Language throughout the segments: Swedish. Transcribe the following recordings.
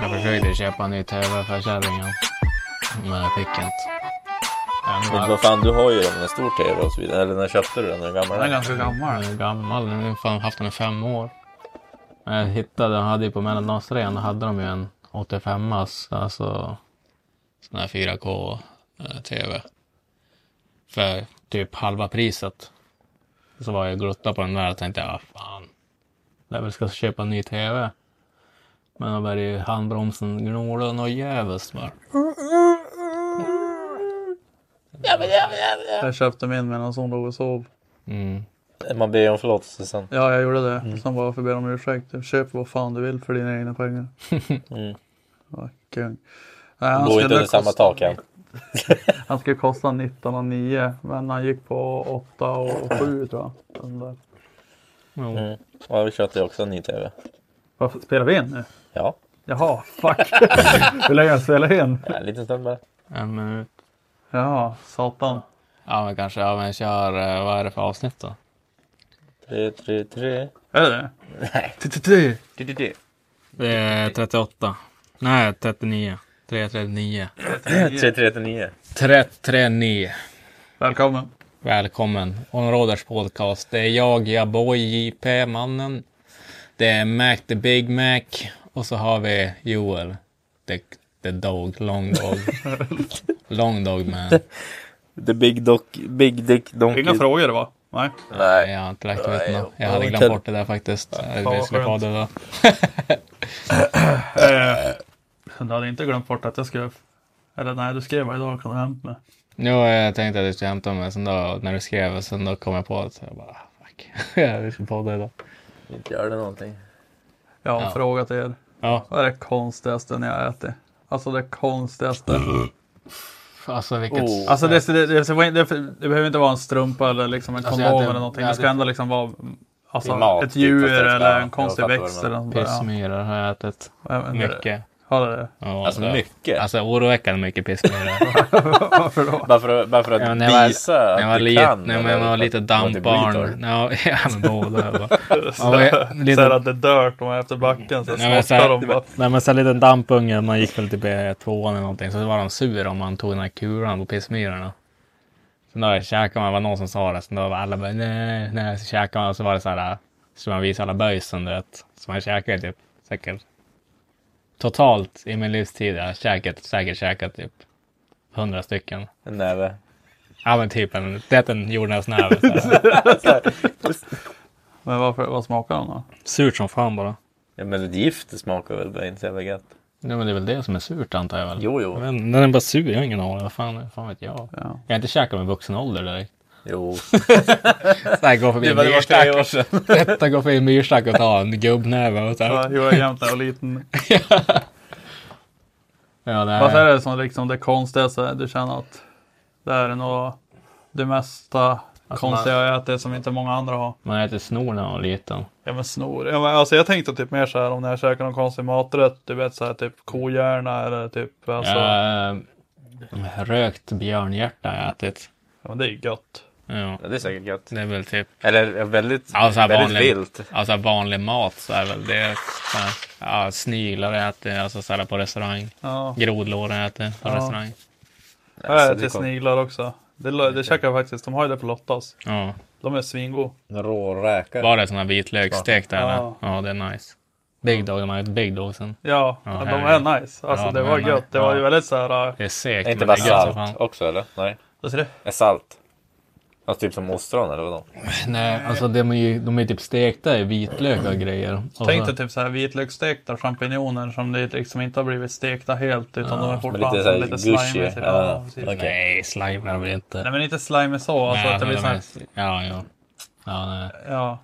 Jag försökte köpa en ny TV för kärringen. Men jag fick inte. En Men vad fan, du har ju den, en stor tv och så vidare. Eller när köpte du den? Är den gammal? Den är ganska gammal. Den är gammal. Den har fan haft den i fem år. Men jag hittade, de hade ju på Mellandagsrean, då hade de ju en 85as, alltså sån här 4K eh, TV. För typ halva priset. Så var jag och på den där och tänkte, ja fan. Jag väl ska köpa en ny TV. Men började ju handbromsen gnola något jävligt bara. Jag köpte min medan hon låg och sov. Mm. Man ber om förlåtelse sen. Ja, jag gjorde det. Sen bara för att be om ursäkt. Köp vad fan du vill för dina egna pengar. Mm. Ja, kung. Nej, han Bor inte under samma kosta- tak än. Han skulle kosta 19 och 9 men han gick på 8 och 7 tror jag. Den där. Jo. Mm. Ja, vi köpte ju också en ny tv. Varför spelar vi in nu? Ja, Jaha, fuck. Hur länge har jag spelat in? en liten stund bara. En minut. Jaha, satan. Ja men kanske, ja men kör, eh, vad är det för avsnitt då? Tre, tre, tre. Är det det? Nej. T-t-t. Det, det, det. Det är 38. Nej, 39. 339. Tre, tre, till nio. 339. Välkommen. Välkommen. Onroders podcast. Det är jag, Jaboy JP, mannen. Det är Mac the Big Mac. Och så har vi Joel. The, the Dog, Long Dog. long Dog man. The big, doc, big dick donkey. Inga frågor va? Nej. Nej. Jag har inte lagt ut något. Jag hade glömt bort det där faktiskt. fan Vi skulle skönt. det då. Du hade inte glömt bort att jag skrev. Eller nej, du skrev varje dag kan du hämta mig. Jo, jag tänkte att du skulle hämta mig. Sen då, när du skrev, sen då kom jag på att jag bara, fuck. vi ska podda idag. Inte gör det någonting. Jag har en Ja. fråga till er. Ja, Vad är det konstigaste ni har ätit? Alltså det konstigaste. alltså vilket... Oh. Alltså det, det, det, det, det, det behöver inte vara en strumpa eller liksom en Alltså, kondom jag hade- eller någonting. jag Det ska hade- ändå liksom vara alltså, Det är mat, ett typ, djur fast det ska- eller en konstig fattar växt vad du eller något sånt där. Pissmyror har jag ätit. Ja. Jag vet inte. Mycket. Har det det? Ja, Alltså det- mycket. Alltså oroväckande mycket pissmyror. Varför då? Bara för, att- bara för att Ja, när jag var- visa när jag var att du lite, kan. när eller jag var att- lite att är dampbarn. retard. Ja, ja, men båda. Man här att det dör de är efter backen så Nej, men här- de bara. Nej men så liten dampunge, man gick väl typ i tvåan eller någonting, så var de sur om man tog den här kulan på pissmyrorna. Sen då käkade man, var någon som sa det, sen då var alla bara nej, nej, så käkade man och så var det så här, så man visade alla böjsen du vet. Så man käkade typ säkert totalt i min livstid, jag har käkat, säkert käkat typ hundra stycken. En näve. Ja men typ en, det är en här. Men varför, vad smakar de då? Surt som fan bara. Ja, men ett gift smakar väl bara inte så jävla gött. Ja men det är väl det som är surt antar jag väl. Jo, jo. Men den är bara sur, jag har ingen aning. Vad fan, fan vet jag. Ja. Jag har inte käkat med vuxen ålder direkt. Jo. Så här, gå förbi myrstack. Detta går förbi en myrstack och ta en gubbnäve och så Ja, jo, jag jämt var liten. Ja, det Vad är är, det som liksom det konstigaste du känner att det är nog det mesta Alltså, konstiga jag ätit som inte många andra har? man äter snor när man var liten. Ja men snor. Ja, men, alltså jag tänkte typ mer så här om när jag käkar någon konstig maträtt. Du vet så här typ kohjärna eller typ alltså. Ja, Rökt björnhjärta har jag ätit. Ja, men det är ju gött. Ja, det är säkert gött. det är väl typ Eller väldigt, Ja, så här väldigt vanlig, vilt. Alltså vanlig mat så är väl det. Så här, ja, sniglar äter jag alltså så här på restaurang. Ja. Grodlår äter på Ja. restaurang. Jag äter det kom- sniglar också. Det, lo- det käkar jag faktiskt. De har ju det på Lottas. Ja. De är svingo. Råräkor. Var det här vitlöksstek där? Ja. eller? Ja, det är nice. Big Dog, de har ett Big Dog sen. Ja, Ja, de är nice. Alltså Ja, det de var gött. nice. Det var ju väldigt så här. äh, Det är segt, Är inte bara det salt också eller? Nej. Vad säger du? Är salt? Alltså typ som ostron eller vadå? Nej, alltså de är ju de är typ stekta i vitlök och grejer. Och Tänk så- dig typ så här vitlöksstekta champinjoner som det liksom inte har blivit stekta helt utan de är fortfarande lite så lite slimy. typ. Ja, Ja, okej. Nej, slime är det väl inte. Nej men inte slimy så. Alltså Nej, att det blir så här, Ja, ja. Ja, nej. ja.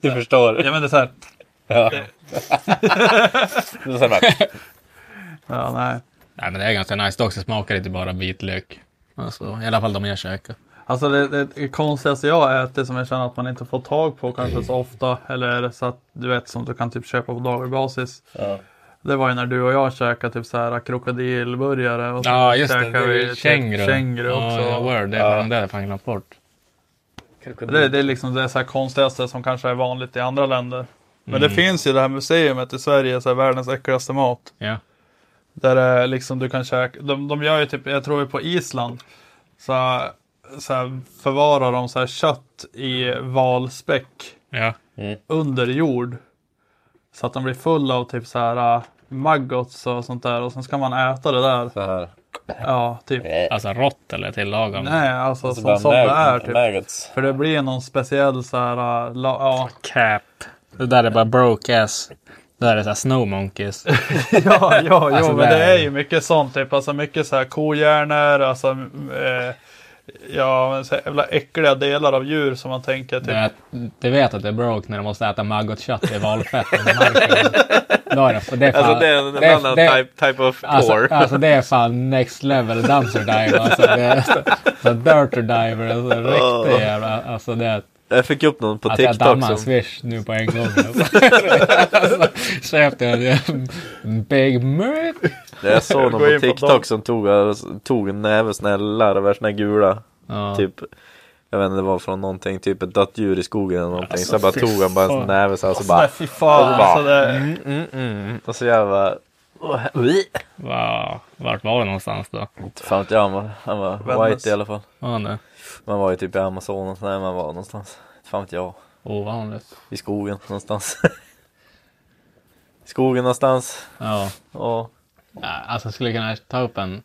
Du förstår. ja men det är så här. Ja. Det är så här bara, Ja nej. nej, men det är ganska nice. Dock så smakar det inte bara vitlök. Alltså, i alla fall de jag käkar. Alltså det, det, det konstigaste jag äter som jag känner att man inte får tag på kanske så ofta. Eller så att du vet som du kan typ köpa på daglig basis. ja. Det var ju när du och jag käkade typ så här krokodilburgare. Och så Ja, just det. det vi är typ känguru. känguru Ja, också. ja, word. Det, Ja. ja. det har jag fan glömt bort. Det, det är liksom det så här konstigaste som kanske är vanligt i andra länder. Men Mm. det finns ju det här museet i Sverige, så här, världens äckligaste mat. Ja. Där liksom du kan käka, de, de gör ju typ, jag tror ju på Island, så, så här, förvarar de så här kött i valspäck Ja. under jord. Så att de blir fulla av typ så här uh, maggots och sånt där och sen ska man äta det där. Så här. Ja, typ. Alltså rått eller tillagad? Nej, alltså Alltså som, som det är typ. maggots. För det blir någon speciell så här, la, ja, Cap. Det där är bara broke ass. Det där är såhär snow monkeys. ja, ja, jo, Alltså, men det är ju mycket sånt typ. Alltså mycket så här kohjärnor, alltså eh, ja, men så jävla äckliga delar av djur som man tänker typ. Det, det vet att det är broke när de måste äta maggotkött i valfett. Då är det, för det är fan, Alltså det är en det är- annan det- type, type of Alltså, porn. alltså det är fan next level dumpster dive. Alltså det är så, så dirty diver. Alltså riktigt jävla. Alltså det är. Jag fick upp någon på Att jag TikTok dammar en som... swish nu på en gång. Alltså, köpte jag en Big Murray. Jag såg någon på TikTok som tog, tog en näve såna här larver, såna här gula. Ja. Typ, jag vet inte, det var från någonting, typ ett dött djur i skogen eller någonting. Alltså, så jag bara fy tog han bara en sån fan. näve så här, så Nej, bara... fy fan. och så bara- Alltså det, Mm, mm, mm. Och så jag bara... Va, vart var det någonstans då? Fan vet jag, han var, han var white i alla fall. Ja, nej. Man var ju typ i Amazonas, nej man var någonstans. Fan vet jag. Ovanligt. I skogen någonstans. I skogen någonstans. Ja. Och... ja. Alltså jag skulle kunna ta upp en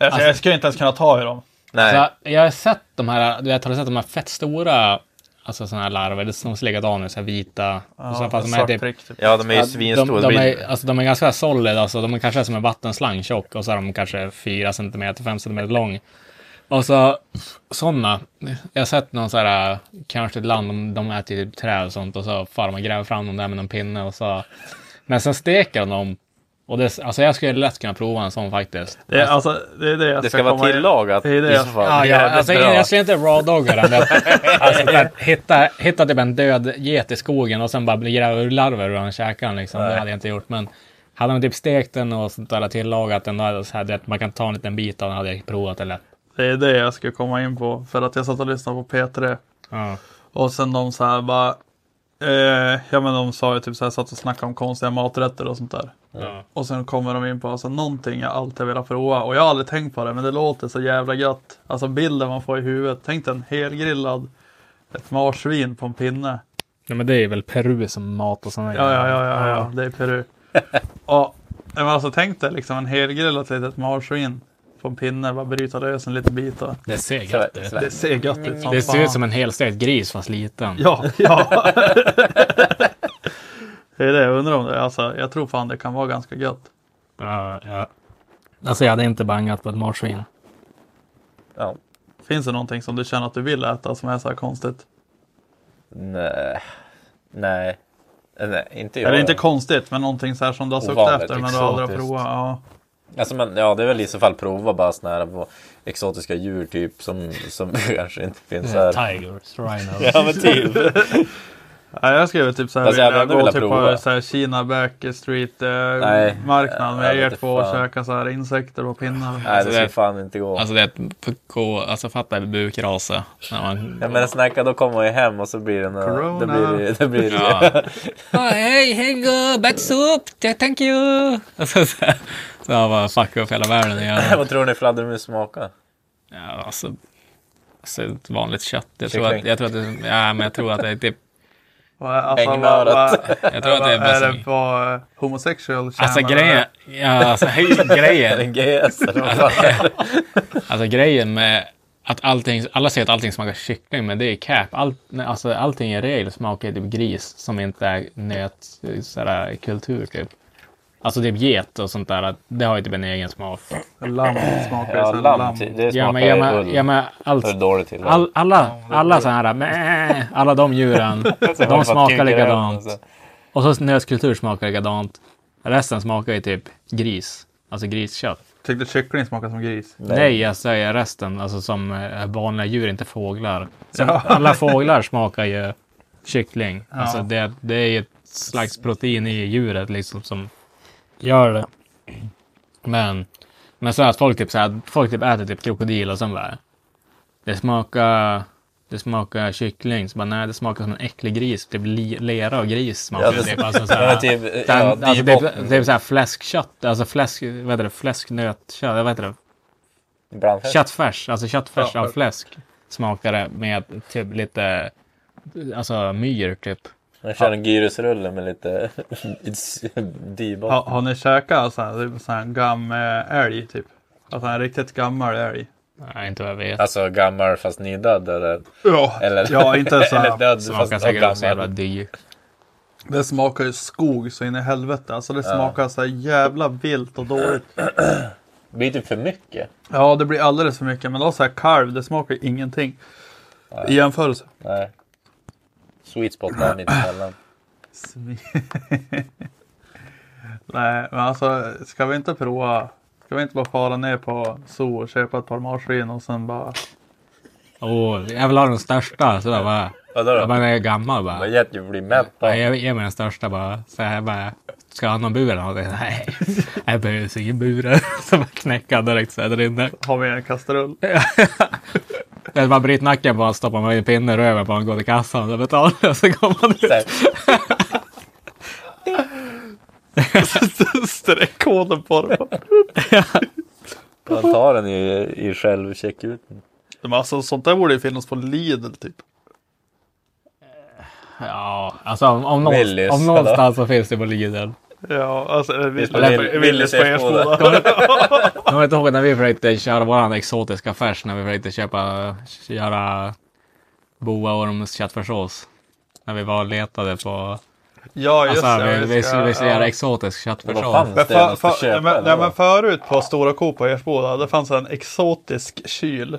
alltså, jag skulle inte ens kunna ta i dem. Nej. Så jag har sett de här, du vet, har du sett de här fett stora, alltså sådana här larver som ser likadana ut, så här vita. Ja, så fast de är typ, prick, typ. Ja de är ju svinstora. de, de, Det är, alltså, de är ganska solid, alltså de är kanske som en vattenslang tjock och så är de kanske 4 cm, 5 cm lång. Och så sådana, jag har sett någon så här, kanske ett land, de, de äter typ träd och sånt och så far och gräver fram dem där med någon pinne och så. Men sen steker de dem. Och det, alltså jag skulle lätt kunna prova en sån faktiskt. Det, är, alltså, det är det jag Det ska vara komma in- tillagat Det är det i jag- så fall. Ja, ja, alltså, jag skulle inte raw-dogga den. Alltså, hitta, hitta typ en död get i skogen och sen bara gräva ur larver ur den käkan liksom. Det hade jag inte gjort. Men hade man typ stekt den och sånt där tillagat den, då hade jag så här, man kan ta en liten bit av den, hade jag provat det lätt. Det är det jag skulle komma in på. För att jag satt och lyssnade på P3. Ja. Och sen de så här bara. Eh, ja men de sa ju typ så här, satt och snackade om konstiga maträtter och sånt där. Ja. Och sen kommer de in på alltså, någonting jag alltid velat prova. Och jag har aldrig tänkt på det men det låter så jävla gött. Alltså bilden man får i huvudet. Tänk dig en helgrillad. Ett marsvin på en pinne. Nej, men det är väl Peru som mat och sånt. Ja, ja, ja, ja, ja. det är Peru. och, men alltså tänk dig liksom en helgrillat litet marsvin på en pinne. Bara bryta lös en liten bit. Och, Det ser gött ut. det ser gött ut som Det ser ut som en helstekt gris fast liten. Ja, ja. det är det jag undrar om det. Alltså, jag tror fan det kan vara ganska gött. Ja, ja. Alltså jag hade inte bangat på ett marsvin. Ja. Finns det någonting som du känner att du vill äta som är så här konstigt? Nej. Nej. Nej, inte jag. Eller inte konstigt, men någonting så här som du har suktat efter men du aldrig har provat. Ja. Alltså, men, ja, det är väl i så fall prova bara såna här på exotiska djur typ som, som kanske inte finns här. Tigers, rhinos. Ja men typ. Ja, jag skulle typ såhär Fast jag hade vilja ändå gå velat till prova. på såhär Kina Backstreet eh, Nej, marknad jag med er två och fan. käka såhär insekter på pinnar. Nej, det Alltså, det- fan inte gå. Alltså det är ett pucko, alltså fatta bukrase. När man, Ja men snacka då kommer man ju hem och så blir det några, Corona. det blir det, blir Ja. Ah, hej, hej go, back soup, thank you. Alltså, så, så jag bara fucka upp hela världen igen. Vad tror ni fladdermus smakar? Ja, alltså, alltså ett vanligt kött. Jag tror, att, jag tror att det, ja, men jag tror att det är typ, Alltså, Ängmörat. jag tror att det är är det på eh, homosexual Alltså grejen, ja alltså grejen, GS det? alltså grejen med att allting, alla säger att allting smakar kyckling, men det är cap. All, alltså allting i regel smakar typ gris som inte är nöt, sådär, kultur typ. Alltså typ get och sånt där, det har ju typ en egen smak. Lamm smakar ju Ja, lamm, lamm. det Ja smakar men, ja, men, ull. ja, men allt, Det är dåligt till. all, alla, alla så här, mäh, alla de djuren, de smakar likadant. Och så nötkultur smakar likadant. Resten smakar ju typ gris. Alltså griskött. Tyckte kyckling smakade som gris. Nej, jag säger resten. Alltså som eh, vanliga djur, inte fåglar. Ja. Alla fåglar smakar ju kyckling. Ja. Alltså det, det är ju ett slags protein i djuret liksom som gör det. Men, men så att folk typ, så här, folk typ äter typ krokodil och sen bara det smakar det smakar kyckling. Så bara, nej, det smakar som en äcklig gris. Typ lera och gris smakar Ja, det. det- Typ, alltså, så här, typ, den, ja, alltså, typ, typ så här fläskkött. Alltså fläsk, vad heter det, fläsknötkött. Vad heter det? Brandfest. Köttfärs, alltså köttfärs Ja. av fläsk smakar det med typ lite, alltså myr typ. Jag kör en gyrusrulle med lite dybott. Har, har ni käkat så här, typ, så här gam eh, älg typ? Alltså en riktigt gammal älg. Nej, inte vad jag vet. Alltså gammal fast nydöd eller? Ja, Eller, ja inte så eller död Smakar fast säkert också jävla. Det smakar ju skog så in i helvete. Alltså det smakar så här jävla vilt och dåligt. Det blir typ för mycket. Ja, det blir alldeles för mycket. Men då så här kalv, det smakar ju ingenting. I jämförelse. Nej. Sweet spot där mitt emellan. Svi- Nej, men alltså ska vi inte prova? Ska vi inte bara fara ner på zoo och köpa ett par marsvin och sen bara... Åh, jag vill ha den största. Så där bara. Vadå Jag då? bara är gammal bara. Vad gett ju bli mätt då. Nej, jag ger mig den största bara. Så här bara. Ska jag ha någon bur eller någonting? Nej, jag behöver ingen bur. Så bara knäcka direkt så här där inne. Har vi en kastrull? Jag bara bryter nacken på honom, stoppar mig i en pinne i röven på honom, går till kassan och betalar. Och så kommer man ut. Streckkoden på det. Man tar den i, i självcheckuten. Men alltså sånt där borde ju finnas på Lidl typ. Ja, alltså om, om, någonstans, om någonstans så finns det på Lidl. Ja, alltså Willys på Ersboda. Inte ihåg när vi försökte köra våran exotiska färs när vi försökte köpa, göra boaorms köttfärssås. När vi var och letade på, Ja, just alltså det. vi, vi, skulle, vi skulle ja. göra exotisk köttfärssås. fanns Men, det? för, Man ska för, köpa men, nej, men förut på Stora Coop på Ersboda, det fanns en exotisk kyl.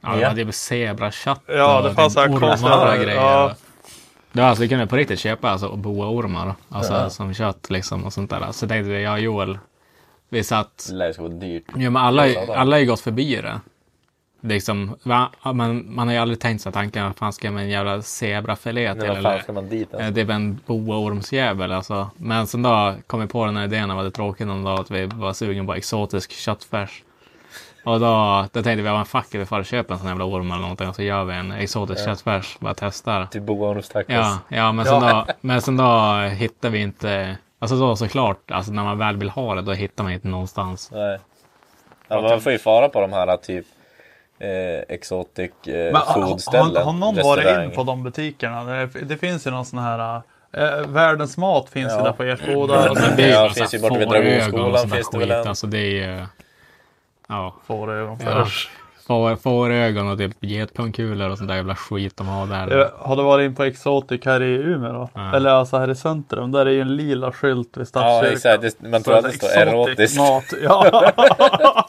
Ja, det var typ zebrakött Ja, det fanns typ ormar konstiga- och grejer. ja. Det var alltså, vi kunde på riktigt köpa alltså, boaormar alltså, som kött liksom och sånt där. Så tänkte vi, jag och Joel, vi satt Det lär ska vara dyrt. Ja, men alla, Ja, har ju gått förbi det. Liksom, va? Ja, men man har ju aldrig tänkt sig tanken, vad fan ska jag med en jävla zebrafilé till? Fan Eller ska man dit ens? det är väl en boaormsjävel alltså. Men sen då kom vi på den här idén av att det tråkigt någon dag att vi var sugen på exotisk köttfärs. Och då, då tänkte vi, ja men fuck vi får köpa en sån jävla orm eller någonting och så gör vi en exotisk köttfärs. Bara testar. Till boaormstacos. Ja, ja, men, sen Då, men sen då hittar vi inte, alltså då såklart, alltså när man väl vill ha det, då hittar man inte någonstans. Nej. Ja, man får ju fara på de här typ eh, exotic eh, Men, har, foodställen. har, har någon varit in på de butikerna? Det, det finns ju någon sån här... Eh, världens mat finns ju Ja. där på Ersboda. Och sen Det är Ja, ju det finns ju borta vid Dragonskolan finns det det väl en. Alltså det är ju... Ja. Fårögon. ja. Får, fårögon och typ getpungkulor och sånt där jävla skit de har där. Har du varit in på Exotic här i Umeå då? Nej. Eller alltså här i centrum. Där är ju en lila skylt vid Ja, Stadskyrkan. exakt. Det, man tror att det står Exotic erotiskt. Mat. Ja.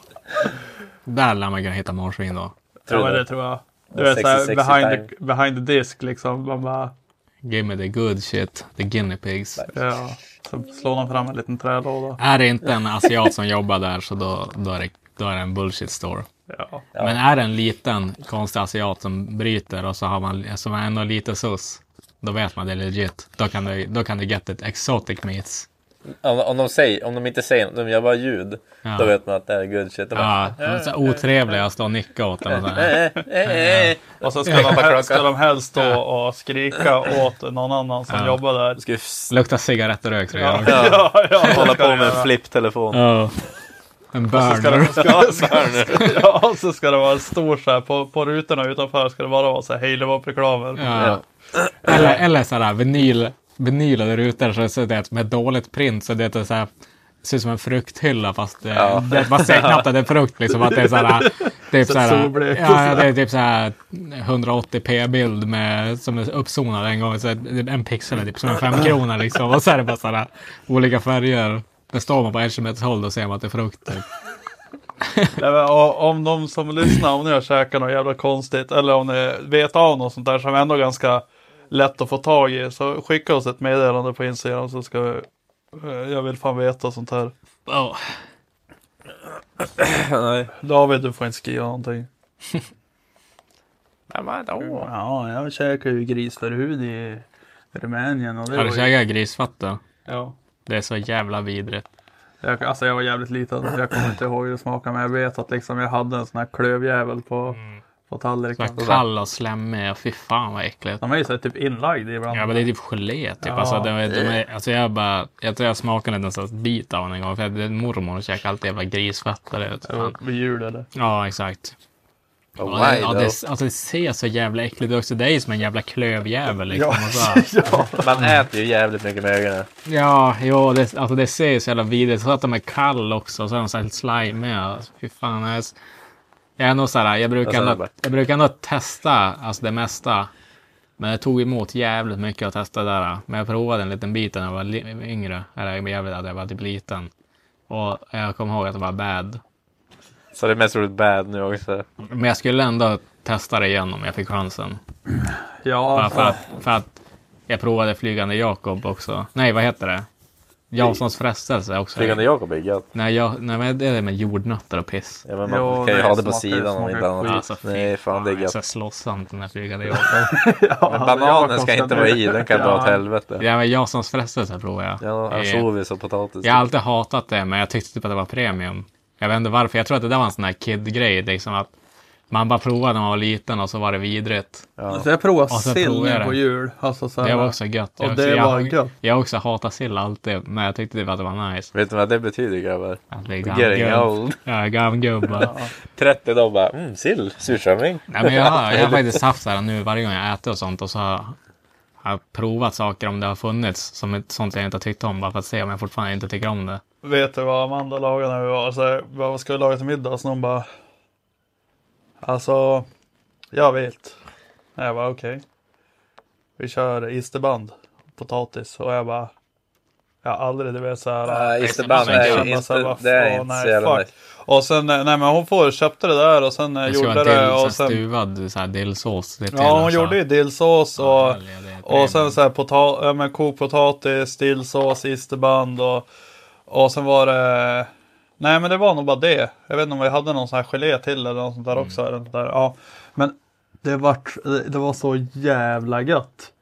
Där lär man kunna hitta marsvin då. Tror ja, det tror jag. Du Ja, vet såhär behind, the, behind the disk liksom. Man bara, Give me the good shit, the guinea pigs. ja. Så slår de fram en liten trälåda. Är det inte en asiat som jobbar där så då, då, är, det, då är det en bullshit store. Ja. Men är det en liten konstig asiat som bryter och så har man, som är ändå lite sus. då vet man det är legit. Då kan du, då kan du get it exotic meats. Om, om, de säger, om de inte säger något, de gör bara ljud. Ja. Då vet man att det är good shit. De Ja, bara, de är så här otrevliga och stå och nicka åt den. Och så här. eh, eh, eh. Och så ska de, helst, ska de helst stå och skrika åt någon annan som Ja. jobbar där. Ska Luktar cigarettrök tror jag. Ja, ja, ja, hålla på med en göra. Flipptelefon. Ja. En Så ska burner. det, ska, ska, ja, och så ska det vara stor så här på, på rutorna utanför ska det bara vara så här hej reklamer. Ja. Eller, eller sådär vinyl, vinylade rutor så, så det är med dåligt print så det är så här ser ut som en frukthylla fast det, Ja. det, man ser knappt att det är frukt liksom. Att det är såhär, typ Så såhär, solblekt. ja, det är typ såhär 180p-bild med, som är uppzonad en gång. Så en pixel är typ som en femkrona liksom. Och så är det bara sådär olika färger. Där står man på en kilometers håll då ser man att det är frukt. Nej, men, och, om de som lyssnar, om ni har käkat något jävla konstigt eller om ni vet av något sånt där som är ändå ganska lätt att få tag i så skicka oss ett meddelande på Instagram så ska vi, eh, jag vill fan veta sånt här. Oh. Nej. David, du får inte skriva någonting. Men vadå? Ja, jag käkar ju grisförhud i Rumänien och det Har du käkat grisfötter? Ja. Det är så jävla vidrigt. Jag, alltså jag var jävligt liten, jag kommer inte ihåg hur det smakade men jag vet att liksom jag hade en sån här klövjävel på, på Så tallriken. här kall och slemmig. Fy fan vad äckligt. De är ju så typ inlagda ibland. Ja men det är typ gelé typ. Ja. Alltså, de, är- de är, alltså jag bara, jag tror jag smakade en sån bit av den en gång. För är mormor käkade alltid jävla fan. Vid jul eller? Ja exakt. Oh, Ja, ja, det, alltså det ser så jävla äckligt ut också. Det är ju som en jävla klövjävel liksom. Och så. ja. Man äter ju jävligt mycket med ögonen. Ja, jo, det, alltså det ser ju så jävla vidrigt Så att de är kall också. Och så är de så här slime. Alltså, fy fan. Jag är, jag är nog så här, jag brukar, du, ändå, jag brukar ändå testa alltså det mesta. Men det tog emot jävligt mycket att testa det där. Men jag provade en liten bit när jag var yngre. Eller jävligt att jag var typ liten. Och jag kommer ihåg att det var bad. Så det är mest roligt bad nu också. Men jag skulle ändå testa det igen om jag fick chansen. Ja, Bara för att, för att jag provade Flygande Jakob också. Nej, vad heter det? Janssons frestelse också. Flygande Jakob är gött. Nej, jag, nej, men det är det med jordnötter och piss. Ja, men man Jo, kan ju ha det på sidan om inte annat. Alltså, Nej, fan det är Jag är gött. så slåsssamt den här Flygande Jakob. ja, Men bananen ska inte vara i, den kan dra åt helvete. ja, men Janssons frestelse provar jag. Ja, ansjovis och potatis. jag har alltid hatat det, men jag tyckte typ att det var premium. Jag vet inte varför. Jag tror att det där var en sån här kid-grej. Liksom att man bara provade när man var liten och så var det vidrigt. Ja. Så jag provade Och så sill provade på det. jul. Alltså, så här, Det var också gött. Jag Och också, det jag, var gött. Jag har också hatat sill alltid, men jag tyckte typ att det var nice. Vet du vad det betyder grabbar? Att det är Getting old. Ja, gammgubbar. 30 dagar bara, mm, sill, surströmming. Nej, men jag, har, jag har faktiskt haft så här nu varje gång jag äter och sånt och så har har jag provat saker om det har funnits som ett, sånt jag inte har tyckt om bara för att se om jag fortfarande inte tycker om det. Vet du vad Amanda lagade när vi var så här, vad ska vi laga till middag? Så hon bara. Alltså, jag vet. Jag bara okej. Vi kör isterband, potatis och jag bara. Jag har aldrig du vet så här. Ja, isterband bara inte- så det är inte nej, så jävla fuck. Och sen, eh, nej men hon får, köpte det där och sen eh, Det gjorde vara det och så sen. stuvad så här dillsås. Det Ja hon alltså. gjorde ju dillsås och. Ja, Och sen så här pota- ja, men kokt potatis, dillsås, isterband och, och sen var det Nej men det var nog bara det. Jag vet inte om vi hade någon sån här gelé till eller något sånt där också. Eller något där. Ja. Men det var, det var så jävla gött.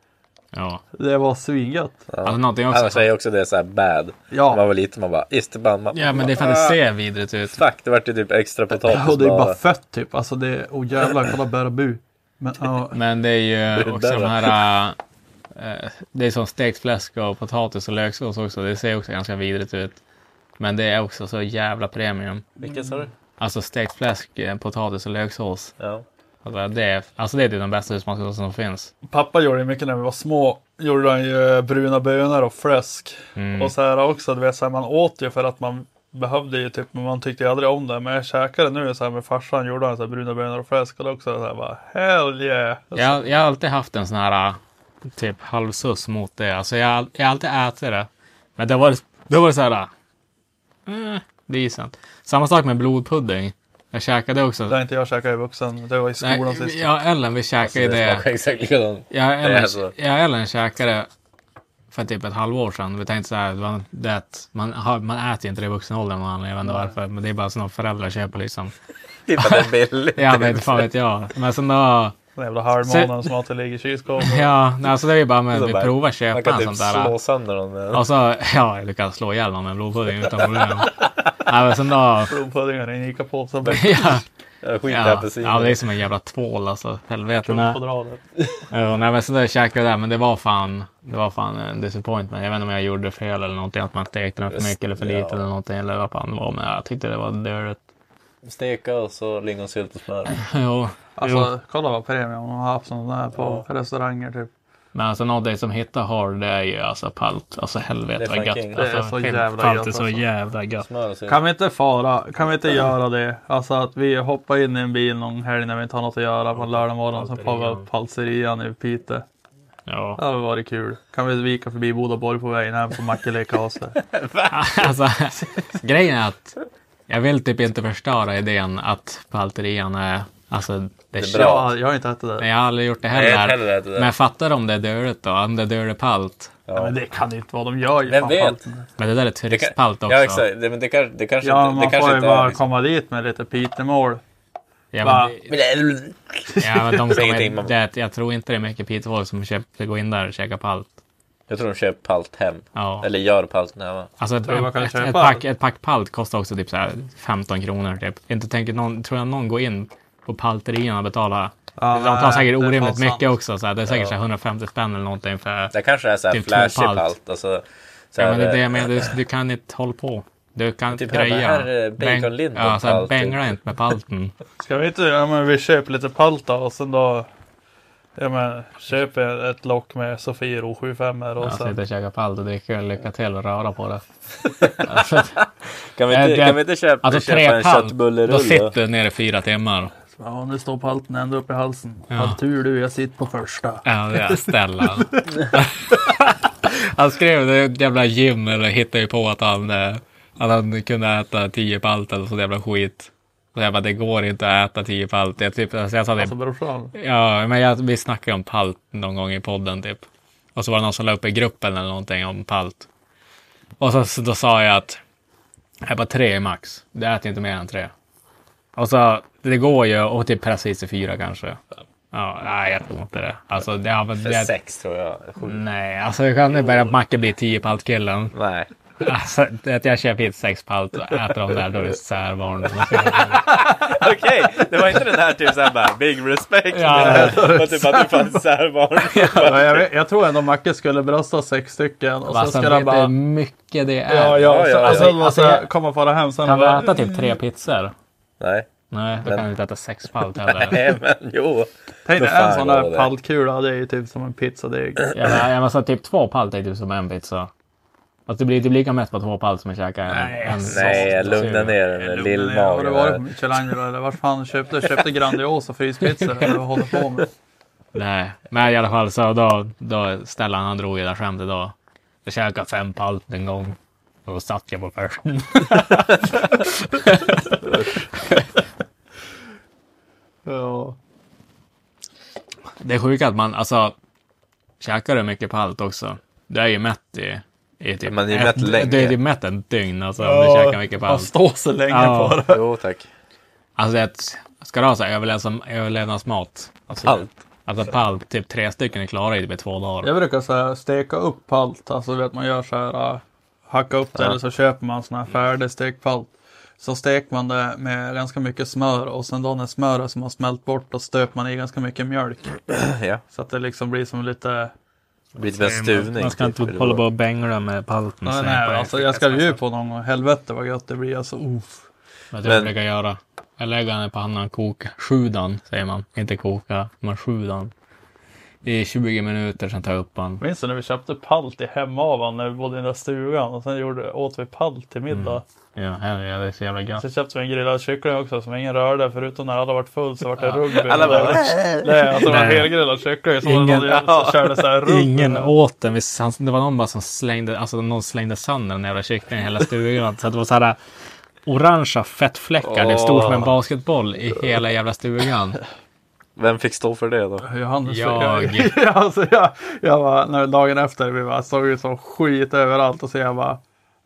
Ja. Det var svingött. Alltså någonting också. Annars är också det så här bad. Ja. När man var liten man bara, isterband. Man, Ja men det är för att det ser vidrigt ut. Fuck, det vart ju typ extra potatis Och det är bara. bara fett typ. Alltså det är, oh jävlar kolla bärabu. Men ja. Men det är ju är också de här... eh, det är som stekt fläsk och potatis och löksås också. Det ser också ganska vidrigt ut. Men det är också så jävla premium. Vilken sa du? Alltså stekt fläsk, eh, potatis och löksås. Ja. Alltså det är, alltså det är typ de bästa husmanskosten som finns. Pappa gjorde ju mycket när vi var små. Gjorde han ju bruna bönor och fläsk. Mm. Och så här också, du vet, så här, man åt ju för att man behövde ju typ, men man tyckte ju aldrig om det. Men jag käkade nu så här med farsan, gjorde han så här bruna bönor och fläsk och det också så här bara hell yeah. Jag, jag har alltid haft en sån här typ halvsus mot det. Alltså jag, har all- jag har alltid ätit det. Men det var, det var så här... Eh, decent. Samma sak med blodpudding. Jag käkade också. Det har inte jag käkat i vuxen, det var i skolan Nej, sist. jag och Ellen vi käkade ju Det det. exakt likadant. Jag och Det är Ellen, jag och Ellen käkade för typ ett halvår sedan. Vi tänkte så här, det var det att man, har, man äter inte det i vuxen ålder någon anledning. Jag vet inte varför. Men det är bara sådana föräldrar köper liksom. Typ att det är billigt. Ja, men inte fan vet jag. Men sen då Den jävla halvmånen som alltid ligger i kylskåpet. Ja, nej, alltså det är ju bara med vi bara- provar Man köpa kan en typ sån där. slå sönder den med Och så, ja, jag lyckades slå ihjäl någon med en blodpudding utan problem. Nej, men sen då, Blodpuddingar i en ICA-påse. ja, skit ja, ja, det är som en jävla tvål alltså. Helvete. Ja, nej, men så där käkade jag där, men det var fan, det var fan en disappointment. Jag vet inte om jag gjorde fel eller någonting, att man stekte den för mycket eller för ja. lite eller någonting, eller vad fan det var. Men jag tyckte det var dörligt. Steka och så lingonsylt och smör. Jo, jo. Alltså kolla vad premium de har haft sådana där på restauranger typ. Men alltså någonting som hittar hard, det är ju alltså palt. Alltså helvete Det vad gött. Alltså, Det är så helt- jävla palt gött, är så alltså. jävla gött. Och. Kan vi inte fara, kan vi inte göra det? Alltså att vi hoppar in i en bil någon helg när vi inte har något att göra på en lördag morgon. Så får vi upp palserian i Piteå. Ja. Det hade varit kul. Kan vi vika förbi Bodaborg på vägen hem på Macke leka oss där. alltså, grejen är att jag vill typ inte förstöra idén att palterian är, alltså det, Det är bra. Ja, jag har inte ätit Men det. jag har aldrig gjort det Nej, jag heller. inte heller det. Men jag fattar om det är dåligt då, om det är dålig palt. Ja, men det kan det inte vara. De gör ju Vem vet? palten. Men det där är Det kan- turistpalt också. Ja exakt, det, men det, kanske, det kanske Ja, inte, det man kanske får ju inte bara liksom... komma dit med lite Pitemål. Ja, men, det- ja, men de det, jag tror inte det är mycket pitfolk som köper, går in där och käkar palt. Jag tror de köper palt hem. Ja. Eller gör palt hemma. Alltså ett, kan ett, köpa ett, pack, ett pack palt kostar också typ så här 15 kronor. Typ. Inte tänker någon, tror jag någon går in på palterierna och betalar. Ja, de tar säkert orimligt mycket också. Så här. Det är säkert så här 150 spänn eller någonting för... Det kanske är så här Typ flashig palt. palt. Alltså, så Ja, men det är det jag eh, menar. Du, du kan inte hålla på. Du kan inte Typ greja. här, eh, Bäng- baconlind Ja, och så här, typ. bängla inte med palten. Ska vi inte, ja men vi köper lite palt då och sen då Ja men köper ett lock med Sofiero 75 och Jag sen sitter och käkar palt och dricker lycka till och röra på det. Alltså, Kan vi inte, det- kan vi inte köpa, alltså köpa tre en palt, då köttbullerulle? sitter du nere i fyra timmar. Ja nu står palten ända upp i halsen. Ja. Ja. tur du, jag sitter på första. Ja, det är Stellan. han skrev det jävla gym eller hittade ju på att han, eh, att han kunde äta tio palt eller så jävla skit. Så jag bara, det går inte att äta tio palt. Jag, typ, alltså jag sa det, Alltså brorsan. ja, men jag, vi snackade om palt någon gång i podden typ. Och så var det någon som la upp i gruppen eller någonting om palt. Och så, så då sa jag att jag bara tre max. Det äter inte mer än tre. Och så, det går ju och typ precis i fyra kanske. Ja, nej, jag tror inte det. Alltså, det, ja, men För det, sex tror jag. Sju. Nej, alltså det kan ju börja Macke bli 10 palt killen. Nej. Alltså, att jag köper hit sex palt och äter dem där, då är det särbarn. Okej, det var inte den här typ såhär bara big respect. Ja. Var typ att du fanns särbarn. Ja, jag, jag tror ändå Macke skulle brösta sex stycken och Alltså, skulle vet han bara... hur mycket det är? Ja, ja, Ja, så, ja, ja. och sen Alltså, måste jag- komma och fara hem sen. Kan vi äta typ tre pizzor? Nej, Nej, då kan vi inte äta sex palt heller. nej men jo. Tänk dig en sån där det. paltkula, det är ju typ som en pizzadeg. Jag måste ha typ två palt är typ som en pizza. Alltså det blir typ lika mätt på två palt som att käka en. Nej, en Nej, sås. lugna ner den där Har du varit på lillmagen. Michelangelo eller vart fan köpte? Köpte Grandiosa fryspizzor eller vad håller på med? Nej, men i alla fall så då, då Stellan han drog ju det där skämtet då. Jag käkade fem palt en gång. Och då satt jag på försten. Ja. Det är sjukt att man, alltså, käkar du mycket palt också. Du är ju mätt i, i typ Man är ju ett- mätt länge. Du är ju mätt en dygn alltså om du käkar mycket Man palt. står så länge Ja. på det. Jo tack. Alltså det, ska du ha så här överlevnadsmat? Alltså, Palt. Alltså palt, typ tre stycken är klara i typ två dagar. Jag brukar så här steka upp palt. Alltså vet man gör så här. äh, hacka upp det eller så köper man sån här färdig stekpalt. Så steker man det med ganska mycket smör och sen då när smöret som har smält bort då stöper man i ganska mycket mjölk. Ja. Så att det liksom blir som lite... Det blir typ en stuvning. Man ska typ, inte eller hålla på och bängla med palten. Nej, så nej, alltså jag ska bjuda på någon gång. Helvete vad gött det blir. Alltså, uff. Vad jag Men- brukar göra? Jag lägger den i pannan, koka, sjudan säger man. Inte koka, men sjudan. I 20 minuter, sen tar jag upp den. Minns du när vi köpte palt i Hemavan när vi bodde i den där stugan och sen gjorde, åt vi palt till middag. Ja, det är så jävla gött. Sen köpte vi en grillad kyckling också som ingen rörde förutom när alla varit full så vart det rugby. Alla bara, Nej, alltså det var Nej. helgrillad kyckling som Ingen- någon som körde så här rugby. Ingen åt den. Han- Det var någon bara som slängde, alltså någon slängde sönder den jävla kycklingen i hela stugan. Så det var så här orangea fettfläckar, typ stort som en basketboll i hela jävla stugan. Vem fick stå för det då? Johannes, Jag. ja, alltså jag, jag var, när dagen efter, vi bara såg ut som skit överallt och så jag bara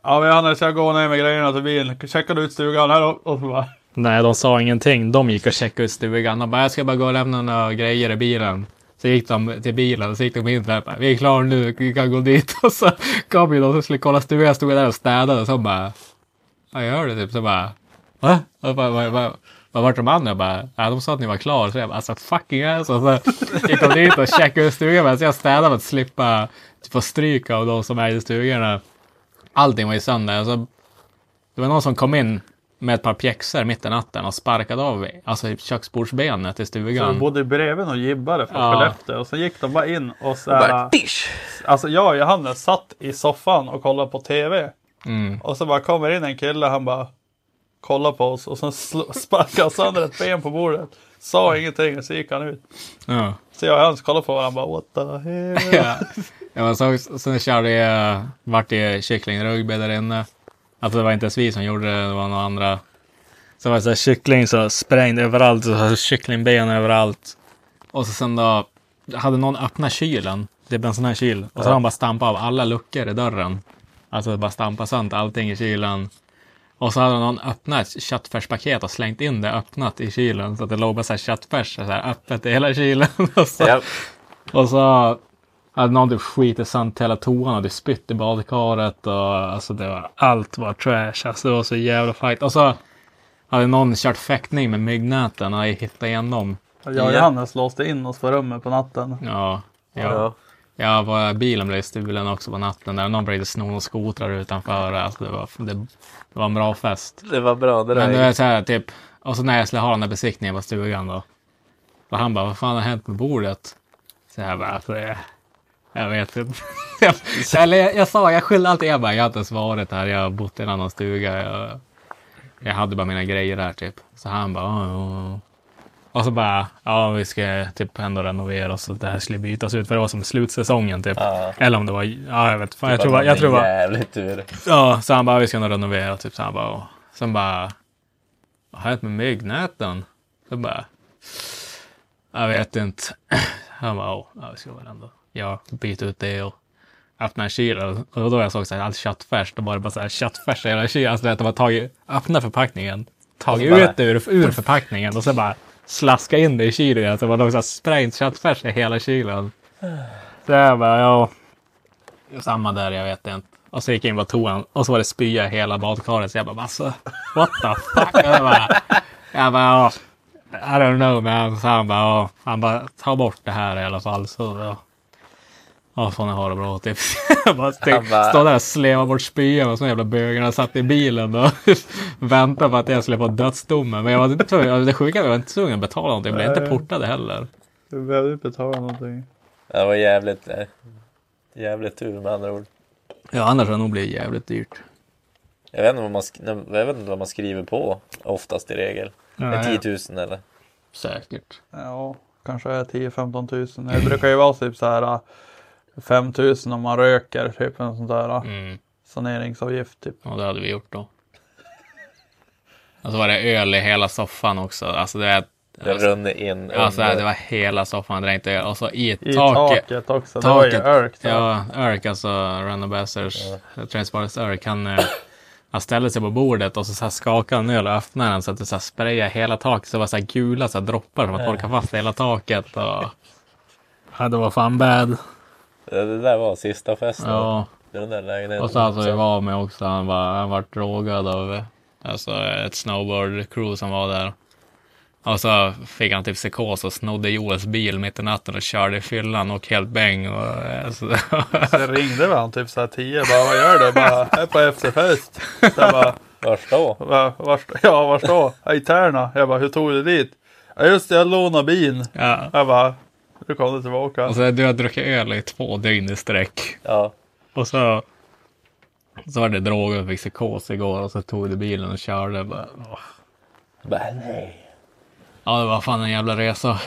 Ja men Johannes jag går ner med grejerna till bilen, checkar du ut stugan här då? Och så bara Nej, de sa ingenting. De gick och checkade ut stugan. De bara, jag ska bara gå och lämna några grejer i bilen. Så gick de till bilen och så gick de in där. Vi är klara nu, vi kan gå dit. Och så kom ju de som skulle kolla stugan. Stod där och städade och så bara, vad gör du? Typ så bara, va? Och bara, va, va, vad vart de andra? Jag bara, ja, de sa att ni var klara. Så jag bara, alltså fucking ass. Och så gick de dit och checkade ut stugan. Så jag städade för att slippa typ, få stryk av de som ägde stugorna. Allting var ju sönder. Så det var någon som kom in med ett par pjäxor mitt i natten och sparkade av alltså, köksbordsbenet i Så de stugan. bodde bredvid och gibbare från Ja. Skellefteå. Och så gick de bara in och så här, Alltså jag och Johannes satt i soffan och kollade på TV. Mm. Och så bara kommer in en kille, han bara kollar på oss och sen han sönder ett ben på bordet. Sa ingenting och så gick han ut. Ja. Så jag och Johannes kollade på varandra och bara what the hell. ja. ja så, sen körde jag, vart det kycklingrugby där inne. Alltså det var inte ens vi som gjorde det, det var några andra. Så var det så här kyckling så sprängd överallt, så här kycklingben överallt. Och så sen då, hade någon öppnat kylen, det blev en sån här kyl. Och så hade han bara stampat av alla luckor i dörren. Alltså bara stampat sönder allting i kylen. Och så hade någon öppnat ett köttfärspaket och slängt in det öppnat i kylen. Så att det låg bara så här köttfärs så här öppet i hela kylen. Och så, Ja, och så hade någon typ skitit sönder hela toan och hade spytt i badkaret och alltså det var, allt var trash. Alltså det var så jävla fight. Och så hade någon kört fäktning med myggnäten och jag hittade igenom. Jag och Johannes låste in oss på rummet på natten. Ja, ja. ja. ja var, bilen blev stulen också på natten där. Någon började sno och skotrar utanför. Alltså det var, det, det var en bra fest. Det var bra det Men det är så här typ, och så när jag skulle ha den där besiktningen på stugan då. Och han bara, vad fan har hänt med bordet? Så jag bara, alltså, jag vet inte. jag, eller jag, jag sa, jag skyllde alltid, jag bara, jag har inte ens varit här, jag har bott i en annan stuga. Jag, jag hade bara mina grejer där typ. Så han bara, "Ja, ja, ja." Och så bara, ja vi ska typ ändå renovera och så det här skulle bytas ut för det var som slutsäsongen typ. Ja. Eller om det var, ja jag vet fan, jag Det tror, bara- jag tror bara, jävligt tur. Ja, så han bara, vi ska nog renovera typ. Så han bara, och sen bara, vad har hänt med myggnäten? Så bara, jag vet inte. Han bara, ja, vi ska väl ändå, ja, byta ut det och öppna en kyl. Och då jag såg så här, allt köttfärs, då var det bara så här köttfärs i hela kylen. Alltså att de har tagit, öppnat förpackningen, tagit bara- ut ur, ur förpackningen och så bara slaska in det i kylen. Alltså det var här sprängt köttfärs i hela kylen. Så jag bara, ja. Samma där, jag vet inte. Och så gick jag in på toan och så var det spya i hela badkaret. Så jag bara, alltså, what the fuck? Jag bara, jag bara ja, I don't know man. Så han bara, ja, han bara, ta bort det här i alla fall. Så ja. Ja, får ni ha det bra typ. Jag bara, stod där och slevade bort spyan och så jävla bögarna satt i bilen och väntade på att jag skulle få dödsdomen. Men jag var inte tvungen, det sjuka var jag var inte tvungen att betala någonting. Jag blev inte portad heller. Du behövde inte betala någonting. Det var jävligt, eh, jävligt tur med andra ord. Ja, annars hade det nog blivit jävligt dyrt. Jag vet inte vad man, jag vet inte vad man skriver på oftast i regel. Ja. 10 000 eller? Säkert. Ja, kanske är 10-15 tusen. Det brukar ju vara typ så här äh, 5 tusen om man röker. Typ en sån där äh, Mm. saneringsavgift. Typ. Ja, det hade vi gjort då. Och så var det öl i hela soffan också. Alltså det, Det alltså, runnit in alltså, under- det var hela soffan dränkt i öl. Och så i, I taket. taket, också. Det var ju taket. örk. så. Ja, Örk, alltså Run Ambassadors, ja. Transporters Örk, han, eh, han ställde sig på bordet och så, så här skakade han öl och öppnade den så att det så här sprayade hela taket. Så det var så här gula så här droppar som att torka fast hela taket. Och... Ja, det var fan bad. Det där var sista festen. Ja. I den där lägenheten. Och så alltså vi var med också, han var, han var drogad av alltså, ett snowboard crew som var där. Och så fick han typ psykos och snodde Joels bil mitt i natten och körde i fyllan och helt bäng. Och, alltså, Så ringde vi han typ så här 10. Bara vad gör du? Bara jag är på efterfest. Så jag bara, Vars då? va, vars, ja vars då? I Tärna. Jag bara hur tog du dit? Ja just det, jag lånade bilen. ja. Jag bara du kom du tillbaka. Och så du har druckit öl i två dygn i sträck. Ja. Och så, så var det droger och fick psykos igår och så tog du bilen och körde. Bara, åh. Bara, nej. Ja, det var fan en jävla resa.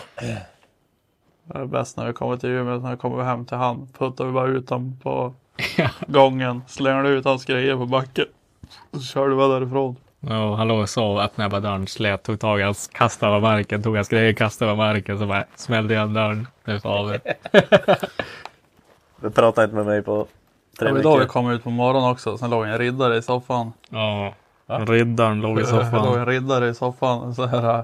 Det är bäst när vi kommer till Umeå. När vi kommer hem till han. Puttar vi bara ut honom på gången. Slänger ut hans grejer på backen. Och så kör du bara därifrån. Och han låg och sov, öppnade bara dörren, slet, tog tag i hans, kastade över marken, tog hans grejer, kastade över marken, så bara smällde igen dörren. Nu får vi. Du pratar inte med mig på tre Det var idag vi veckor. kom ut på morgonen också. Sen låg en riddare i soffan. Ja. Riddaren låg i Det låg soffan. en riddare i soffan. Så här,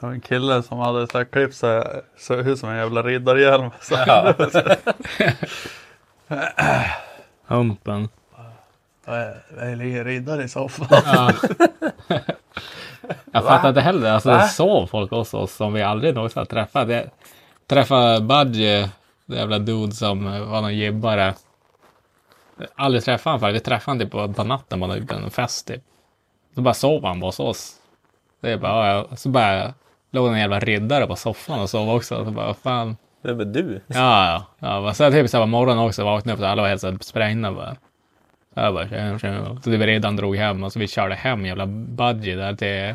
det en kille som hade så här klippt sig, såg ut som en jävla riddarhjälm. Så här, Humpen. Det en riddare i soffan. Ja. Jag fattar inte heller. Alltså det sov folk hos oss som vi aldrig någonsin har träffat. Jag träffade Budgie, det jävla dude som var någon jibbare. Aldrig träffat honom förut. Vi träffade honom typ på, på natten på någon en fest typ. Så bara sov han hos oss. Det är bara, ja. Så bara låg en jävla riddare på soffan och sov också. Så bara, fan. Vem är du? Ja, ja. ja sen typ så här på morgonen också vaknade upp och alla var helt så sprängda bara. Jag bara, tjena, tjena. Så det var redan drog hem och så vi körde hem jävla budgie där till,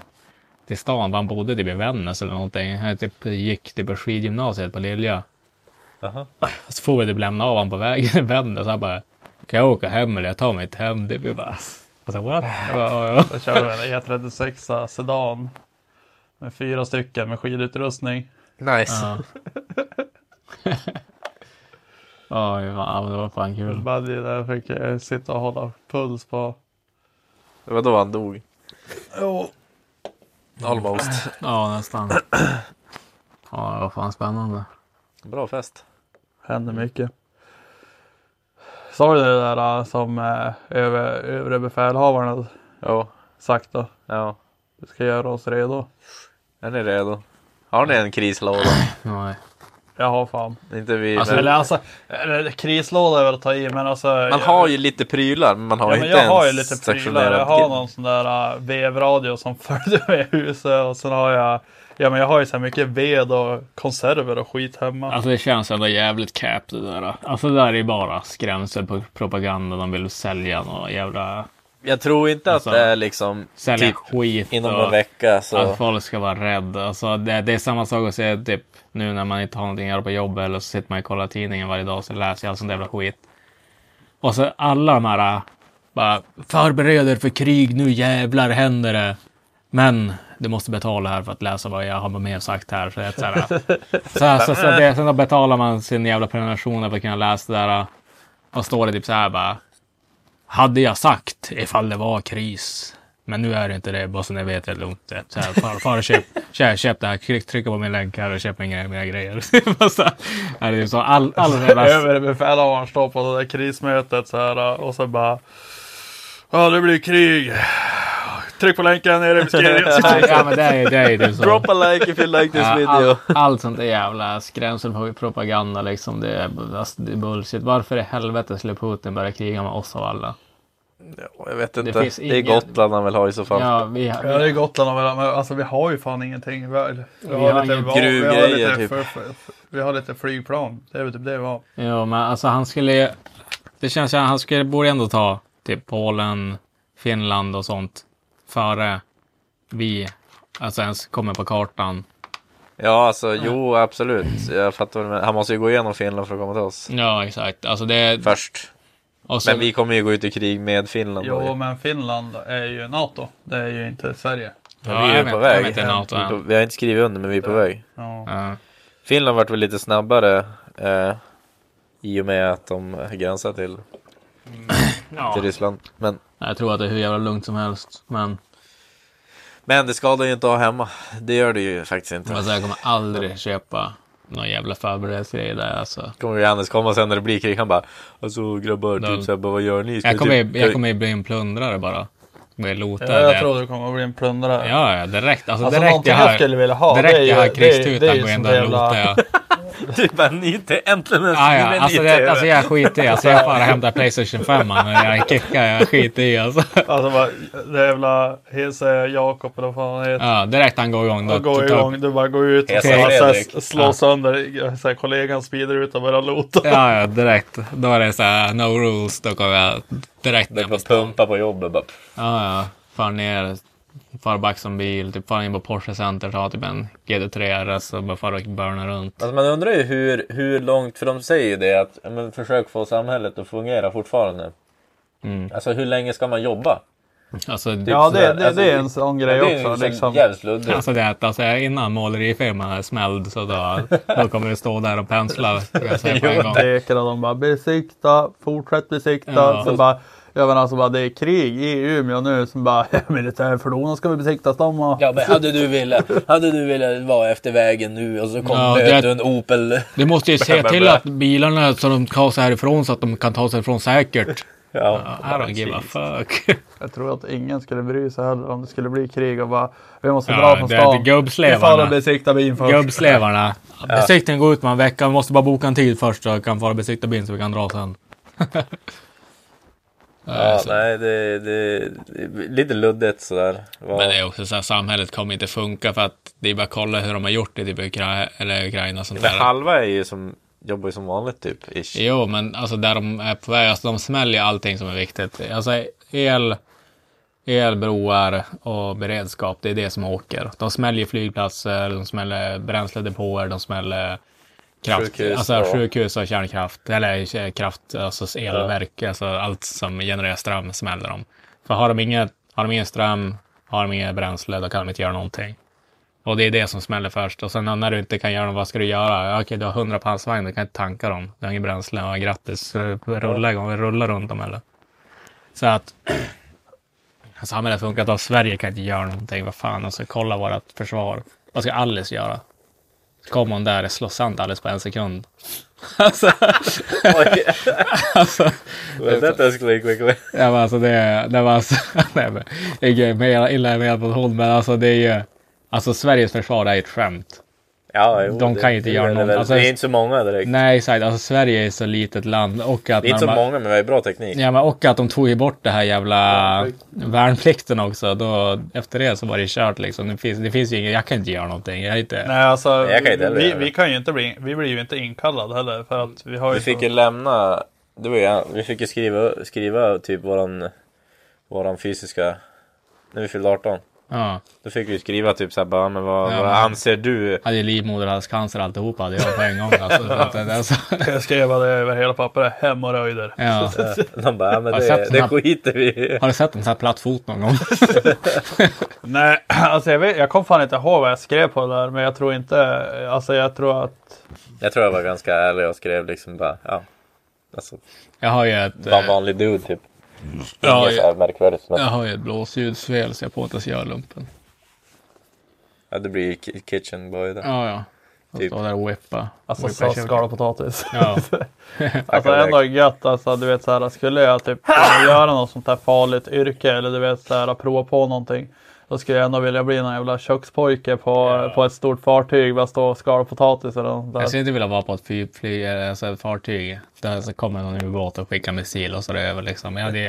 till stan. Han bodde typ i Vännäs eller någonting. Han typ gick typ på skidgymnasiet på Lilja. Jaha. Så får vi typ lämna av honom på vägen i Vännäs. Han bara, kan jag åka hem eller jag tar mig till hem? Det blir bara, och så, what? Jag bara, ja, ja. Jag körde en E36 sedan. Med fyra stycken med skidutrustning. Nice. Ja. Ja, ja, men det var fan kul. Buddy där fick jag sitta och hålla puls på. Det var då han dog. Jo. Almost. Ja, nästan. Ja, det var fan spännande. Bra fest. Hände mycket. Sa du det där äh, som äh, över, övre befälhavaren hade Ja. sagt då? Ja. Vi ska göra oss redo. Är ni redo? Har ni en krislåda? Nej. Jag har fan. Inte vi. Alltså, men... eller alltså, eller, krislåda är väl att ta i men alltså. Man har ju lite prylar men man har Ja, inte men jag en har ju lite prylar. Jag har någon sån där uh, vevradio som följde med huset och sen har jag Ja men jag har ju så här mycket ved och konserver och skit hemma. Alltså det känns ändå jävligt cap det där. Alltså det där är ju bara skrämselpropaganda. De vill sälja några jävla... Jag tror inte Alltså, att det är liksom Sälja typ skit. inom och en vecka så. Att folk ska vara rädda. Alltså det, det är samma sak att säga typ nu när man inte har någonting att göra på jobbet eller så sitter man och kollar tidningen varje dag så läser jag all sån jävla skit. Och så alla de här bara förbered er för krig nu jävlar händer det. Men du måste betala här för att läsa vad jag har med sagt här. Så, så, här, så, här, så, så det, sen då betalar man sin jävla prenumeration för att kunna läsa det där. Och står det typ så här bara. Hade jag sagt ifall det var kris. Men nu är det inte det, bara så ni vet det är lugnt. Så här, far, far och köp, köp, köp det här, Tryck- trycka på min länk här och köp mina, mina grejer. Så här, är det typ så, all, all jävla... Överbefälhavaren står på det där krismötet så här och så bara Ja det blir krig. Tryck på länken nere i beskrivningen. ja men det är det är så. Drop a like if you like this Ja, video. all, allt sånt där jävla skrämselpropaganda liksom. Det är, alltså, det är bullshit. Varför i helvete skulle Putin börja kriga med oss och alla? Ja, jag vet Det inte. Det, finns är ingen- Gotland han vill ha i så fall. Ja, vi, Ja det är Gotland och väl- men alltså vi har ju fan ingenting. Vi har, vi har vi har- har gruvgrejer, lite, typ. för, för, vi har lite flygplan. Det är typ det vi har. Ja, men alltså han skulle... Det känns som att han skulle, borde ändå ta typ Polen, Finland och sånt före vi alltså ens kommer på kartan. Ja, alltså jo absolut. Jag fattar vad du menar. Han måste ju gå igenom Finland för att komma till oss. Ja, exakt. Alltså det... Först. Så, Men vi kommer ju gå ut i krig med Finland. då. Jo men Finland är ju NATO. Det är ju inte Sverige. Ja, vi är ju vet- på väg. inte NATO vi, på, vi har inte skrivit under men vi är på väg. Ja. Ja. Finland vart väl lite snabbare eh, i och med att de gränsar till, Ja. till Ryssland. Men, Jag tror att det är hur jävla lugnt som helst. Men men det skadar ju inte att ha hemma. Det gör det ju faktiskt inte. alltså, jag kommer aldrig köpa någon jävla förberedelsegrej där. Alltså. kommer Johannes komma sen när det blir krig. Han bara Alltså grabbar, Då- typ såhär, bara, vad gör ni? Ska Jag kommer, typ, jag kommer ju bli en plundrare bara. Ja, jag det. tror du kommer att bli en plundrare. Ja, ja, direkt. Alltså, Alltså direkt någonting jag jag, hör, skulle vilja ha. direkt det är jag är krigstutan ju gå in sånt där och lotar jag. Du bara, ni inte äntligen en Ja, ja, alltså, det, alltså jag skiter i. Alltså jag bara hämtar Playstation 5 man. Jag kickar, jag skiter i alltså. Alltså bara, det jävla Hese Jakob eller vad fan han heter. Ja, direkt han går igång. Då, Ja, gå då- igång, du bara går ut och så, så, Fredrik. här, slå sönder så här, kollegans speederruta och börja lota. Ja, ja, direkt. Då är det så här, no rules. Då kommer jag direkt bara stan. pumpa på jobbet bara. Ja, ja. Far ner, far back som bil. Typ far in på Porsche Center, tar typ en GT3 RS och bara far och burnar runt. Alltså man undrar ju hur, hur långt, för de säger ju det att ja, men försök få samhället att fungera fortfarande. Mm. Alltså hur länge ska man jobba? Alltså, Ja, det, det, alltså, det är en sån grej det är ju också. så Liksom. jävligt luddigt. Alltså det är alltså, innan målerifirman är smälld så då, då kommer det stå där och pensla. Jag säga på en gång. Pekar och de bara besikta, fortsätt besikta. Ja. Så bara, Jag menar alltså bara det är krig i Umeå nu som bara militärfordonen ska vi besiktas de och... Ja men hade du velat, hade du velat vara efter vägen nu och så kom Ja, det- du en Opel. Du måste ju se till att bilarna så de tar sig härifrån så att de kan ta sig ifrån säkert. Ja, I don't give a fuck. Jag tror att ingen skulle bry sig heller om det skulle bli krig och bara vi måste Ja, dra från det är stan. gubbslevarna. Vi far och besiktar bilen först. Gubbslevarna. Besiktningen går ut med en vecka. Vi måste bara boka en tid först så kan fara besikta bilen så vi kan dra sen. ja så- nej det, det, det är lite luddigt sådär. Vad- Men det är också så här, samhället kommer inte funka för att det är bara att kolla hur de har gjort det typ Ukra eller Ukraina och sånt Men där. halva är ju som, jobbar ju som vanligt typ. Ish. Jo, men alltså där de är på väg, alltså de smäller allting som är viktigt. Alltså el, el, broar och beredskap, det är det som åker. De smäller flygplatser, de smäller bränsledepåer, de smäller kraft, Sjukhus alltså och- sjukhus och kärnkraft, eller eh, kraft, alltså elverk, alltså allt som genererar ström smäller de. För har de inget, har de ingen ström, har de inget bränsle, då kan de inte göra någonting. Och det är det som smäller först. Och sen när du inte kan göra dem, vad ska du göra? Ja, Okej, du har 100 pansarvagnar, du kan inte tanka dem. Du har inget bränsle. Ja, grattis, rulla igång, vi rullar runt dem eller? Så att samhället funkar inte. Sverige kan inte göra någonting. Vad fan, alltså kolla vårt försvar. Vad ska Alice göra? Kom hon där och slår sönder Alice på en sekund. alltså, alltså, that escalated quickly. Ja, men alltså det, det var alltså, nej men, inte mer illa med på hon, men alltså det är ju, alltså Sveriges försvar är ett skämt. Ja, jo, De det- kan ju inte det göra är någon- alltså- det är inte så många direkt. Nej, exakt, alltså Sverige är så litet land och att Det är inte så de- många men vi har bra teknik. Ja, men och att de tog ju bort det här jävla värnplikten också. Då, efter det så var det kört liksom. Det finns, det finns ju inget, jag kan inte göra någonting. Jag inte... Nej alltså, Jag kan inte vi, det. vi kan ju inte bli, vi blir ju inte inkallade heller för att vi har ju Vi fick så- ju lämna, det var ju, vi fick ju skriva, skriva typ våran, våran fysiska, när vi fyllde 18. Ja. Då fick vi skriva typ såhär bara, men vad, Ja, vad anser du? Hade livmoderhalscancer alltihopa hade jag på en gång. Alltså, det- alltså, Jag skrev det över hela pappret, hemorrojder. ja. De bara, ja, men Har du sett det, det här- skiter vi i. Har du sett en sån här platt fot någon gång? Nej, alltså jag, vet, jag kommer fan inte ihåg vad jag skrev på det där, men jag tror inte, alltså jag tror att Jag tror jag var ganska ärlig och skrev liksom bara, ja. Alltså, Jag har ju ett, bara eh, vanlig dude typ. Ja, Inget ja. här märkvärdigt. Men, jag har ju ett blåsljusfel så jag ens göra lumpen. ja, det blir kitchen boy där. Ja, ja. Jag Typ. står där och whippa. Alltså whippa så skala potatis. Ja. Alltså ändå gött alltså, du vet så här, skulle jag typ göra något sånt här farligt yrke eller du vet så här prova på någonting. Då skulle jag ändå vilja bli någon jävla kökspojke på, på ett stort fartyg, bara stå och skala potatis eller något Jag skulle inte vilja vara på ett fly, fly, eh, alltså ett fartyg där så kommer någon ubåt och skickar missil och så är det över liksom. Jag hade,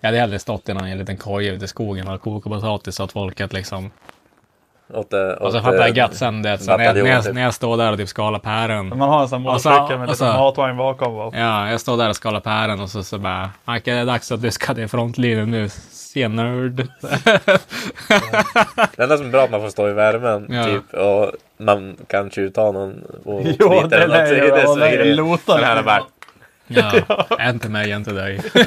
jag hade hellre stått i någon liten koja ute i skogen och kokat potatis så att folket liksom... Åt, så åt, fattar jag eh, gött sen det. Så när, jag- när, jag, typ. när jag står där och typ skalar päron. Man har en sån så- motorcykel med så- lite matvagn bakom. Bara. Ja, jag står där och skalar päron och så, så bara... Mike, det är dags att du ska till frontlinjen nu. Se nörd. Det enda som är bra är att man får stå i värmen Ja. typ och man kan tjuvta någon och Jo, det eller något. är så det det är är grejen. lotar. Den här är bara, Ja, inte mig, inte dig.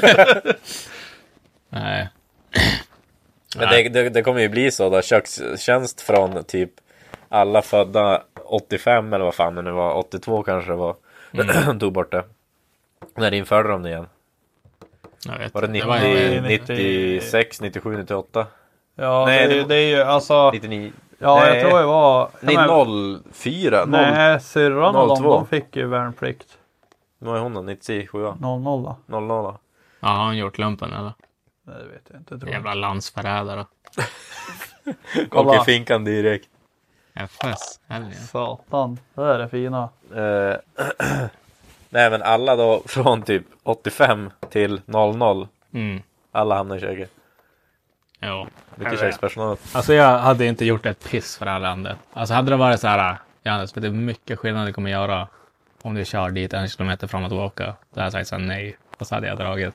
Nej. Men det, det, det kommer ju bli så då, kökstjänst från typ alla födda 85 eller vad fan det nu var, 82 kanske det var. Mm. Tog bort det. När införde de det igen? Var det 90, var ju- 96, 97, 98? Ja, Nej, det, det var- det är ju alltså. 99? Ja, nej, jag tror det var. Nej, ja, men- 04? 0, Nej, syrran och de, 02. de fick ju värnplikt. vad är hon då? 97? 00 då? 00? då? Ja, har han gjort lumpen eller? Nej, det vet jag inte. Tror jag. Jävla landsförrädare. I finkan direkt. FS. Helgen. Satan, det är det fina. Eh, nej men alla då från typ 85 till 00. Mm. Alla hamnar i köket. Jo. Mycket kökspersonal. Alltså jag hade inte gjort ett piss för det här landet. Alltså hade det varit så här, Johannes, du hur mycket skillnad det kommer göra om du kör dit en kilometer fram och tillbaka? Då hade jag sagt så här, nej. Och så hade jag dragit.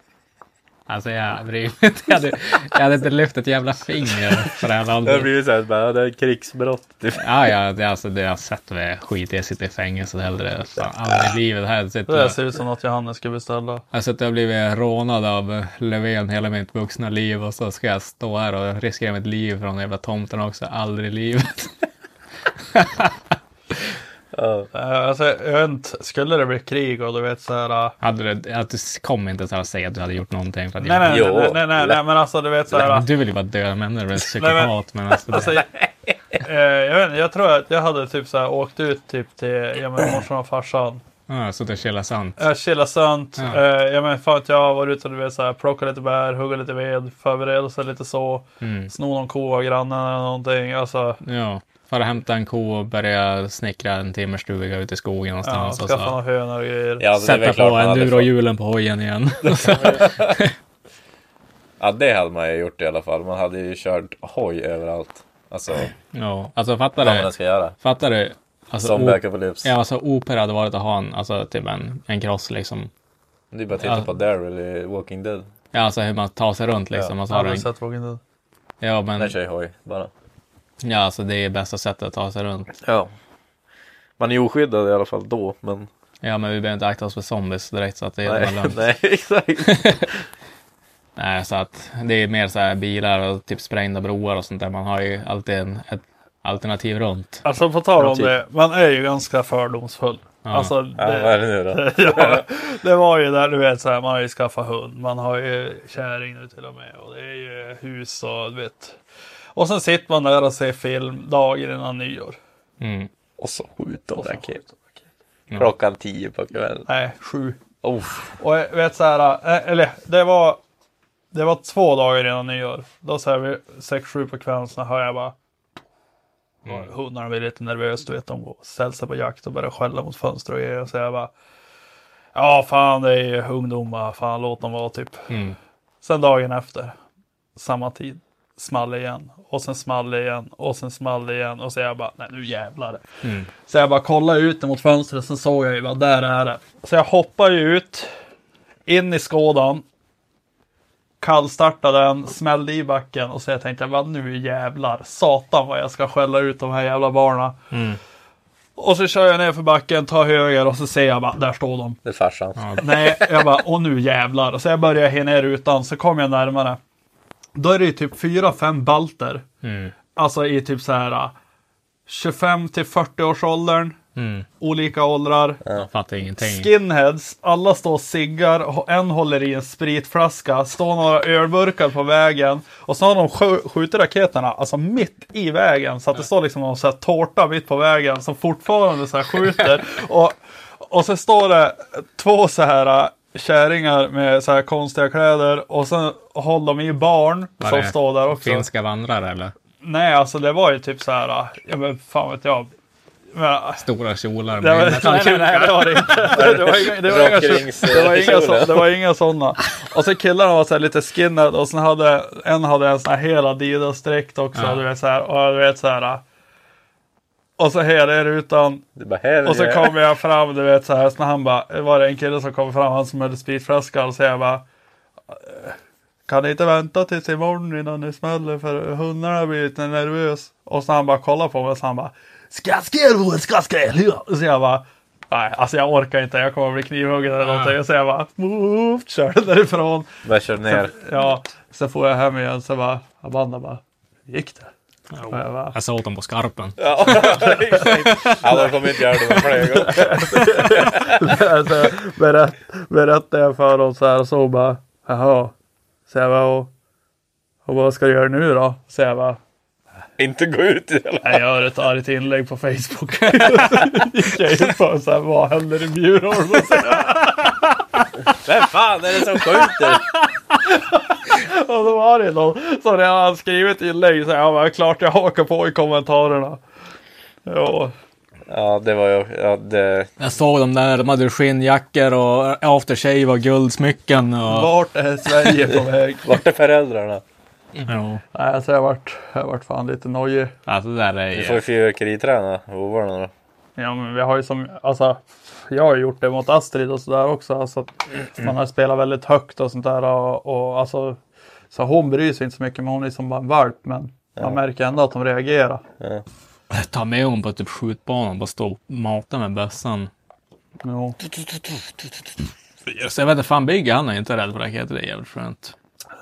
Alltså jag bryr mig inte. Jag hade, jag hade inte lyft ett jävla finger för det här Det har landet. blivit såhär, bara, det är krigsbrott. Typ. Ja, ja, det, alltså, det har jag sett med skit. Jag sitter i fängelse hellre. Fan, aldrig i livet. Här Det sitter där jag, ser ut som något Johannes ska beställa. jag har suttit och blivit rånad av Löfven hela mitt vuxna liv och så ska jag stå här och riskera mitt liv från den jävla tomten också. Aldrig i livet. Ja. Eh, Alltså, jag vet inte, skulle det bli krig och du vet så här. äh, Hade du, att du kom inte så här säga att du hade gjort någonting för att Nej, nej, nej, nej, nej, nej, nej, men alltså du vet så här. Du vill ju bara döda människor, men- psykopat. Men alltså, Alltså, det, eh, jag, vet, inte, jag tror att jag hade typ så här åkt ut typ till ja, men, morsan och farsan. ja, så det chillar sant. Jag chillat sönt. Ja. Eh, jag men fan att jag har varit ute och du vet så här, plockat lite bär, hugga lite ved, förbereda sig lite så. Mm. Sno någon ko av grannen eller någonting. Alltså, Ja, fara hämta en ko och börja snickra en timmerstuga ute i skogen ja, någonstans. och skaffa så. några hönor och grejer. Ja, alltså, det är väl Sätta klart på endurohjulen på hojen igen. Ja, det hade man ju gjort i alla fall. Man hade ju kört hoj överallt. Alltså, ja, alltså fattar vad man du? ska göra. Fattar du? Alltså, o- apocalypse. ja, alltså opera hade varit att ha en, alltså typ en, en cross liksom. Det är bara att titta Ja. på Daryl i Walking Dead. Ja, alltså hur man tar sig runt liksom. Och så har du en, sett Walking Dead. ja, men, Den kör ju hoj bara. Ja, alltså det är bästa sättet att ta sig runt. Ja. Man är oskyddad i alla fall då, men... Ja, men vi behöver inte akta oss för zombies direkt så att det är Nej, lugnt. nej exakt. Nej, så att det är mer så här bilar och typ sprängda broar och sånt där. Man har ju alltid en, ett alternativ runt. Alltså på tal om det, man är ju ganska fördomsfull. Ja. Alltså, Ja, vad är det nu då? ja, det var ju där du vet så här, man har ju skaffat hund, man har ju kärring nu till och med och det är ju hus och du vet. Och sen sitter man där och ser film dagen innan nyår. Mm. Och så skjut de Och så raket. skjuter. Klockan tio på kvällen. Nej, sju. Oh. Och jag vet så här, eh, eller det var, det var två dagar innan nyår. Då så här vid sex, sju på kvällen så hör jag bara Hundarna blir lite nervösa, du vet de går ställer sig på jakt och börjar skälla mot fönster och grejer. Och så jag bara Ja fan det är ju ungdomar, fan låt dem vara typ. Mm. Sen dagen efter, samma tid, small igen. Och sen small igen och sen small igen. Och så jag bara, nej nu jävlar. Mm. Så jag bara kollade ut mot fönstret, sen såg jag ju bara, där är det. Så jag hoppar ju ut, in i skådan. Kallstartade den, smällde i backen och så jag tänkte, vad nu jävlar, satan vad jag ska skälla ut de här jävla barnen. Mm. Och så kör jag ner för backen, tar höger och så ser jag bara, där står de. Det är farsan. Nej, jag bara, åh nu jävlar. Så jag börjar he ner rutan, så kommer jag närmare. Då är det ju typ fyra, fem balter. Mm. Alltså i typ så här äh, 25 till 40 års åldern. Mm. Olika åldrar. Jag fattar ingenting. Skinheads, alla står och ciggar, och en håller i en spritflaska, står några ölburkar på vägen och så har de skj- skjutit raketerna alltså mitt i vägen så att det står liksom någon så här tårta mitt på vägen som fortfarande så här skjuter. och, och så står det två så här kärringar med så här konstiga kläder och sen håller de i barn Var som står där också. Finska vandrare eller? Nej, alltså det var ju typ så här, ja men fan vet jag. Men, Stora kjolar var, med nej, nej, nej, det var det inte. Det, det var inga, det var inga, Rakrings- det var inga, så, kjolar. det var inga sådana. Och så killarna var så här lite skinhead och sen hade en hade en sån här hel Adidas-dräkt också. Ja. Du vet så här, och du vet så här. Och så hela er utan Det är bara här och så är- kommer jag fram, du vet så här. Så han bara, var det en kille som kom fram, han som hade spritflaskan. Och så jag bara. "Eh, Kan ni inte vänta tills imorgon innan ni smäller för hundarna blir lite nervös. Och så han bara kollar på mig och så han bara. Skaskel, skaskel. Så jag bara. Nej, alltså jag orkar inte. Jag kommer bli knivhuggen eller någonting. Så jag bara. Move, körde därifrån. Bara kör ner. Ja, sen får jag hem igen. Så bara. Amanda bara. Gick det? Jag sa åt dem på skarpen. Ja, de kommer inte göra det med fler gånger. berätt, berättade jag för dem så här så bara, jaha. Så jag bara, och, och vad ska du göra nu då? Så jag bara, Inte gå ut i alla jag gör ett argt inlägg på Facebook. Gick jag in på så här, vad händer i Bjurholm? Vem fan är det som skjuter? Och då var det någon som redan hade skrivit inlägg. Så jag bara, klart jag hakar på i kommentarerna. Ja, Ja, det var ju... Ja, det... Jag såg dem där, de hade skinnjackor och aftershave och guldsmycken och... vart är Sverige på väg? Vart är föräldrarna? Ja. Nej, alltså jag vart, jag vart fan lite nojig. Alltså det där Vi får ju är... fyrverkeriträna hovarna då. Ja, men vi har ju som, alltså, jag har ju gjort det mot Astrid och sådär också. Alltså, att man har spelat väldigt högt och sånt där. Och, och alltså, så hon bryr sig inte så mycket, men hon är som bara en valp. Men man märker ändå att de reagerar. Ta med honom på typ skjutbanan, bara stå och mata med bössan. Jo. Så jag vet inte, fan bygger han är inte rädd för raketer, det är jävligt skönt.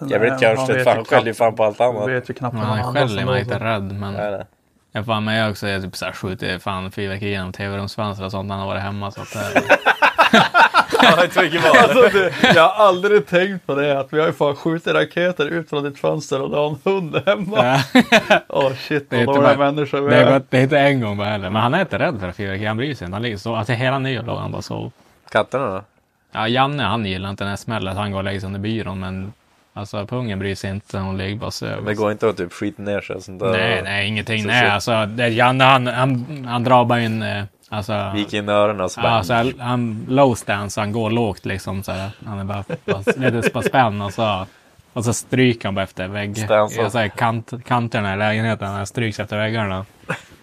Jag vet kanske fan skäller ju fan på allt annat. vet ju knappt han skäller man är inte rädd, men... Nej, nej. Jag fan jag också jag typ såhär skjuter fan fyrverkerier genom tv-rumsfönster och sånt när han har varit hemma. Så att, Ja, mycket. Alltså, det, jag har aldrig tänkt på det att vi har ju fan skjutit raketer ut från ditt fönster och du har en hund hemma. Åh shit Det är vad dåliga bara- människor vi det, är, det är inte en gång bara heller. Men han är inte rädd för fyrverkerier. Han bryr sig inte. Han ligger så. Alltså hela nyår låg han bara så. Katterna då? Ja, Janne han gillar inte den här smällen. så Han går och lägger sig under byrån. Men alltså pungen bryr sig inte. Hon ligger bara och söver. Det går inte att typ skita ner sig sånt där. Nej, nej, ingenting. Så Nej, shit. alltså det, Janne han, han, han drar bara in, eh, alltså. Gick in i öronen och så Ja, bara... så här, han low stance, han går lågt liksom. Så här. Han är bara, bara lite på spänn och så, och så stryker han bara efter vägg. Stance. Så här, kant, kanterna i lägenheten, han stryks efter väggarna.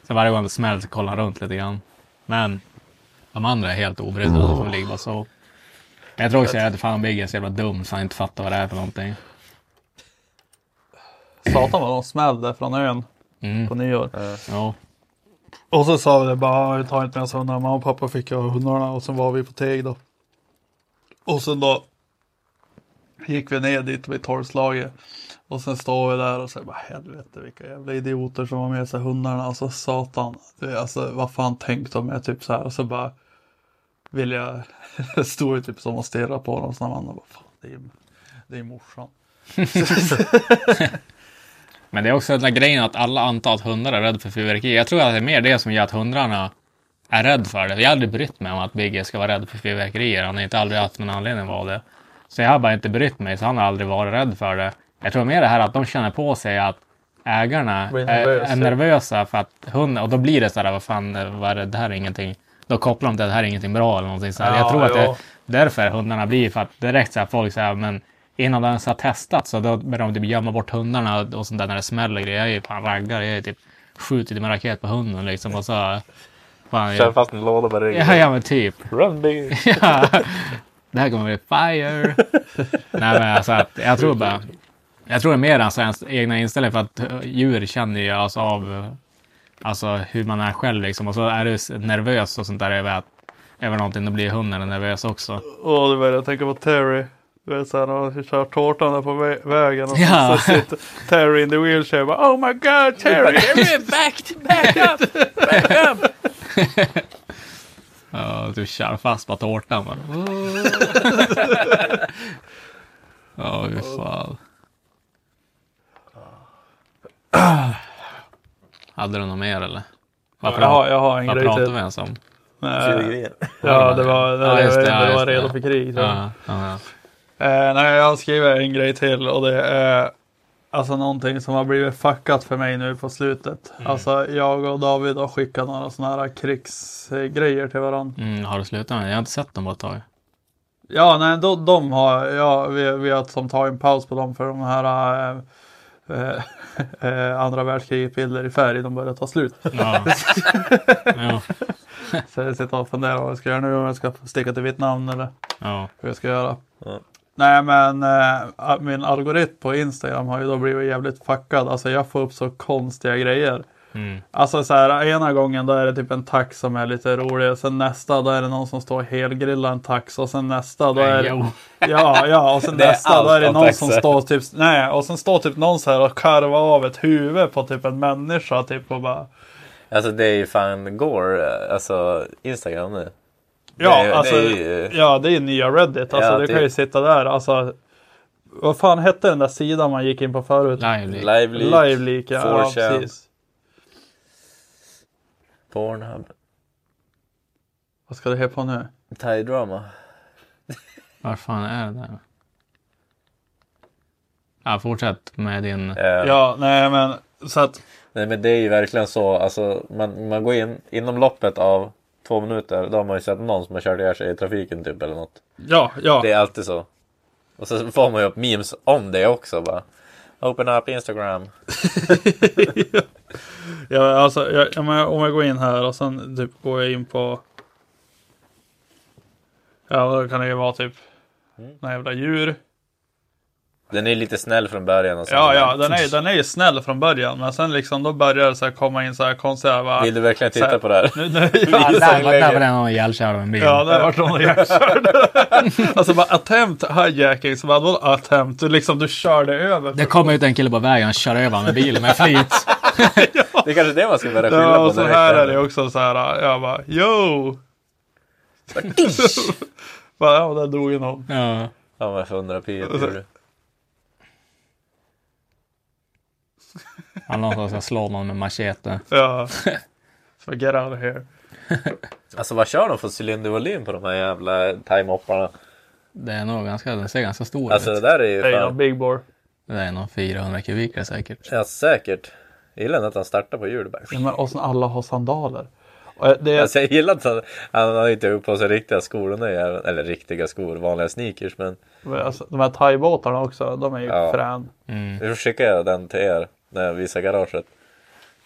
Så varje gång det smäller så kollar han runt lite grann. Men de andra är helt obrydda, de ligger bara så. Jag tror också att fan Bigge är så jävla dum så han inte fattar vad det är för någonting. Satan vad de smällde från ön Mm. på nyår. Ja. Och så sa vi det bara, vi tar inte med oss hundarna. Mamma och pappa fick ha hundarna och sen var vi på Teg då. Och sen då gick vi ner dit vid tolvslaget. Och sen står vi där och säger bara helvete vilka jävla idioter som har med sig hundarna. Alltså satan. Alltså vad fan tänkte de är typ så här. Och så bara vill jag stå ju typ som och stirra på dem. Så när man bara fan det är, det är morsan. Men det är också den där grejen att alla antar att hundar är rädda för fyrverkeri. Jag tror att det är mer det som gör att hundarna är rädd för det. Jag har aldrig brytt mig om att Bigge ska vara rädd för fyrverkerier. Han har inte aldrig haft någon anledning att vara det. Så jag har bara inte brytt mig, så han har aldrig varit rädd för det. Jag tror mer det här att de känner på sig att ägarna Blir är, nervösa. är nervösa för att hunden, och då blir det så här, vad fan, vad är det, det här är ingenting. Då kopplar de till att det här är ingenting bra eller någonting så här. Ja, Jag tror att det ja. är därför hundarna blir, för att direkt så här, folk säger, men innan de ens har testat så då börjar de typ gömma bort hundarna och sånt där när det smäller grejer. Jag är ju fan raggare, jag är typ skjutit med raket på hunden liksom och så. Fan, Kör jag, fast en låda på ryggen. ja, ja men typ. Run. Ja. Det här kommer bli fire. Nej men alltså att jag tror bara. Jag tror det är mer alltså ens egna inställning för att djur känner ju alltså av alltså hur man är själv liksom och så är du nervös och sånt där över att över någonting då blir hunden nervös också. Och du vet, jag tänker på Terry. Du vet såhär när han kör tårtan där på vä- vägen. Och Ja. så sitter Terry in the wheelchair bara Oh my god Terry! back, back up, back up. Ja, du kör fast på tårtan bara. Ja, fy fan. Hade du något mer eller? Vad, jag, har, jag har en vad grej pratade till. vi ens om? Nej, Ja det var, det, Ja, just det, det, ja, det var redo för krig. Ja, ja, ja. Eh, nej, jag har skrivit en grej till och det är alltså någonting som har blivit fuckat för mig nu på slutet. Mm. Alltså jag och David har skickat några sådana här krigsgrejer till varandra. Mm, har du slutat med det? Jag har inte sett dem på ett tag. Ja, nej, de, de har, ja, vi, vi har som tagit en paus på dem för de här eh, eh, andra världskriget bilder i färg, de börjar ta slut. Ja. ja. Så jag sitter och funderar vad jag ska göra nu, om jag ska sticka till Vietnam eller ja. hur jag ska göra. Ja. Nej men eh, min algoritm på Instagram har ju då blivit jävligt fuckad. Alltså jag får upp så konstiga grejer. Mm. Alltså så här ena gången då är det typ en tax som är lite rolig. Sen nästa då är det någon som står och helgrillar en tax. Och sen nästa då är det... Ja, ja och sen nästa då är det någon som står typ... Nej, och sen står typ någon så här och karvar av ett huvud på typ en människa typ och bara... Alltså det är ju fan Gore, eh, alltså Instagram nu. Ja, det, alltså, Det är ju, ja, det är nya Reddit. Alltså, Ja, du det- kan ju sitta där. Alltså, vad fan hette den där sidan man gick in på förut? Lively. Lively, Liveleak, ja, ja 4chan. precis. Pornhub, Vad ska det heta på nu? Thai drama. Vad fan är det där? Ja, fortsätt med din... Eh, Ja, nej men så att... Nej men det är ju verkligen så, alltså man, man går in inom loppet av två minuter, då har man ju sett någon som har kört ihjäl sig i trafiken typ eller något. Ja, ja. Det är alltid så. Och så får man ju upp memes om det också bara. Open up Instagram. ja alltså, jag, om jag går in här och sen typ går jag in på... Ja, då kan det ju vara typ... Mm. Några jävla djur. Den är lite snäll från början och Ja, ja, den är, den är ju snäll från början. Men sen liksom då börjar det så här komma in så här konstiga... Va, Vill du verkligen så här- titta på det här? Nu, nu, Ja, ja, där var där var den någon ihjälkörd av en bil. Ja, där vart de hjärtkörda. alltså bara attempt hijacking. Så bara, vadå attempt? Du liksom, du körde över. Det kom ut en kille på vägen och körde över med bilen med flit. Det är kanske det man ska börja skylla Ja, på och så här är det också så här. Jag bara, yo! bara, ja, där dog ju någon. Ja. Ja men för 100 pi tror du. Han någon som ska slå någon med machete. Ja. Så get out of here. Alltså vad kör de för cylindervolym på de här jävla time-hopparna? Det är nog ganska, den ser ganska stor Alltså det ut. där är ju Det är ju fan... någon big bore. Det är nog 400 kubikare säkert. Ja säkert. Jag gillar att han startar på hjul. Ja, men, och sen alla har sandaler. Och det är, Alltså jag gillar att han, han har inte upp på sig riktiga skor. där. Eller riktiga skor, vanliga sneakers. Men alltså, de här thaibåtarna också, de är ju Ja. frän. Mm. vi får skicka den till er när jag visar garaget.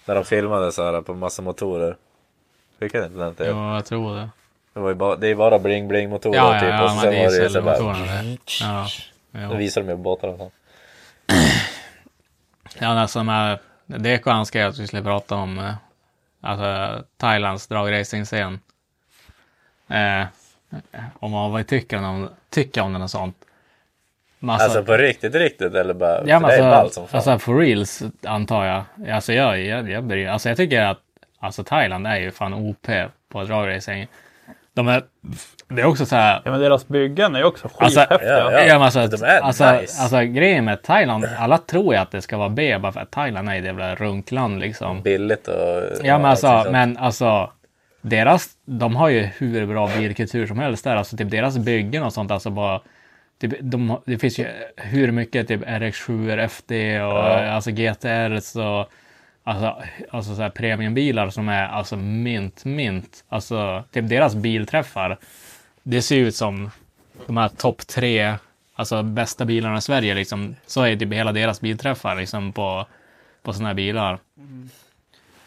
När de filmade så här på massa motorer. Skickade inte den till? Jo, jag tror det. Det, var ju bara, det är bara bling bling motorer Ja, ja, typ. ja, och sen var det ju så bara... det. Ja. Då visar de ju båtarna. Ja, alltså med DK han skrev att vi skulle prata om eh, alltså, Thailands dragracing-scen. Eh, om vad vi tycker om, tycker om den och sånt. Men Alltså, Alltså, på riktigt, riktigt eller bara... ja, för men det är ballt som alltså, fan. alltså for reals antar jag. Alltså jag, jag, jag, bryr, alltså jag tycker att alltså Thailand är ju fan OP på dragracing. De är, det är också så här. Ja men deras byggen är ju också Alltså, skithäftiga. ja, Ja, men alltså, de är alltså, nice. alltså grejen med Thailand, alla tror ju att det ska vara B bara för att Thailand är ett jävla runkland liksom. Billigt och... Ja men alltså, men alltså deras, de har ju hur bra bilkultur som helst där. Alltså typ deras byggen och sånt, alltså bara typ, de, det finns ju hur mycket typ RX7, FD och alltså GTR och alltså, alltså så här premiumbilar som är alltså mint, mint. Alltså typ deras bilträffar. Det ser ut som de här topp tre, alltså bästa bilarna i Sverige liksom. Så är typ hela deras bilträffar liksom på, på sådana här bilar.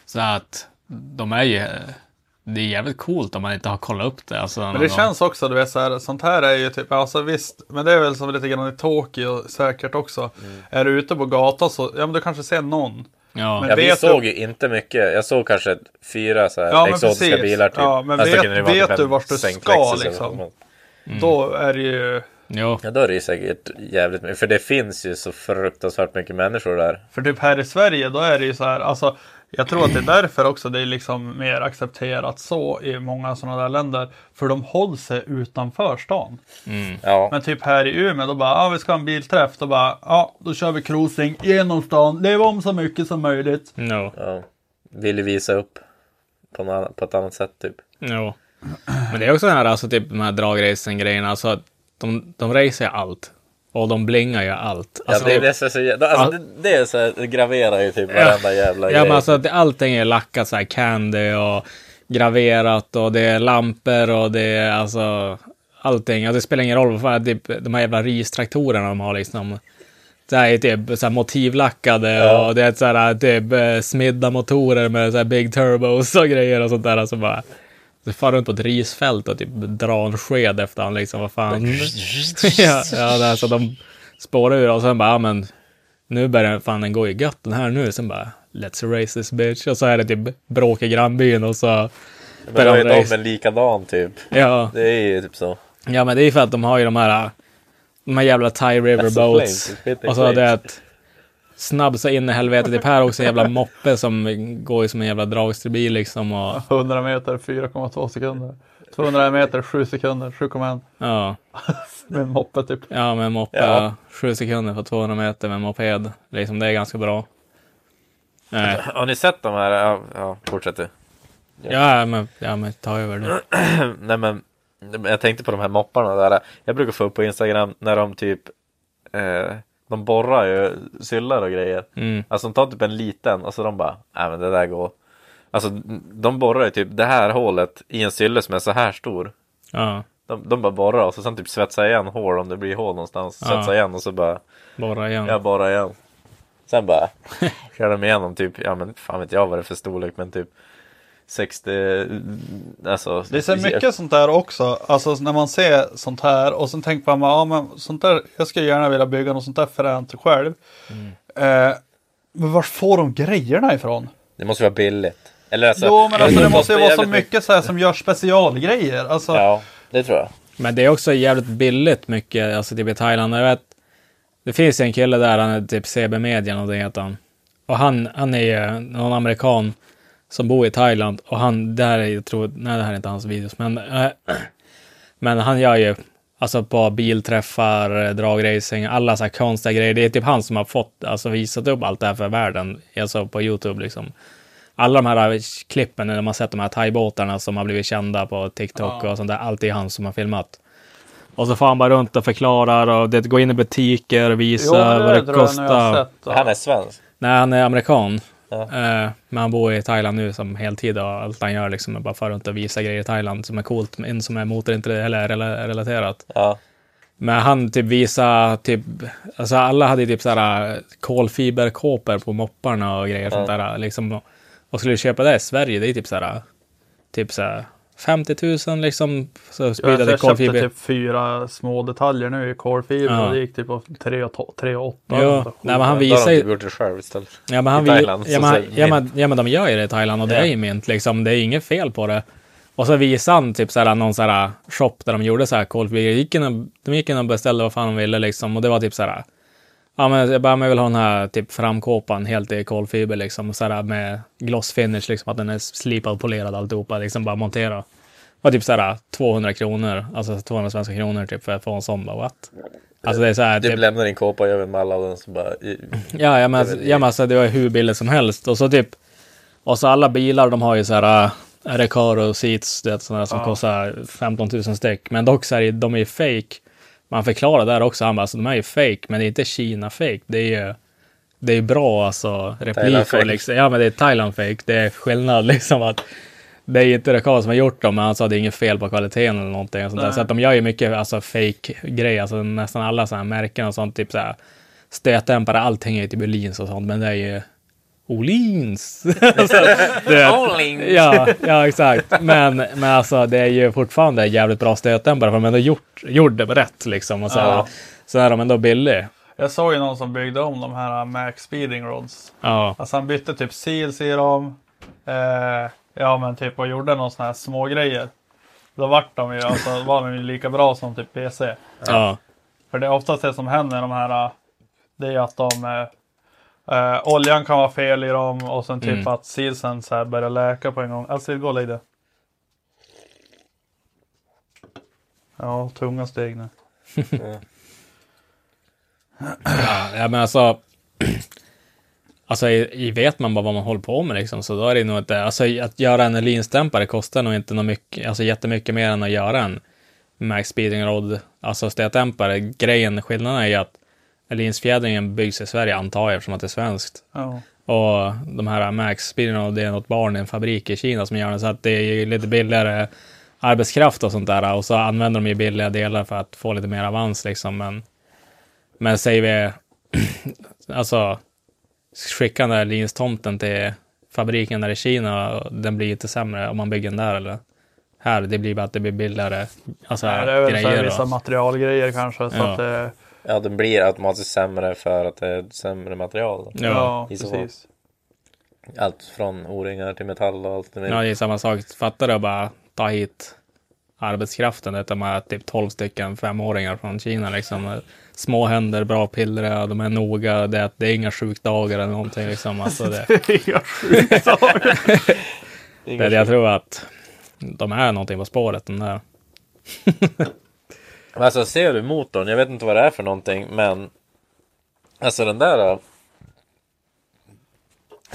Så att de är ju, det är jävligt coolt om man inte har kollat upp det. Alltså, Men det känns också, du vet så här, sånt här är ju typ, alltså visst, men det är väl som lite grann i Tokyo säkert också. Mm. Är du ute på gatan så, ja men du kanske ser någon. Ja, Men Ja, vi vet du- såg ju inte mycket. Jag såg kanske fyra så här Ja, exotiska precis. bilar typ. Ja, men då vet- vet typ du vart du ska, liksom? något. Då är det ju, jo. Ja, då är det ju säkert jävligt mycket. För det finns ju så fruktansvärt mycket människor där. för typ här i Sverige då är det ju så här, alltså jag tror att det är därför också det är liksom mer accepterat så i många sådana där länder. För de håller sig utanför stan. Ja, Men typ här i Umeå, då bara, ja vi ska ha en bilträff. Då bara, ja då kör vi cruising genom stan, lev om så mycket som möjligt. No. ja. Vill ju visa upp på, något annat, på ett annat sätt typ. Jo. Men det är också den här, alltså typ de här dragracing-grejerna, alltså att de, de racear allt. Och de blingar ju allt. Ja, Alltså, det, det, är så, så, alltså, Ja. det, det är så här, det graverar ju typ varenda jävla Ja, grej. men alltså allting är lackat så här candy och graverat och det är lampor och det är alltså allting. Och det spelar ingen roll vad typ, de här jävla ristraktorerna de har liksom. Det här är typ så här motivlackade Ja. och det är så här typ eh, smidda motorer med så här big turbos och grejer och sånt där. Alltså bara. Så far runt på ett risfält och typ dra en sked efter han liksom, vad fan. ja, ja det är så de spårar ur och sen bara, ja men nu börjar fan den gå i gött den här nu. Sen bara, let's race this bitch. Och så är det typ bråk i grannbyn och så men då börjar är de en likadan typ. Ja, Det är ju typ så. ja, men det är för att de har ju de här, de här jävla Thai River Alltså, Boats. Och så det att snabb så in i helvetet. Typ här också en jävla moppe som går som en jävla dragsterbil liksom. Och, 100 meter 4,2 sekunder. 200 meter 7 sekunder, 7,1. ja, Med en moppe typ. ja, med en moppe. Ja. Ja. Sju sekunder på 200 meter med en moped. Liksom, det är ganska bra. Eh, Har ni sett de här? Ja, ja fortsätt du. ja, men, ja, men ta över du. Nej men jag tänkte på de här mopparna där. Jag brukar få upp på Instagram när de typ eh, De borrar ju syllar och grejer. Mm. Alltså de tar typ en liten och så de bara, nej men det där går. Alltså de borrar ju typ det här hålet i en sylle som är så här stor. Ja, De, de bara borrar och så sen typ svetsa igen hål om det blir hål någonstans. Ja. Svetsa igen och så bara, bara igen. jag borrar igen. Sen bara kör de igenom typ, ja men fan vet jag vad det är för storlek men typ 60, alltså. Det är så mycket sånt där också. Alltså när man ser sånt här och sen tänker man, ja men sånt där, jag skulle gärna vilja bygga något sånt där fränt själv. Eh, men var får de grejerna ifrån? Det måste vara billigt. Eller alltså, jo men alltså det måste ju vara så mycket så här som gör specialgrejer. Alltså, Ja, det tror jag. Men det är också jävligt billigt mycket, alltså typ i Thailand. Jag vet, det finns en kille där, han är typ CB Media och det heter han. och han, han är ju någon amerikan som bor i Thailand och han, där är, jag tror, nej det här är inte hans videos, men, äh, men han gör ju alltså på bilträffar, dragracing, alla så här konstiga grejer. Det är typ han som har fått, alltså visat upp allt det här för världen, alltså på Youtube liksom. Alla de här klippen när man sett de här thaibåtarna som har blivit kända på TikTok och sånt där, allt är han som har filmat. Och så får han bara runt och förklarar och det går in i butiker och visar vad det jag har kostar. sett. Han är svensk. Nej, han är amerikan. Ja. Eh, men han bor i Thailand nu som heltid och allt han gör liksom är bara fara runt och visa grejer i Thailand som är coolt, men som är motor eller rela- relaterat. Ja. Men han typ visar typ, alltså alla hade typ såhär kolfiberkåpor på mopparna och grejer sånt där liksom. Och skulle du köpa det i Sverige, det är typ såhär, typ såhär 50 000 liksom. Så Jag, spridade jag köpte typ fyra små detaljer nu i kolfiber Ja. och det gick typ på 3 och to- 3 och 8. Jo, nej, men han Då har visar de ju, typ gjort det själv istället. Ja men, han I Thailand, ja, men, ja, men, ja men de gör ju det i Thailand och det Ja. är ju mint liksom. Det är inget fel på det. Och så visade han typ såhär någon såhär shop där de gjorde såhär kolfiber. Gick in och, de gick in och beställde vad fan de ville liksom. Och det var typ såhär. Ja men jag bara, jag vill ha den här typ framkåpan helt i kolfiber liksom. Såhär med gloss finish liksom. Att den är slipad och polerad alltihopa. Liksom bara montera. var typ såhär 200 kronor. Alltså 200 svenska kronor typ för att få en sån. Bara, what? Alltså det är såhär. Du typ- lämnar din kåpa och gör en mall av den så bara... Ja, ja, men, ja, men alltså, det var hur billigt som helst. Och så typ, och så alla bilar, de har ju så här äh, Recaro Seats, det sådana som Ja. kostar 15 000 styck. Men dock så är det, de är ju fake. Man förklarar där också, han bara, alltså, de är ju fake, men det är inte Kina fake. Det är ju, det är bra alltså, Thailand replik fake. och liksom, ja men det är Thailand fake. Det är skillnad liksom att det är inte Recaro som har gjort dem, men han sa det är inget fel på kvaliteten eller någonting. Och sånt där. Så att de gör ju mycket alltså, fake grejer, alltså nästan alla sådana här märken och sånt, typ så här stötdämpare, allting är ju typ Öhlins och sånt, men det är ju Olins. alltså, ja, ja, exakt. Men, men alltså det är ju fortfarande jävligt bra stötdämpare för de ändå gjort, gjort det rätt liksom. Och så, här, Ja. så är de ändå billig. Jag såg ju någon som byggde om de här Max Speeding Rods. Ja, Alltså han bytte typ seals i dem. Eh, ja men typ och gjorde någon sån här små grejer. Då vart de ju, alltså var de ju lika bra som typ PC. ja, För det är oftast det som händer i de här. Det är att de eh, oljan kan vara fel i dem och sen typ Mm. att sealsen så här börjar läka på en gång. Alltså gå och lägg dig. Ja, tunga steg nu. ja, men alltså. Alltså i, i vet man bara vad man håller på med liksom, så då är det nog inte, alltså att göra en linsdämpare kostar nog inte något mycket, alltså jättemycket mer än att göra en Max Speeding Rod, alltså stötdämpare. Grejen, skillnaden är ju att linsfjädringen byggs i Sverige antar jag eftersom att det är svenskt. Ja. Och de här Max Speeding det är något barn i en fabrik i Kina som gör det. Så att det är ju lite billigare arbetskraft och sånt där. Och så använder de ju billiga delar för att få lite mer avans liksom. Men, men säger vi, alltså skicka den där linstomten till fabriken där i Kina. Den blir inte sämre om man bygger den där eller? Här, det blir bara att det blir billigare alltså, Nej, det är väl grejer. vissa materialgrejer kanske. Så Ja. att Ja, den blir automatiskt sämre för att det är sämre material. Ja, ja, i så fall. precis. Allt från O-ringar till metall och allt. det Ja, det är samma sak. Fattar du att bara ta hit arbetskraften? Det är med typ 12 stycken femåringar från Kina liksom. Små händer, bra pillre, de är noga. Det är, det är inga sjukdagar eller någonting liksom. Alltså det, Inga sjukdagar. det, jag tror att de är någonting på spåret den där. Men Alltså ser du motorn, jag vet inte vad det är för någonting men Alltså den där äh,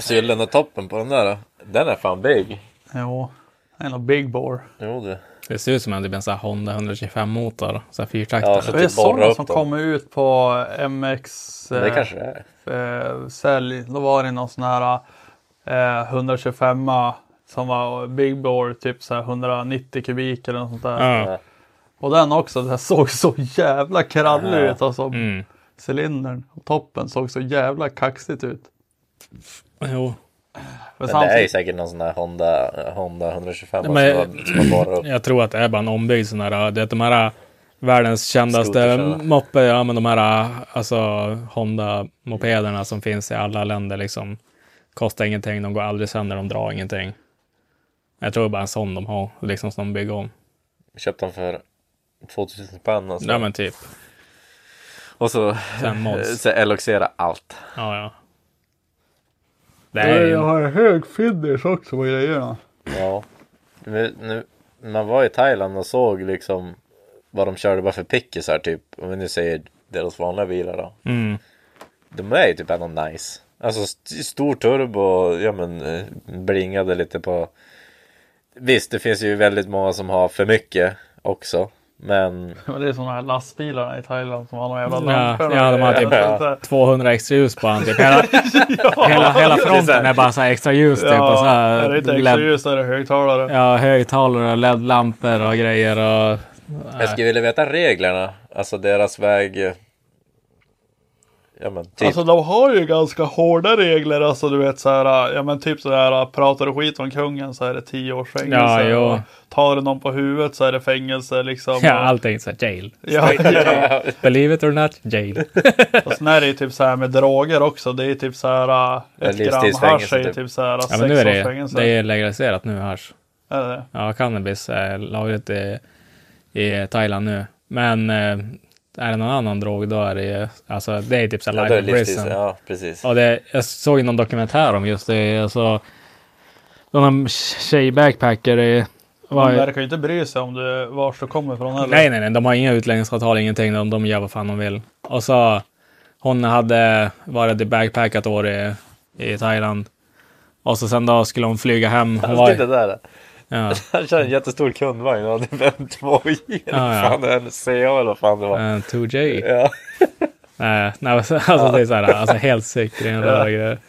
Gyllene toppen på den där Den är fan big jo, det är nog big bore. Jo du Det ser ut som en, typ en sån här Honda 125 motor. Så här fyrtaktare. Ja, så- Det är sådana som kommer ut på MX Det eh, kanske det är eh, sälj. Då var det någon sån här eh, 125 som var big bore, typ så här 190 kubik eller något sånt där. Ja. Och den också, den såg så jävla krallig Ja. ut. Alltså Mm. cylindern och toppen såg så jävla kaxigt ut. Jo. Men Men det är ju säkert någon sån här Honda, Honda 125 Ja, men- som, har, som borrat upp Jag tror att det är bara en ombyggd sån här, det är de här världens kändaste moppe, ja men de här alltså Honda-mopederna som finns i alla länder liksom. Kostar ingenting, de går aldrig sönder, de drar ingenting. Jag tror bara en sån de har, liksom som de bygger om. Köpte den för 2000 spänn alltså. Ja men typ. Och så, så eloxera allt Ja ja. Det är ju... har hög finish också på grejerna. Ja. Nu, nu, man var i Thailand och såg liksom vad de körde bara för pickisar typ. Om vi nu säger deras vanliga bilar då. Mm. De är ju typ ändå nice. Alltså st- stor turbo, ja men eh, blingade lite på. Visst, det finns ju väldigt många som har för mycket också. Men Men det är sådana här lastbilar i Thailand som har några jävla Ja, lampor. ja, de har typ Ja. 200 extra ljus på han. Typ. Hela, hela, hela fronten är bara så här extra ljus. Typ, och så Ja, här, är det inte extra ljus är det högtalare. Ja, högtalare, LED-lampor och grejer. Och, jag skulle vilja veta reglerna. Alltså deras väg. Ja men typ. Alltså de har ju ganska hårda regler. Alltså du vet så här. Ja men typ så här. Pratar du skit om kungen så är det 10 års fängelse. Ja, tar du någon på huvudet så är det fängelse liksom. ja, allting så här, jail. Ja, ja. Believe it or not, jail. Och sen är det ju typ så här med droger också. Det är typ så här. äh, Ett gram hasch är typ. typ så här Ja, sex men nu är års det, fängelse. det är legaliserat nu, hasch. Är det? Ja, cannabis är lagligt i, i Thailand nu. Men eh, är det någon annan drog då är det ju, alltså det är typ så här Ja, är life det in prison. Ja, precis. Och det, jag såg ju någon dokumentär om just det. Alltså, någon tjej-backpacker i- var ju- verkar ju inte bry sig om du, vars du kommer ifrån heller. Nej, nej, nej. De har inga utlänningsavtal, ingenting. De, de gör vad fan de vill. Och så, hon hade varit i backpack ett år i, i Thailand. Och så sen då skulle hon flyga hem. Hon Alltså, det var, där. Ja, Han kör en jättestor kundvagn och hade en i. Ja, ja. Fan, en CA eller vad fan det var. en 2J. Ja. Nej, nej, alltså, alltså det är så här, alltså helt sick grejer.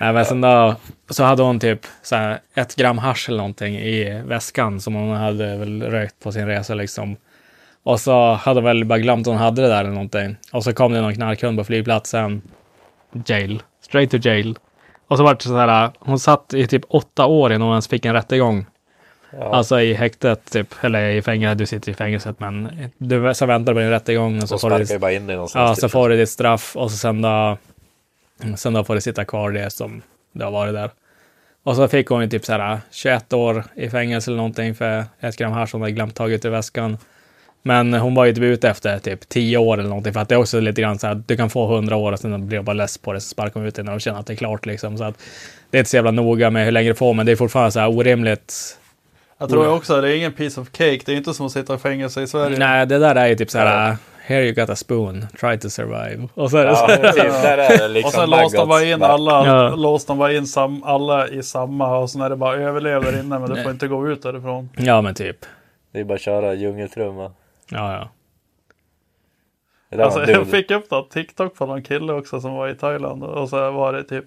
Nej, men sen då, så hade hon typ så här, ett gram hasch eller någonting i väskan som hon hade väl rökt på sin resa liksom. Och så hade hon väl bara glömt att hon hade det där eller någonting. Och så kom det någon knarkhund på flygplatsen. Jail. Straight to jail. Och så var det så här, hon satt i typ åtta år innan hon ens fick en rättegång. Ja. Alltså i häktet, typ, eller i fängelse, du sitter i fängelset men du så väntar på din rättegång och så Så får du bara in dig någonstans. Ja, typ. så får du ditt straff och så sen då, sen då får du sitta kvar det som du har varit där. Och så fick hon ju typ så här 21 år i fängelse eller någonting för ett gram hasch hon hade glömt tagit ur väskan. Men hon var ju typ ute efter typ 10 år eller någonting för att det är också lite grann så här du kan få 100 år och sen blir jag bara less på det så sparkar de ut dig när de känner att det är klart liksom. Så att det är inte så jävla noga med hur länge du får men det är fortfarande så här orimligt. Jag tror också att det är ingen piece of cake. Det är inte som att sitta i fängelse i Sverige. Nej, det där är ju typ så här here you got a spoon, try to survive. Och det så Ja, precis. Där är det liksom och sen låste de bara in alla, Ja. låste de bara in sam, alla i samma och sen är det bara överlev där inne men du får inte gå ut därifrån. Ja, men typ. Det är bara att köra djungeltrumma. Ja, ja. Alltså jag fick upp något TikTok på någon kille också som var i Thailand och så var det typ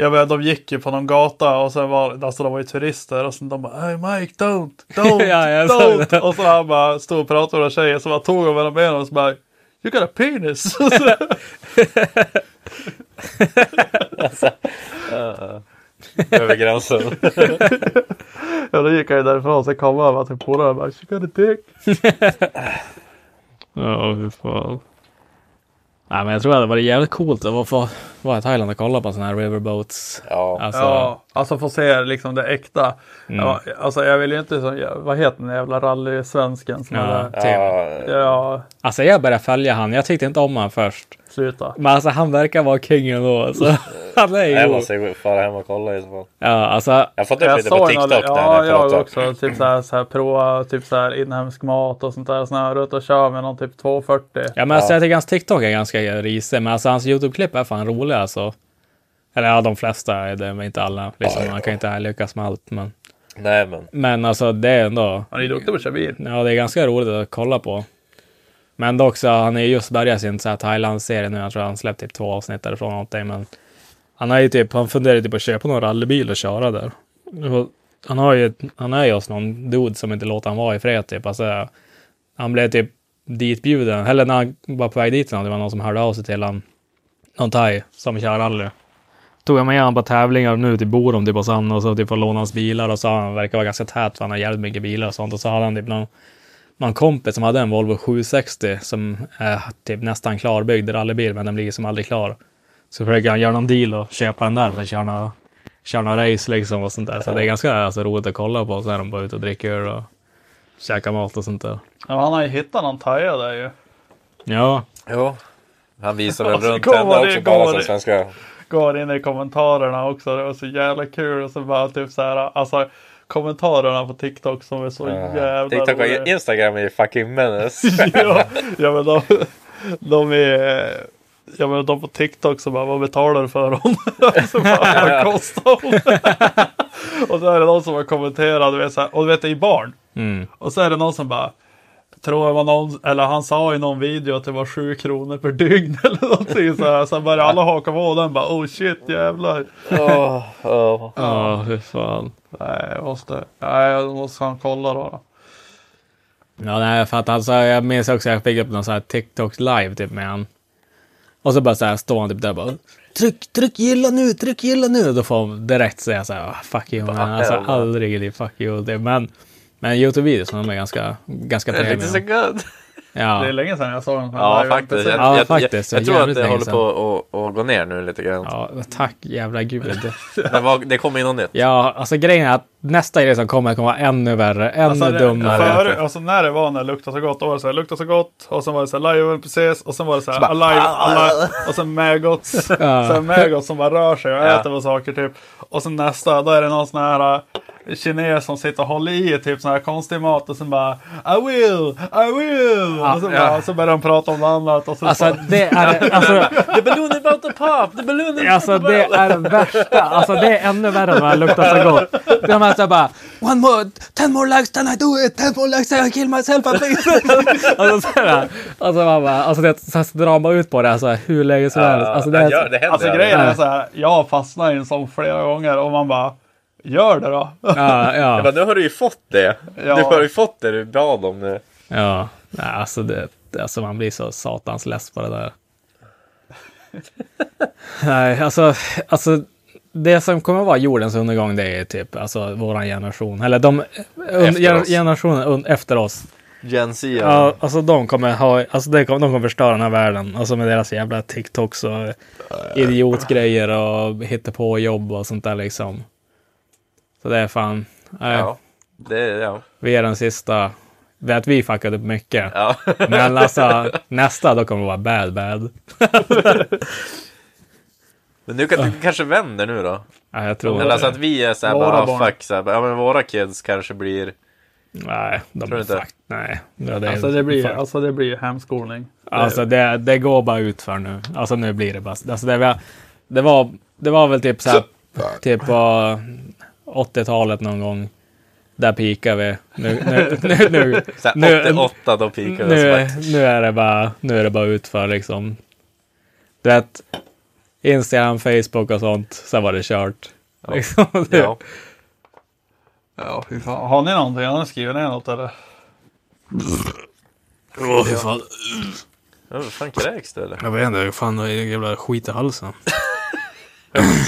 jag vet, de gick ju på någon gata och sen var alltså de var ju turister och sen de bara Hey Mike don't, don't, Ja, jag don't. det. Och så han bara stod och pratade med några tjejer så bara tog han mellan benen och så bara You got a penis. Över gränsen. ja då gick han ju därifrån så kom han bara till polaren och bara You got a dick. Ja, fy fan. Nej, men jag tror att det var jävligt coolt att få vara i Thailand och kolla på sådana här riverboats. Ja. Alltså, Ja, alltså få se liksom det äkta. Mm. Ja, alltså jag vill ju inte så, vad heter den jävla rally-svensken Ja. Ja, Ja, alltså jag började följa han. Jag tyckte inte om han först. Sluta. Men alltså han verkar vara kingen då. Alltså. han är jag ju... måste ju fara hem och kolla i så fall. Ja, alltså. Jag har fått upp lite på TikTok någon- där Ja, när jag jag pratar. också. Typ så här, så här prova typ så här inhemsk mat och sånt där. Snarare ut och kör med någon typ 240. Ja, men alltså jag tycker hans TikTok är ganska risig. Men alltså hans YouTube-klipp är fan roliga alltså. Eller ja, de flesta är det, men inte alla. Liksom, Man kan inte lyckas med allt. Men, Nej men. men alltså det är ändå. Han är duktig på att köra bil. Ja, det är ganska roligt att kolla på. Men dock så, han är just börjat sin Thailand-serie nu. Jag tror han släppt typ två avsnitt därifrån någonting. Men han har ju typ, han funderar typ på att köpa någon rallybil och köra där. Han har ju, han är ju hos någon dude som inte låter han vara i fred typ. Alltså, han blev typ ditbjuden, eller när han var på väg dit, det var någon som hörde av sig till honom. Någon thai som kör rally. Tog jag med honom på tävlingar nu till bor de typ hos han och så typ får låna hans bilar och så han verkar vara ganska tät för han har jävligt mycket bilar och sånt och så hade han typ någon någon kompis som hade en Volvo 760 som är typ nästan klarbyggd rallybil men den blir som aldrig klar. Så försöker han göra någon deal och köpa den där för att köra några, köra några race liksom och sånt där. Så det är ganska alltså, roligt att kolla på. Så är de bara ute och dricker öl och käkar mat och sånt där. Ja, han har ju hittat någon thaia där ju. Ja, Jo. Han visar väl Alltså, runt henne också på alla svenska. går in i kommentarerna också. Det var så jävla kul. Och så bara typ så här, alltså kommentarerna på TikTok som är så jävla TikTok roliga. och Instagram är ju fucking menace. ja, ja, men de, de är... Ja men de på TikTok så bara, vad betalar du för dem? så bara, vad kostar hon? och så är det någon som har kommenterat, du vet, så här, och du vet det är barn. Mm. Och så är det någon som bara, tror jag var någon, eller han sa i någon video att det var sju kronor per dygn eller någonting så här. Sen började alla haka på den bara, oh shit jävlar. Åh, åh. Ja, hur fan. Nej, jag måste, nej, jag måste han kolla då. då. Ja, nej, för att alltså, jag minns också att jag fick upp någon sån här TikToks live typ med han. Och så bara så här står han typ där bara Tryck, tryck gilla nu, tryck gilla nu. Då får man direkt säga så här, "Ah, fuck you man. Alltså aldrig i fuck you. Det, men, men Youtube-videos, de är ganska, ganska Det är lite så trevliga. good. Det är Ja, länge sedan jag såg här Ja, faktiskt. Jag, Ja, jag, faktiskt. jag, jag tror att det håller på att att gå ner nu lite grann. ja, tack jävla gud. Men vad, det kommer in något nytt. Ja, alltså grejen är att nästa grej som kommer kommer vara ännu värre, ännu Alltså, dummare. Före, alltså när det var när det luktade så gott, då var det så här, lukta så gott. Och sen var det så här, live precis. Och sen var det så här, alive, alive. Och sen maggots. Sen maggots som bara rör sig och Ja. äter på saker typ. Och sen nästa, då är det någon sån här kines som sitter och håller i typ sån här konstig mat. Och sen bara, I will, I will. och sen, ja. bara, så börjar de prata om något annat. Och sen Alltså så, det är, alltså, The balloon about to pop! The balloon is Alltså det är det värsta. Alltså det är ännu värre än vad det luktar så gott. De är så bara One more, ten more likes can I do it? Ten more likes can I kill myself at least? alltså sådär. Alltså man bara, alltså det så här drar man ut på det alltså hur länge som helst. Alltså det Ja, är, gör- det händer alltså grejen är så här, jag har fastnat i en sån flera gånger. Och man bara, gör det då. ja, ja, Men nu har du ju fått det. Ja. Du har ju fått det du bad om nu. ja. Nej, alltså det, alltså man blir så satans less på det där. Nej, alltså, alltså det som kommer att vara jordens undergång det är typ alltså våran generation. Eller de Efter oss. generationen un, efter oss. Gen Z. Ja, alltså de kommer ha, alltså det kommer, de kommer förstöra den här världen. Alltså med deras jävla TikToks och idiotgrejer och hitta på jobb och sånt där liksom. Så det är fan, nej, ja. Det, ja. vi är den sista. Vet vi fuckade upp mycket. ja. Men alltså nästa då kommer det vara bad bad. Men nu kan, det kanske vänder nu då. Ja, jag tror Eller alltså det. att vi är såhär Våra bara barn. fuck såhär, ja men våra kids kanske blir Nej, de Tror inte? fuck, nej. Ja, det, är- Alltså det blir, fuck. alltså det blir hemskolning. Alltså det, det går bara ut för nu. Alltså nu blir det bara... Alltså det, var, det, var, det var väl typ så här, typ på 80-talet någon gång. Där pikar vi. Nu, nu, nu, nu, såhär nu, 88 då pikar vi. nu, nu är det bara, nu är det bara ut för liksom. Du vet, Instagram, Facebook och sånt. Sen var det kört. Liksom. bara, ja. Ja, fy fan. Har ni någonting? Har ni skrivit ner något eller? Åh, fy fan. Ja, fan kräks du eller? Jag vet inte, fan det är jävla skit i halsen.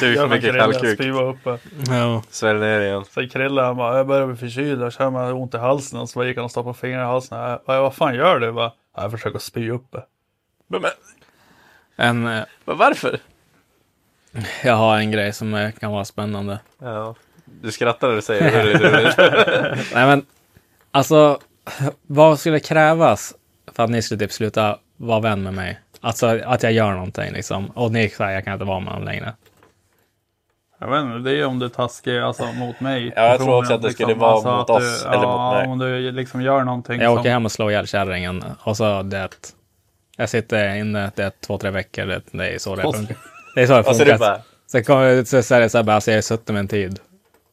Sug för mycket kallkuk. Spyva uppe. Ja. Svälj ner igen. Så Krille han bara, jag börjar bli förkyld, jag känner mig ont i halsen. Och så bara gick han och stoppade fingrar i halsen. Jag bara, vad fan gör du? Jag bara, jag försöker spy uppe. Men, men En, eh, men varför? jag har en grej som eh, kan vara spännande. Ja. Du skrattar när du säger det. Nej men, alltså, vad skulle krävas för att ni skulle typ sluta vara vän med mig? Alltså att jag gör någonting liksom. Och ni säger jag kan inte vara med honom längre. Jag vet inte, det är om du är taskig alltså, mot mig. Ja, jag tror också att det skulle vara mot att oss du, eller ja, mot mig. om du liksom gör någonting Jag som... åker hem och slår ihjäl kärringen. Och så det att jag sitter inne det två, tre veckor. Det, det är så det funkar. Det är så det funkar. bara, Sen kommer så, så är det så här bara, alltså jag har suttit med en tid.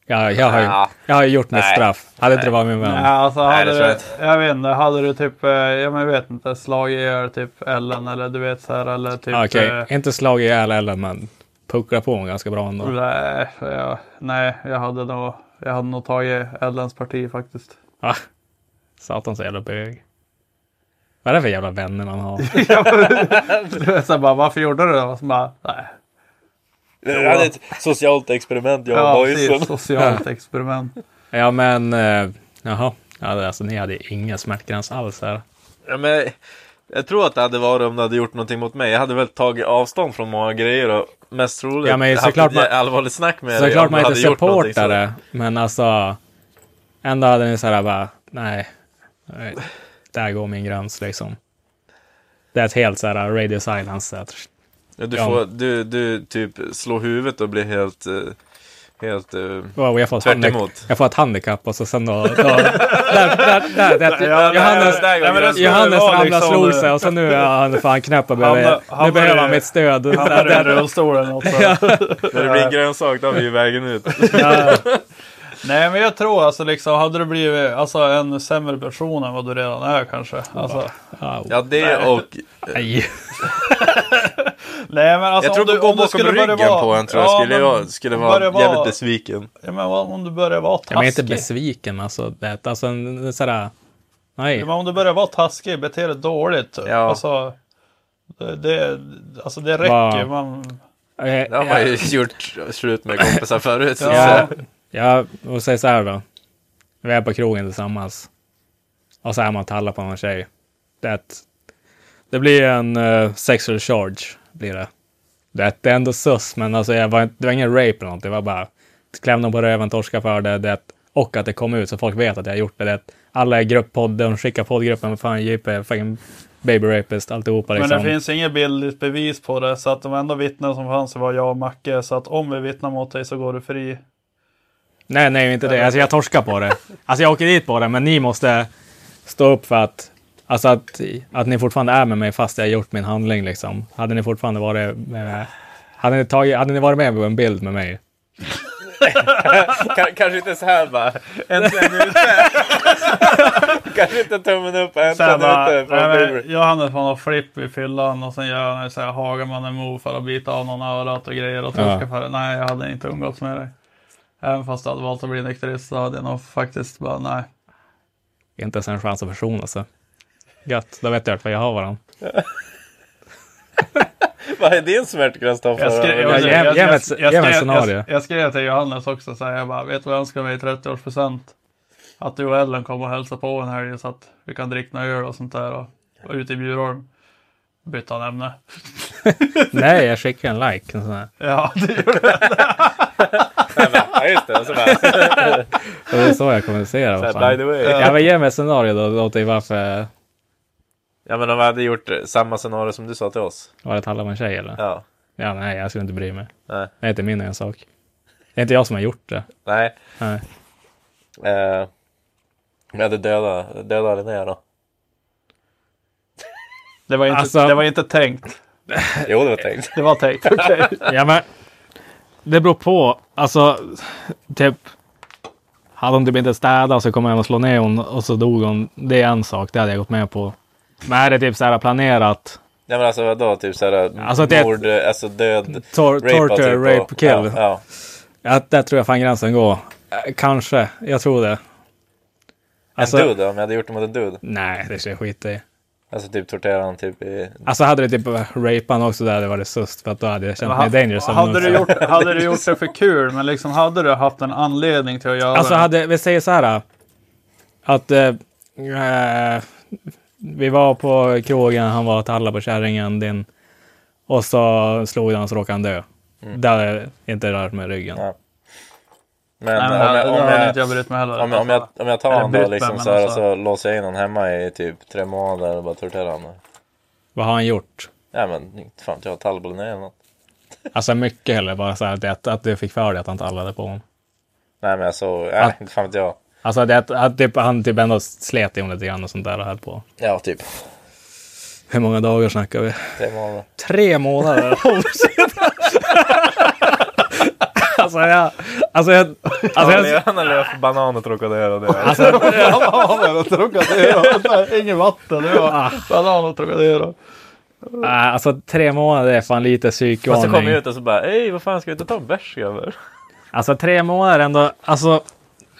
Jag, jag, har, ju, Ja. jag har gjort mitt Nej. straff. Hade inte det varit min vän. Nej, alltså Nej, hade det tror jag du, jag vet inte, hade du typ, eh, men jag vet inte, slagit ihjäl typ Ellen eller du vet så här eller typ... Okej, eh, inte slagit ihjäl Ellen men pucklat på honom ganska bra ändå. Nej, jag, nej, jag hade nog, jag hade nog tagit Ellens parti faktiskt. Ah, satan så jävla bög. Vad är det för jävla vänner man har? Så bara, varför gjorde du det? Och så bara, nej. det hade ett socialt experiment jag och Ja, precis, socialt experiment. ja men, eh, jaha. Ja, alltså ni hade ingen smärtgräns alls här. Ja, men jag tror att det hade varit om du hade gjort någonting mot mig. Jag hade väl tagit avstånd från många grejer och mest troligt Ja, men haft ett man- allvarligt snack med dig Såklart man inte hade gjort någonting supportar sådant. det. Men alltså, ändå hade ni såhär bara, nej. nej, Där går min gräns liksom. Det är ett helt såhär radio silence. Ja, Du, får, du, du typ slår huvudet och blir helt, eh, helt eh, Wow, jag, får Tvärt emot. jag får ett handikapp och så sen då... då där, där, där, där, Ja, Johannes, ska Johannes ramlade liksom, slog sig och så nu är han fan knäpp och behöver, nu behöver han i- mitt stöd. Hamnar i en Där- rullstol eller något. När det blir en grönsak, då har vi ju vägen ut. Ja. Nej men jag tror alltså liksom, hade du blivit alltså, en sämre person än vad du redan är kanske. Alltså, Ja, Ja, det och... nej. nej men alltså Jag tror om du, att gå om du bakom skulle börja ryggen vara, på en tror jag skulle, men jag, skulle börja vara jävligt besviken. Ja men om du börjar vara taskig. Jag är inte besviken alltså. Det, alltså en, en sådär... Nej. Ja, men om du börjar vara taskig, bete dig dåligt. Ja. Alltså, det, det, alltså det räcker. Va- Man, Jag, Det har man ju gjort slut med kompisar förut. så- Ja, ja, och säg så här då. Vi är på krogen tillsammans. Och så är man tallar på någon tjej. Det, det blir en uh, sexual charge. Blir det. Det, är- det är ändå sus, men alltså, jag var, det var ingen rape eller något. Det var bara klämde på röven, torska för det. det och att det kom ut så folk vet att jag har gjort det. det alla är grupppodd, de skickar poddgruppen. Fan, JP, fucking baby rapist, alltihopa liksom. Men det finns inget bildligt bevis på det. Så att de enda vittnen som fanns var jag och Macke. Så att om vi vittnar mot dig så går du fri. Nej, nej, inte det. Alltså jag torskar på det. Alltså jag åker dit på det, men ni måste stå upp för att, alltså att, att ni fortfarande är med mig fast jag har gjort min handling liksom. Hade ni fortfarande varit med, hade ni, tagit, hade ni varit med på en bild med mig? K- kanske inte så här bara. Äntligen kanske inte tummen upp. Här Äntligen ute. nej, får någon flipp i fyllan och sen gör han så här Hagamannen move för att bita av någon örat och grejer och torska Ja. för det. Nej, jag hade inte umgåtts med dig. Även fast du hade valt att bli nykterist så hade jag nog faktiskt bara nej. Inte ens en chans att försona sig. Gött, då vet jag att jag har varandra. Vad är din smärtgräns då? Jag jag, ge- jag, mig jag, ett- jag, scenario. jag, jag skrev till Johannes också så här, jag bara, vet du vad jag önskar mig i 30-årspresent? Att du och Ellen kommer och hälsa på en helg så att vi kan dricka några öl och sånt där och, och ute i Bjurholm. Bytte han ämne. Nej, jag skickar en like. En sån här. Ja, det gjorde det. Ja just det. Och så bara, Och det är så jag kommunicerar. så här, by the way. Ja, men ge mig ett scenario då, då till varför Ja men om vi hade gjort samma scenario som du sa till oss. var det om en tjej eller? Ja. Ja, nej, jag skulle inte bry mig. Nej. Det är inte min ensak. Det är inte jag som har gjort det. Nej. Nej. Eh, vi hade dödat döda Linnea då. Det var inte, Alltså- det var inte tänkt. Jo det var tänkt. Det var tänkt, okej. Ja, men det beror på. Alltså, typ. Hade hon typ inte städat så kom jag hem och slå ner hon och så dog hon. Det är en sak, det hade jag gått med på. Men är det typ så här planerat? Ja men alltså vadå? Typ såhär Alltså, det- mord, eh, alltså död. Tor Rape, torture, typ, och- rape, kill. Ja, ja. Ja, där tror jag fan gränsen går. Eh, Kanske, jag tror det. En Alltså, dude då? Om jag hade gjort det mot en dude? nej, det jag skita i. Alltså typ tortera honom typ i... Alltså hade det typ rapat också där hade det varit sust för att då hade jag känt mig dangerous. som Hade du, gjort, hade du gjort det för kul, men liksom hade du haft en anledning till att göra Alltså det? hade, vi säger så här. Att eh, vi var på krogen, han var och tallade på kärringen din. Och så slog han så råkade han dö. Det hade inte rört med ryggen. Ja. Men, Nej, men om, jag, om, jag, inte jag brytt mig heller. om, jag, om, jag, om jag tar honom då liksom så här, och alltså- så låser jag in honom hemma i typ tre månader och bara torterar honom. Vad har han gjort? Ja men inte fan jag, tallbollen eller något. Alltså mycket heller bara så här att, att, att du fick för dig att han tallade på honom. Nej men jag såg, Ja. ja, inte fan vet jag. Alltså det, att, att typ, han typ ändå slet i honom lite grann och sånt där och höll på. Ja typ Hur många dagar snackar vi? tre månader. Tre månader. Alltså jag... Alltså jag... Alltså jag Han har levt banan och Trocadero det. alltså, Banan och Trocadero. Ingen vatten. Det var banan och Trocadero. äh, alltså tre månader är fan lite Och så kom psykvarning. jag ut och så bara, ej vad fan ska vi inte ta en bärs grabbar? Alltså tre månader ändå. Alltså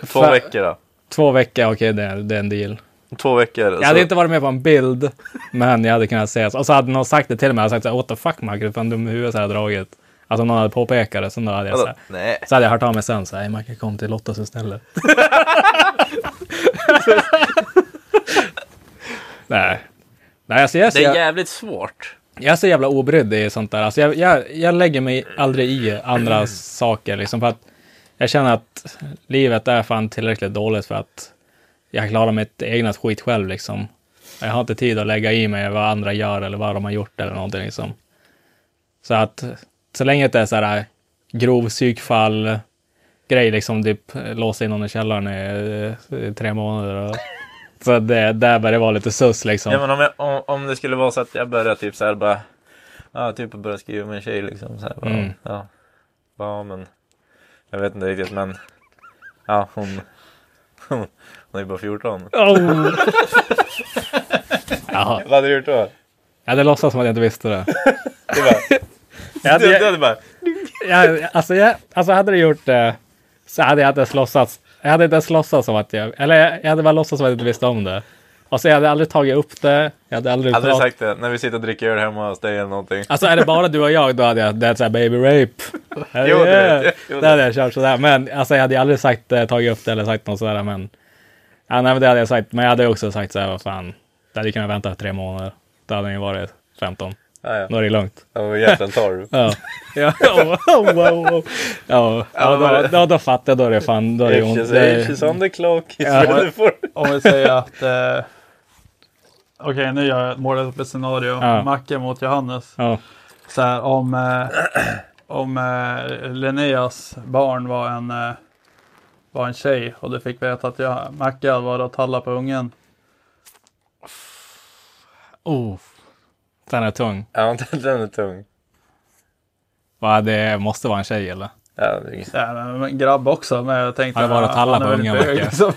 Två Fa- veckor då. två veckor, okej det, är- det är en deal. Två veckor. Jag hade inte varit med på en bild, men jag hade kunnat säga så. Och så hade någon sagt det till mig. Jag hade sagt så här, what the fuck Marcus, du är fan dum i huvudet så här dragit. Alltså någon hade påpekat det, så då hade jag så här, Nej. Så hade jag hört av mig sen så här, "Hej, Marcus kom till Lottas istället. Nej. Nej, alltså jag Det är jävligt svårt. jag är så jävla obrydd i sånt där. Alltså jag, jag, jag lägger mig aldrig i andra saker liksom för att jag känner att livet är fan tillräckligt dåligt för att jag klarar mitt egna skit själv liksom. Jag har inte tid att lägga i mig vad andra gör eller vad de har gjort eller någonting liksom. Så att så länge det är så här grov psykfall grej, liksom typ låsa in någon i källaren i, i tre månader. Och, så det, där började det vara lite sus liksom. Ja men om, jag, om, om det skulle vara så att jag börjar typ så här bara Ja typ börja skriva med en tjej liksom så här, bara, Mm. ja. ja men Jag vet inte riktigt men Ja hon Hon, hon är bara 14 Oh. Vad hade du gjort då? jag hade låtsats som att jag inte visste det. Det Jag hade, du, du hade bara jag, alltså, jag, alltså hade du gjort det så hade jag inte ens låtsats. Jag hade inte ens låtsats som att jag, eller jag, jag hade bara låtsats som att jag inte visste om det. Och så jag hade aldrig tagit upp det. Jag hade aldrig Hade du sagt det när vi sitter och dricker öl hemma hos dig eller någonting? Alltså är det bara du och jag, då hade jag, det är såhär baby rape. Jo, det vet jag. Det det. hade jag kört sådär. Men alltså jag hade aldrig sagt det, tagit upp det eller sagt något sådär. Men, ja, nej, men det hade jag sagt. Men jag hade också sagt såhär, vad fan. Det hade ju kunnat vänta tre månader. Då hade ju varit 15. Ja, ja. Är det lugnt. Hjärtan. Ja. Ja, oh, oh, wow, wow. ja, ja då, då, då fattar jag. Då är det fan. Då är det ont. she's on the clock. Ja. Om vi säger att... Eh, Okej, nu gör jag målat upp ett scenario. Ja. Macke mot Johannes. Ja. Så här, om, eh, om eh, Linneas barn var en, eh, var en tjej och du fick veta att jag, Macke hade varit och tallat på ungen. Oh. Den är tung. Ja, den är tung. Va, det måste vara en tjej eller? Ja, det är... Ja, men en grabb också, men jag tänkte... Har det varit talla är på Macke? liksom.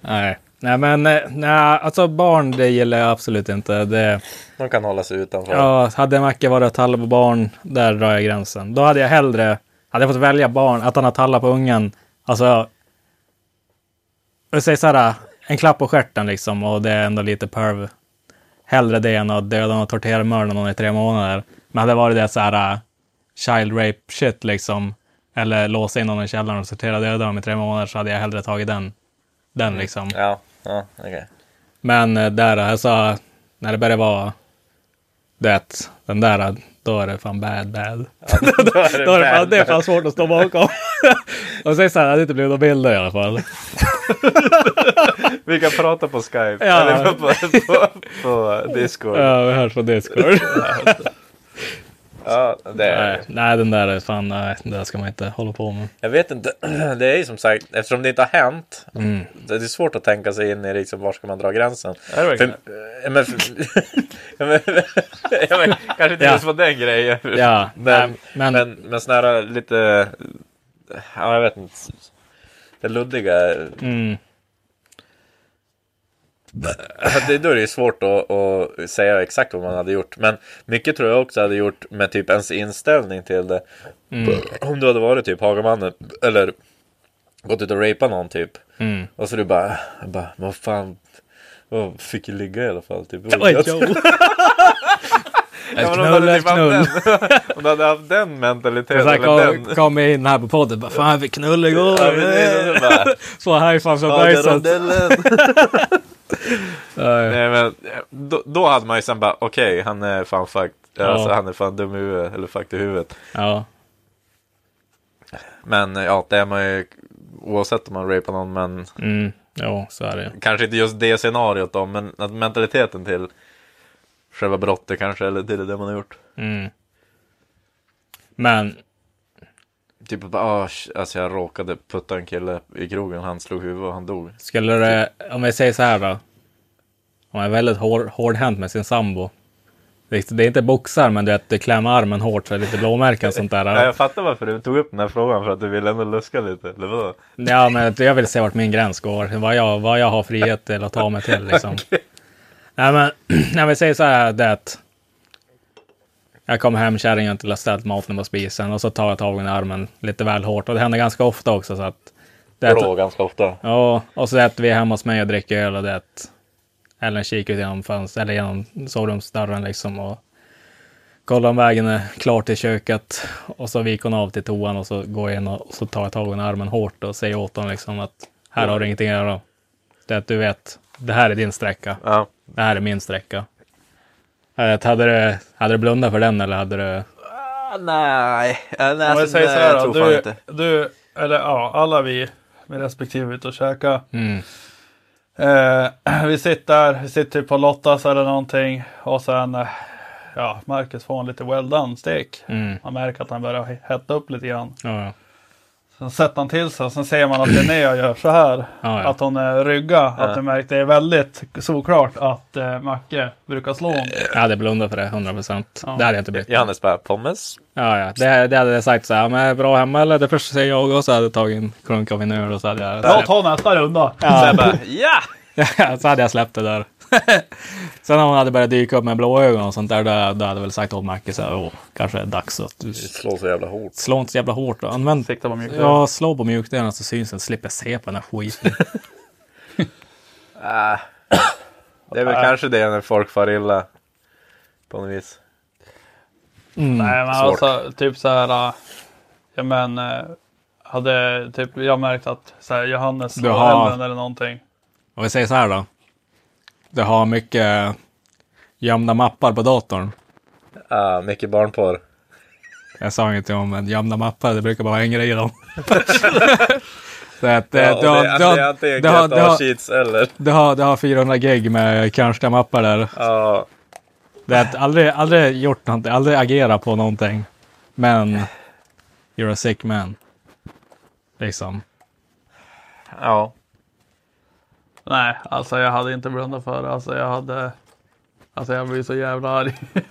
Nej. Nej, men eh, nej, alltså barn, det gillar jag absolut inte. Det, De kan hålla sig utanför. ja, hade Macke varit att talla på barn, där drar jag gränsen. Då hade jag hellre, hade jag fått välja barn, att han har tallat på ungen. Alltså, jag säger så här, en klapp på stjärten liksom och det är ändå lite perv. Hellre det än att döda och tortera mörda någon i tre månader. Men hade det varit det så här child rape shit liksom. Eller låsa in någon i källaren och sortera döda dem i tre månader så hade jag hellre tagit den. Den liksom. Ja, ja okej. Men eh, där, alltså, när det börjar vara det, den där, då är det fan bad bad. Då är det Då är det, fan, bad. det är fan svårt att stå bakom. och sen så här, det inte blivit några bilder i alla fall. Vi kan prata på Skype. Ja. Eller på, på, på, Discord. Ja, Ja, vi hörs på Discord. Det är... nej, nej, den där är fan, nej, det där ska man inte hålla på med. Jag vet inte. Det är ju som sagt, eftersom det inte har hänt. Mm. Det är svårt att tänka sig in i liksom, var ska man dra gränsen. Är det verkligen? För, ja, men, ja, men, ja, men, kanske inte Ja. just på den grejen. Ja, men, men- men, men här lite, ja jag vet inte. Det luddiga. Mm. Det, då är det ju svårt att, att säga exakt vad man hade gjort. Men mycket tror jag också hade gjort med typ ens inställning till det. Mm. Om du hade varit typ Hagamannen eller gått ut och rapat någon typ. Mm. Och så du bara, bara vad fan. Jag fick ju ligga i alla fall. Typ. Oj, Jag-. Ja, Ett men om du hade knull, typ knull. om du hade haft den mentaliteten. Så kom, den. kom in här på podden, bara, fan vi knull igår. Ja, så high five från "Ja, Bergset. rondellen." Nej. Men då, då hade man ju sen bara okej han är fan fucked. Ja. Alltså han är fan dum i huvudet eller fucked i huvudet. Ja. Men ja det är man ju oavsett om man rapar någon men Mm. Jo, så är det. kanske inte just det scenariot då men att mentaliteten till själva brottet kanske eller till det man har gjort. Mm. Men, Typ bara sh- alltså jag råkade putta en kille i krogen han slog huvudet och han dog. skulle det, om jag säger så här då. Om man är väldigt hår, hårdhänt med sin sambo. Det det är inte boxar, men du vet, det klämmer armen hårt så det är lite blåmärken och sånt Ja, där. jag fattar varför du tog upp den här frågan för att du ville ändå luska lite eller vadå? Ja, men jag vill se vart min gräns går. Vad jag, vad jag har frihet till att ta mig till liksom. Nej, men när vi säger så här, det är att jag kommer hem, kärringen till att ställt maten på spisen och så tar jag tag i armen lite väl hårt. Och det händer ganska ofta också. Så att det Bra ganska ofta. Ja, och så att vi hemma hos mig och dricker öl och det att Ellen kikar ut genom fönstret, eller genom sovrumsdörren liksom och kollar om vägen är klar till köket. Och så viker hon av till toan och så går jag in och, så tar jag tag i armen hårt och säger åt honom liksom att här har du ingenting att göra. Det att du vet, det här är din sträcka. Ja. Det här är min sträcka. Eh, Hade du, hade du blundat för den eller hade du? Ah, nej, nej, jag säger så här då, du, du, eller ja, alla vi med respektive ute och käka. Mm, Eh, vi sitter där, vi sitter typ på Lottas eller någonting och sen eh, ja, Marcus får en lite well done stek. Mm. Man märker att han börjar hetta upp lite grann. Ja, ja. Sen sätter han till sig och sen ser man att Linnea gör så här. Ja, ja. Att hon är rygga. Att du märker, det är väldigt såklart att eh, Macke brukar slå honom. Jag hade blundat för det, 100 procent. Det hade jag inte blivit. Johannes bara, pommes? Ja, ja. Det, det hade jag sagt så här, men bra hemma eller? Det första säger jag och så hade jag tagit en klunk av min öl och så hade jag tar nästa runda. Så jag bara, ja! så hade jag släppt det där. Sen om hon hade börjat dyka upp med blå ögon och sånt där, då, då hade jag väl sagt åt Macke så här, åh, kanske är det dags att du Slår så jävla hårt. slår inte så jävla hårt. Då. Använd, Sikta på mjukdelen. ja, slå på mjukdelen så syns den, slipper jag se på den här skiten. Äh. Det är väl kanske det när folk far illa. På något vis. Nej men svårt. alltså typ så här. äh, Ja men. äh, Hade typ jag märkt att så här, Johannes Du slår har- elden eller någonting. Och vi säger så här då. Du har mycket gömda mappar på datorn. Ah, mycket barnporr. Jag sa inget om men gömda mappar, det brukar bara vara en grej i dem. så att, eh, Ja, och du, har, det, du, det är har, antingen du, har, du, har, GTA-cheats eller... du, har, du har 400 gig med kanske mappar där. Ja, Det är att aldrig, aldrig gjort någonting, aldrig agera på någonting. Men you're a sick man. Liksom. ja. Nej alltså jag hade inte blundat för det. Alltså jag hade. Alltså jag blir så jävla arg.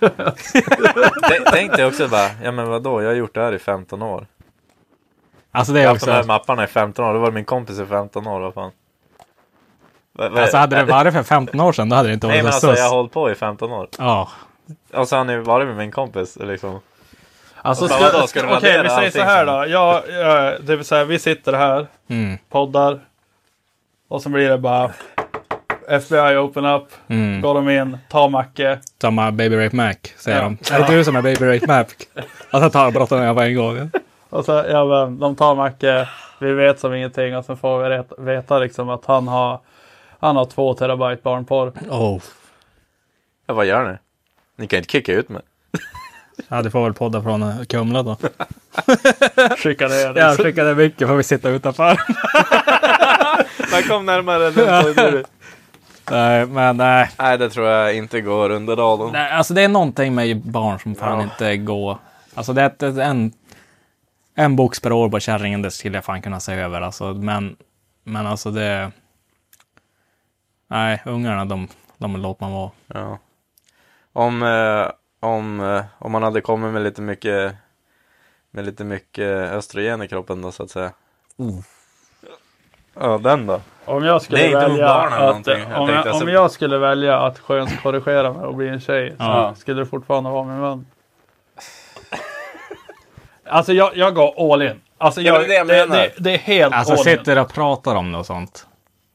Tänk- Tänk dig också bara, ja men vadå, jag har gjort det här i 15 år. Alltså det Jag är har haft de här också. mapparna i 15 år, då var min kompis i 15 år, vad fan. Alltså hade det varit för 15 år sedan då hade det inte Nej varit men så alltså sus. jag har hållit på i 15 år. Ja. Och så har ni varit med min kompis liksom. Alltså vadå, ska du Okej radera vi säger allting så här då. Jag, jag, det vill säga vi sitter här. Mm. Poddar. Och så blir det bara. FBI open up. Mm. Går de in. Ta Macke. Samma Baby Rape Mac, säger Ja. de. Är det du som är Baby Rape Mac? Alltså tar jag brottar med på en gång. Och så, ja, men, de tar Macke, vi vet som ingenting och sen får vi ret- veta liksom att han har, han har två terabyte barnporr. Oh. Ja vad gör ni? Ni kan inte kicka ut mig. Ja, du får väl podda från eh, Kumla då. Skicka det. Jag Liksom. skickade mycket får vi sitta utanför. Man kom närmare den nej, men nej. Nej det tror jag inte går under radarn. nej. Alltså det är någonting med barn som fan Ja. inte går. Alltså det är ett- en, en box per år på kärringen, det skulle jag fan kunna se över. Alltså, men, men alltså det... Nej, ungarna de, de låter man vara. Ja. Om, eh, om, eh, om man hade kommit med lite mycket med lite mycket östrogen i kroppen då så att säga. Ja den då. Om jag skulle Nej, inte välja barn eller att, någonting. Jag om, tänkte jag, alltså- om jag skulle välja att könskorrigera mig och bli en tjej Ja. så skulle det fortfarande vara min vän. Alltså jag, jag går all in. Alltså Ja, jag, men det är det det, jag menar. det, det är helt Alltså all in. sitter och pratar om det och sånt.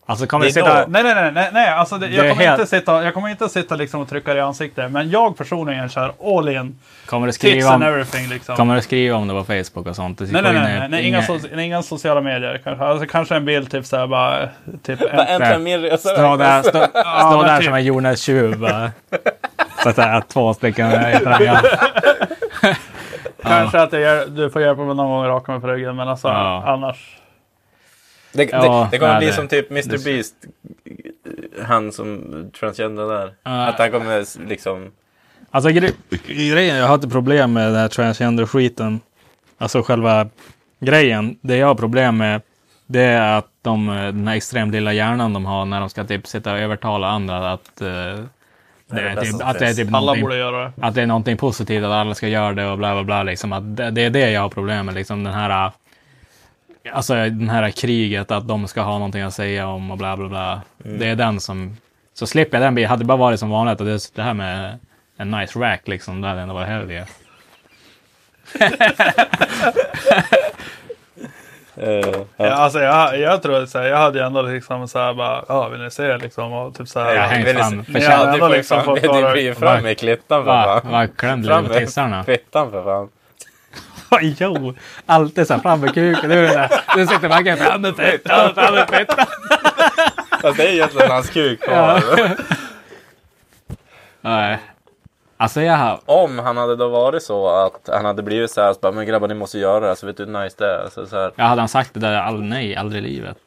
Alltså kommer sitta... Nej, nej, nej, nej. Alltså det, Det jag, kommer helt- inte sitta, jag kommer inte sitta liksom och trycka det i ansiktet. Men jag personligen kör all in. Kommer du skriva om, everything liksom. kommer du skriva om det på Facebook och sånt? Nej, nej, nej, nej, nej inga, so inga sociala medier. Kanske, alltså, kanske en bild typ såhär bara. Typ en, Äntligen min resa. Stå där, stå, stå men där typ. som en jordnäststjuv. bara. Så att är två stycken kanske att jag, du får hjälpa mig någon gång att raka mig på ryggen. Men alltså Ja. annars. Det, Ja, det kommer nej, bli det- som typ Mr det- Beast. Han som transgender där. Ja. Att han kommer liksom. Alltså gre grejen, jag har inte problem med den här transgender-skiten. Alltså själva grejen. Det jag har problem med, det är att de, den här extremt lilla hjärnan de har när de ska typ sitta och övertala andra att eh, det är bästa typ, som att det är finns. typ Alla någonting, borde göra det. att det är någonting positivt att alla ska göra det och bla bla bla. Liksom. Att det, det är det jag har problem med. Liksom den här Alltså den här kriget att de ska ha någonting att säga om och bla bla bla. Det är den som... Så slipper jag den biten. Hade det bara varit som vanligt och det, det här med en nice rack liksom. Det hade ändå varit hell eh, Ja. ja. alltså jag, jag tror att så här, jag hade ändå liksom såhär bara. Ja vill ni se liksom? Och typ såhär. Jag Ja, hänger vill fram. För Ja, tjän- ändå det liksom fått det vara- blir ju fram med klittan för fan. Fram med fittan för fan. jo, alltid så här fram med kuken. Är där. du sitter bara fram med fittan, fram med fittan. Fast det är egentligen hans kuk Ja. kvar. Nej. Alltså jag har... Om han hade då varit så att han hade blivit så här, så bara, men grabbar ni måste göra det, här, så vet du hur nice det är. Alltså, så här, Jag hade han sagt det där, all, nej, aldrig i livet.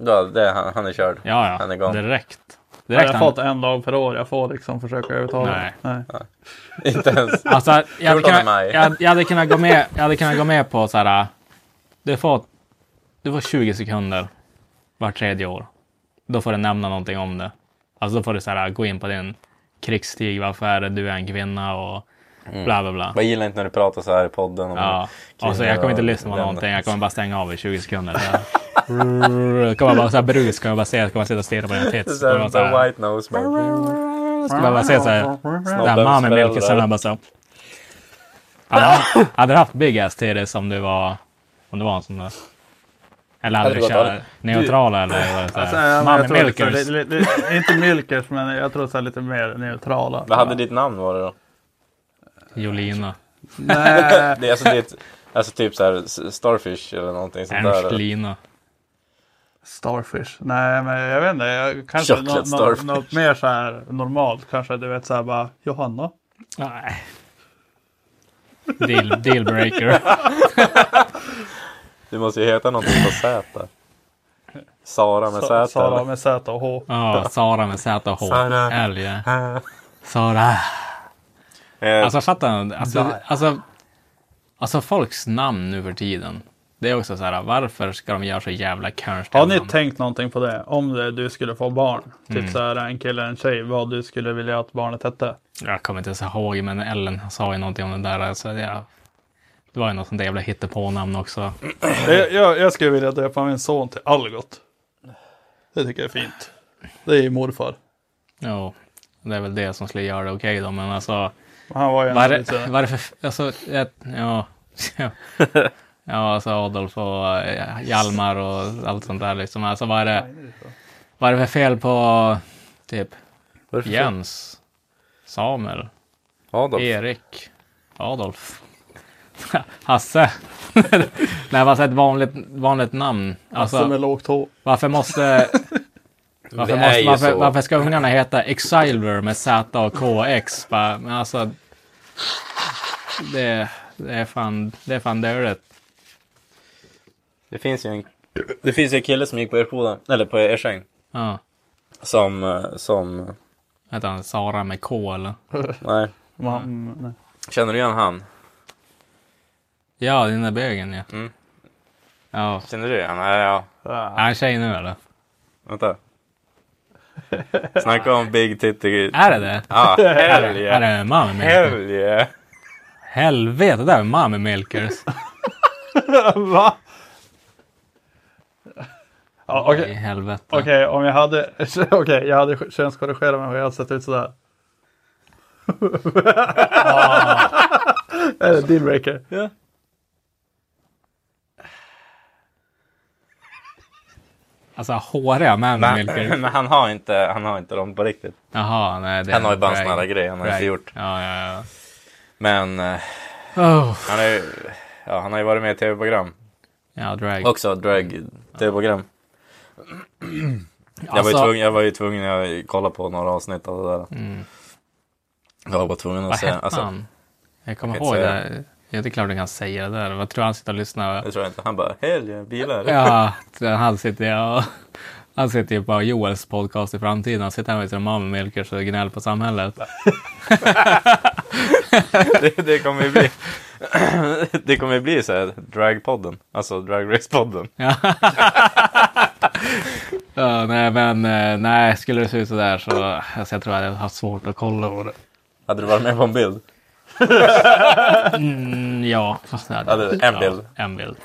då, det, han, han är körd. Ja, Han är ja, gone. direkt. Jag har fått en dag per år. Jag får liksom försöka övertala. Nej. Nej. Inte ens. Alltså, jag, hade 14 kunnat, jag, jag, hade kunnat gå med, jag hade kunnat gå med på så här. Du får, du får 20 sekunder var tredje år. Då får du nämna någonting om det. Alltså då får du så här, gå in på din krigsstig, varför är det du är en kvinna och bla bla bla. Jag gillar inte när du pratar så här i podden. Om Ja, alltså jag kommer inte lyssna på någonting. Jag kommer bara stänga av i 20 sekunder. Här. kommer bara så här brus, kommer bara se, kommer bara sitta och stirra på dina tits. Så här, så här, White nose. Bara, Ska bara se så här. Där mamma föräldrar. milkisen bara så. Hade, hade du haft big ass titties om du var, om du var en sån där? Eller hade du kört neutrala eller Alltså, ja, li, li, inte milkers, men jag tror så här lite mer neutrala. Vad hade ditt namn varit då? Jolina. Nej, Det är alltså, ditt, alltså typ så här Starfish eller någonting sånt där. Ernstlina. Starfish. Nej, men jag vet inte. Jag, kanske nå- starfish. något mer så här normalt. Kanske du vet så här bara Johanna. Nej. Deal, dealbreaker. Du måste ju heta någonting på Z. Sara med Z. Sara med Z och H. Ja, Sara med Z och H. Sara. L ja. Sara. Eh, Alltså fatta, alltså, alltså, alltså folks namn nu för tiden. Det är också så här, varför ska de göra så jävla konstiga Har ni tänkt någonting på det? Om det, du skulle få barn. Typ Mm. så här en kille eller en tjej. Vad du skulle vilja att barnet hette. Jag kommer inte ens ihåg, men Ellen sa ju någonting om det där. Alltså, det, det var ju något sånt där jävla hittepånamn också. Jag, jag, jag skulle vilja döpa min son till Algot. Det tycker jag är fint. Det är ju morfar. Jo, det är väl det som skulle göra det okej då, men alltså. Han var ju Vad är ändå det, lite... vad är det för... Alltså, ett, ja. Ja, alltså Adolf och eh, Hjalmar och allt sånt där liksom. Alltså vad är det, vad är det för fel på typ? Jens, Samuel, Adolf. Erik, Adolf, Hasse? Nej, vad är ett vanligt, vanligt namn? Alltså Alltså, med lågt H. varför måste... Varför, måste, varför, varför ska ungarna heta Exilver med Z och KX? Bara, Men alltså... Det, det är fan, det är fan dåligt. Det finns ju en, det finns ju en kille som gick på Erpoda, eller på Ersäng. Ja. Som, som, Heter han Sara med K eller? nej. Man, mm, nej. Känner du igen han? Ja, den där bögen ja. Mm. Ja. Känner du igen? Nej, ja. Är han tjej nu eller? Vänta. Snacka om Big Titty. Är det det? Ja, hell Är yeah. det Mommy Milkers? Hell yeah. Helvete, det där är Mommy Milkers. Va? Ja, Okej, I helvete. okej, om jag hade... Okej, jag hade könskorrigerat mig och jag hade sett ut sådär. Är det dealbreaker? Ja. Alltså håriga Mommy Men, men han har inte, han har inte dem på riktigt. Jaha, nej. Det är Han har ju bara en sån här grej han har inte gjort. Ja, ja, ja. Men eh, Oh. han, är, ju- ja, han har ju varit med i tv-program. Ja, drag. Också drag tv-program. Jag, var ju Alltså- tvungen, jag var ju tvungen att kolla på några avsnitt av det där. Mm. Jag var tvungen Vad att se. hette Alltså, han? Jag kommer jag ihåg inte det. Ja, det är klart du kan säga det där. Vad tror du han sitter och lyssnar? jag tror inte. Han bara, yeah, bilar. Ja, han sitter och... Han sitter ju på Joels podcast i framtiden. Han sitter här med sina Mommy Milkers och gnäller på samhället. det, det kommer ju bli Det kommer bli så här dragpodden. Alltså dragrace-podden. Ja. ja, nej, men eh, nej, skulle det se ut sådär så alltså, jag tror jag hade haft svårt att kolla på det. Hade du varit med på en bild? Mm, ja, fast det hade Ja, det- en bild. Ja, en bild.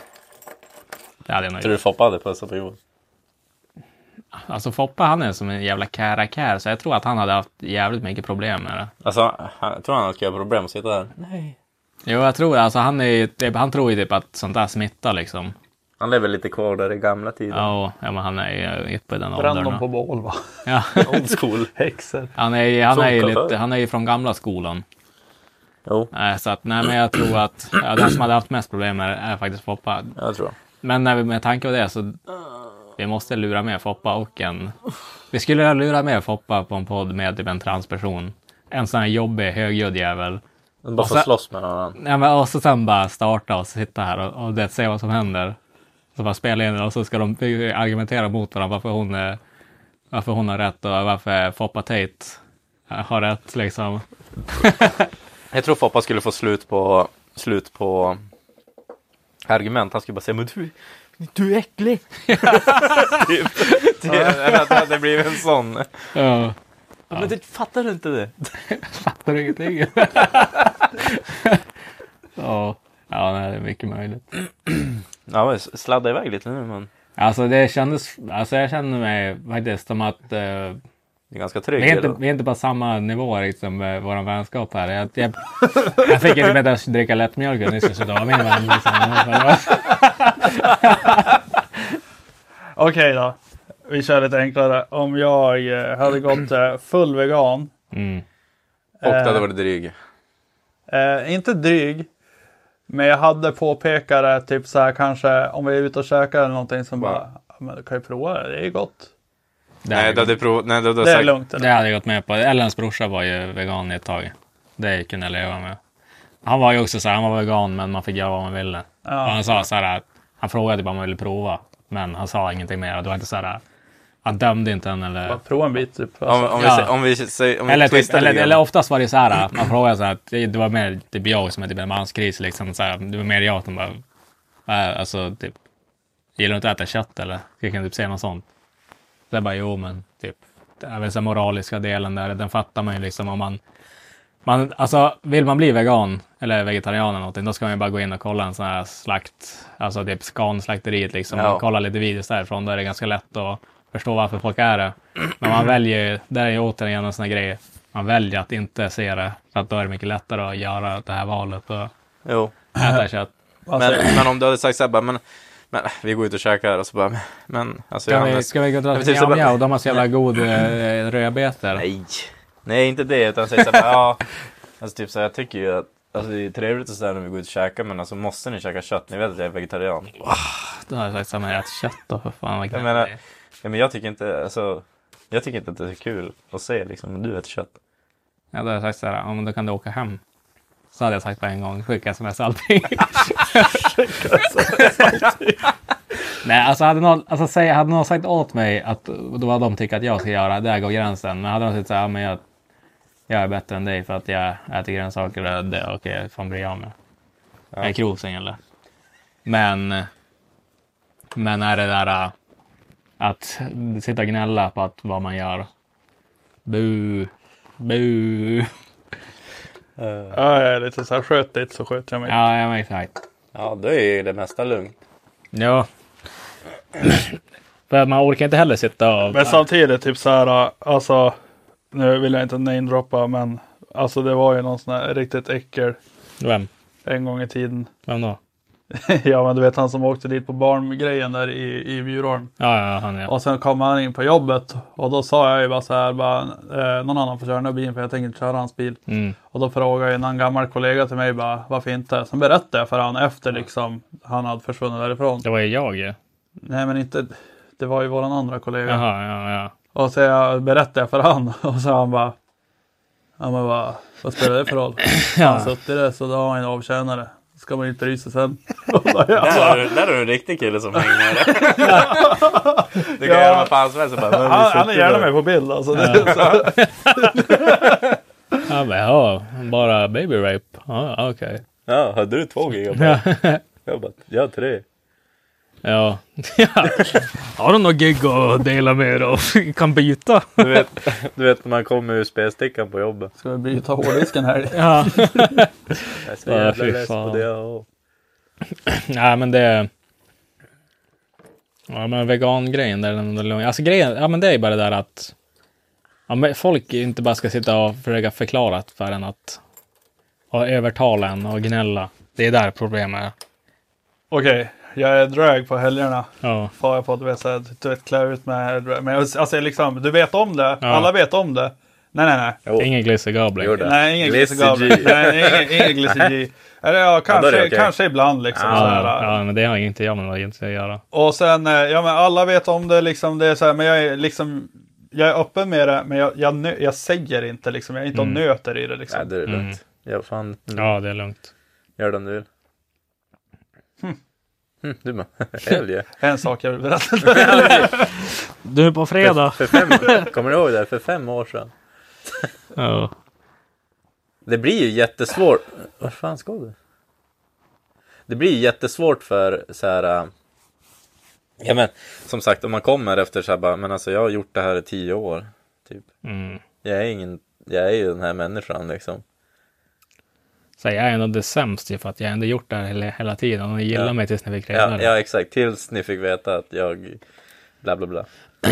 Det hade jag nog Tror du. Foppa hade pussat på Joel? Alltså Foppa han är som en jävla kära så jag tror att han hade haft jävligt mycket problem med det. Alltså, jag tror han skulle ha problem att sitta där. Nej. Jo, jag tror det. Alltså han, är, typ, han tror ju typ att sånt där smittar liksom. Han lever lite kvar där i gamla tiden. Ja, ja men han är ju uppe i den åldern. på bål va? Ja. Old school. Häxor. Han är, ju- han, är ju lite, han är ju från gamla skolan. Jo, Eh, Så att, nej men jag tror att ja, den som hade haft mest problem det är faktiskt Foppa. jag tror Men när vi, med tanke på det så vi måste lura med Foppa och en... Vi skulle lura med Foppa på en podd med typ en transperson. En sån här jobbig, högljudd jävel. Bara så- slåss med varandra. Nej, men, och så sen bara starta och sitta här och, och det, se vad som händer. Spela in det och så ska de argumentera mot varandra varför hon är varför hon har rätt och varför Foppa Tate har rätt liksom. Jag tror Foppa skulle få slut på, slut på argument. Han skulle bara säga, men du, du är äcklig. typ. Det, det hade blivit en sån. Ja. Men det, fattar du inte det? Fattar ingenting. ja, ja nej, det är mycket möjligt. Ja, men sladda iväg lite nu, men Alltså det kändes, alltså jag känner mig faktiskt som att eh, det är ganska trygg. vi, är inte, vi är inte på samma nivå liksom med vår vänskap här. Jag, jag, jag fick inte bättre att dricka lättmjölk nyss så då var min vän liksom. Okej då. Vi kör lite enklare. Om jag eh, hade gått eh, full vegan. Mm. Och det hade eh, varit dryg. Eh, inte dryg. Men jag hade påpekat det typ så här kanske om vi är ute och käkar eller någonting som bara. "Ja, Men du kan ju prova det, det är gott. Det, Nej, du hade provat. Nej, du hade Det är sagt. lugnt. det Eller? hade jag gått med på. Ellens brorsa var ju vegan i ett tag. Det kunde jag leva med. Han var ju också så här, han var vegan men man fick göra vad man ville. Och Ja. han sa så här, han frågade bara om man ville prova. Men han sa ingenting mer. Det var inte så här, han dömde inte en eller... Bara prova en bit typ. Om, Alltså, om, Ja. vi, säger- om vi säger, om vi Eller, typ, eller, eller oftast var det så här, man frågade så här, att det var mer typ jag som är typ en manskris liksom. Så här, det var mer jag som bara, äh, alltså typ, gillar du inte att äta kött eller? Jag kan typ säga något sånt. Så jag bara, jo men typ, det är väl så moraliska delen där, den fattar man ju liksom om man, man, alltså vill man bli vegan eller vegetarian eller någonting, då ska man ju bara gå in och kolla en sån här slakt, alltså typ Scan-slakteriet liksom, Ja. och kolla lite videos därifrån, då är det ganska lätt att förstå varför folk är det. Men man väljer ju, där är ju återigen en sån här grej, man väljer att inte se det, för att då är det mycket lättare att göra det här valet och Jo. äta kött. alltså, Men, men om du hade sagt så här bara, men, men vi går ut och käkar och så bara, men alltså Ska vi, Johannes. ska vi gå och dra men till Njamja och de har så jävla god eh, rödbetor? Nej. Nej, inte det. Utan säga så här, bara, ja. Alltså typ så här, jag tycker ju att Alltså det är trevligt och sådär när vi går ut och käkar men alltså måste ni käka kött? Ni vet att jag är vegetarian. Då har jag sagt samma, ät kött då för fan. vad Jag menar. Ja, men jag tycker inte, alltså Jag tycker inte att det är kul att se liksom, du äter kött. Ja, då har jag sagt så här, ja men då kan du åka hem. Så hade jag sagt på en gång, skicka sms allting. Nej, alltså hade någon, alltså säg, hade någon sagt åt mig att då vad de tycker att jag ska göra, där går gränsen. Men hade de sagt så här, ja, men jag, jag är bättre än dig för att jag äter grönsaker, det, det, okej, fan bryr jag mig. Jag är krosing eller? Men, men är det där att sitta och gnälla på att vad man gör. Bu, bu. Ja, jag är lite så här, sköt dit så sköt jag mig. Ja, ja men exakt. Ja, då är ju det mesta lugnt. Ja. För man orkar inte heller sitta och... Men samtidigt, typ så här, alltså, nu vill jag inte namedroppa, men alltså det var ju någon sån här riktigt äckel Vem? en gång i tiden. Vem då? ja, men du vet han som åkte dit på barngrejen där i, i Bjurholm. Ja, ja, han ja. Och sen kom han in på jobbet och då sa jag ju bara så här, bara, eh, någon annan får köra den här bilen för jag tänker inte köra hans bil. Mm. Och då frågade en gammal kollega till mig bara, varför inte? Sen berättade jag för han efter liksom han hade försvunnit därifrån. Det var ju jag ju. Nej men inte, det var ju våran andra kollega. Jaha, ja, ja. Och så jag berättade jag för han och så han bara, ja men vad, vad spelar det för roll? Ja. Han suttit där så då har han en avtjänare. Ska man inte bry sig sen. Och Där bara, har du, där har du en riktig kille som hänger med dig. Du kan Ja. göra vad fan som helst. och Bara, han, han är gärna med på bild alltså. Det, är så, Ja, men ja, bara baby rape. Ja, okej. Ja, hade du två gig? Jag bara, jag bara, har tre. Ja. Har du något gig att dela med då? Kan byta. Du vet, du vet när man kommer med USB-stickan på jobbet. ska vi byta hårddisken här? Ja. Jag är så Ja, jävla less på det. Ja. Nej, men det... Ja, men vegangrejen där, den är lugn. Alltså grejen, ja men det är bara det där att... Ja, men folk inte bara ska sitta och försöka förklara för en att... Och övertala en och gnälla. Det är där problemet är. Okej, jag är drag på helgerna. Ja. Far jag på, du vet, så här, du vet klä ut mig. Men jag- alltså liksom, du vet om det. Ja. Alla vet om det. Nej, nej, nej. Jo. Ingen glissegabling. Nej, ingen Glizzy glissegabel. G. Nej, ingen, ingen glissy G. Eller ja, är kanske, det okej. kanske ibland liksom. Ja, så här, ja, men det har inte jag med något egentligen att göra. Och sen, eh, ja men alla vet om det liksom. Det är så här, men jag är liksom, jag är öppen med det, men jag, jag, jag säger inte liksom. Jag är inte och Mm. nöter i det liksom. Nej, det är lugnt. Ja, fan. Ja, det är lugnt. Gör det om du vill. Hm, du bara, hell yeah. En sak jag vill berätta. Du på fredag. För fem, kommer du ihåg det? För fem år sedan. Ja. Det blir ju jättesvårt. Var fan ska du? Det blir ju jättesvårt för så här. äh, Ja men som sagt om man kommer efter så här bara, men alltså jag har gjort det här i tio år. Typ. Mm. Jag är ingen, jag är ju den här människan liksom. Så jag är ändå det sämst ju för att jag ändå gjort det här hela, hela tiden. Och ni gillar Ja. mig tills ni fick reda Ja, ja exakt, tills ni fick veta att jag bla bla bla.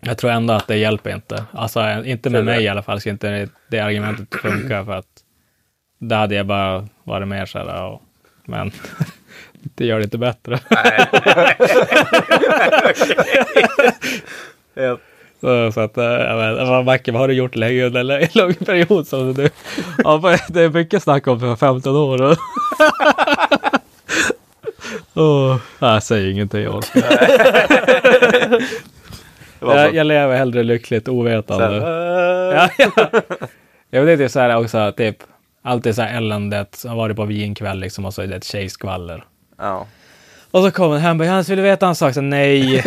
Jag tror ändå att det hjälper inte. Alltså inte med mig i alla fall. Ska inte det, argumentet funka för att där hade jag bara varit mer så här. Och, men det gör det inte bättre. Så, så att, vet, vad Macke, vad har du gjort länge under en lång- period? Så du, ja, det är mycket snack om för 15 år. Oh, jag säger ingenting. Var jag, jag lever hellre lyckligt ovetande. Ja, ja. ja, men det är typ så här också, typ, alltid så här eländet, har varit på vinkväll liksom och så är det ett tjejskvaller. ja. Och så kommer han och bara, Johannes vill du veta en sak? Så, nej.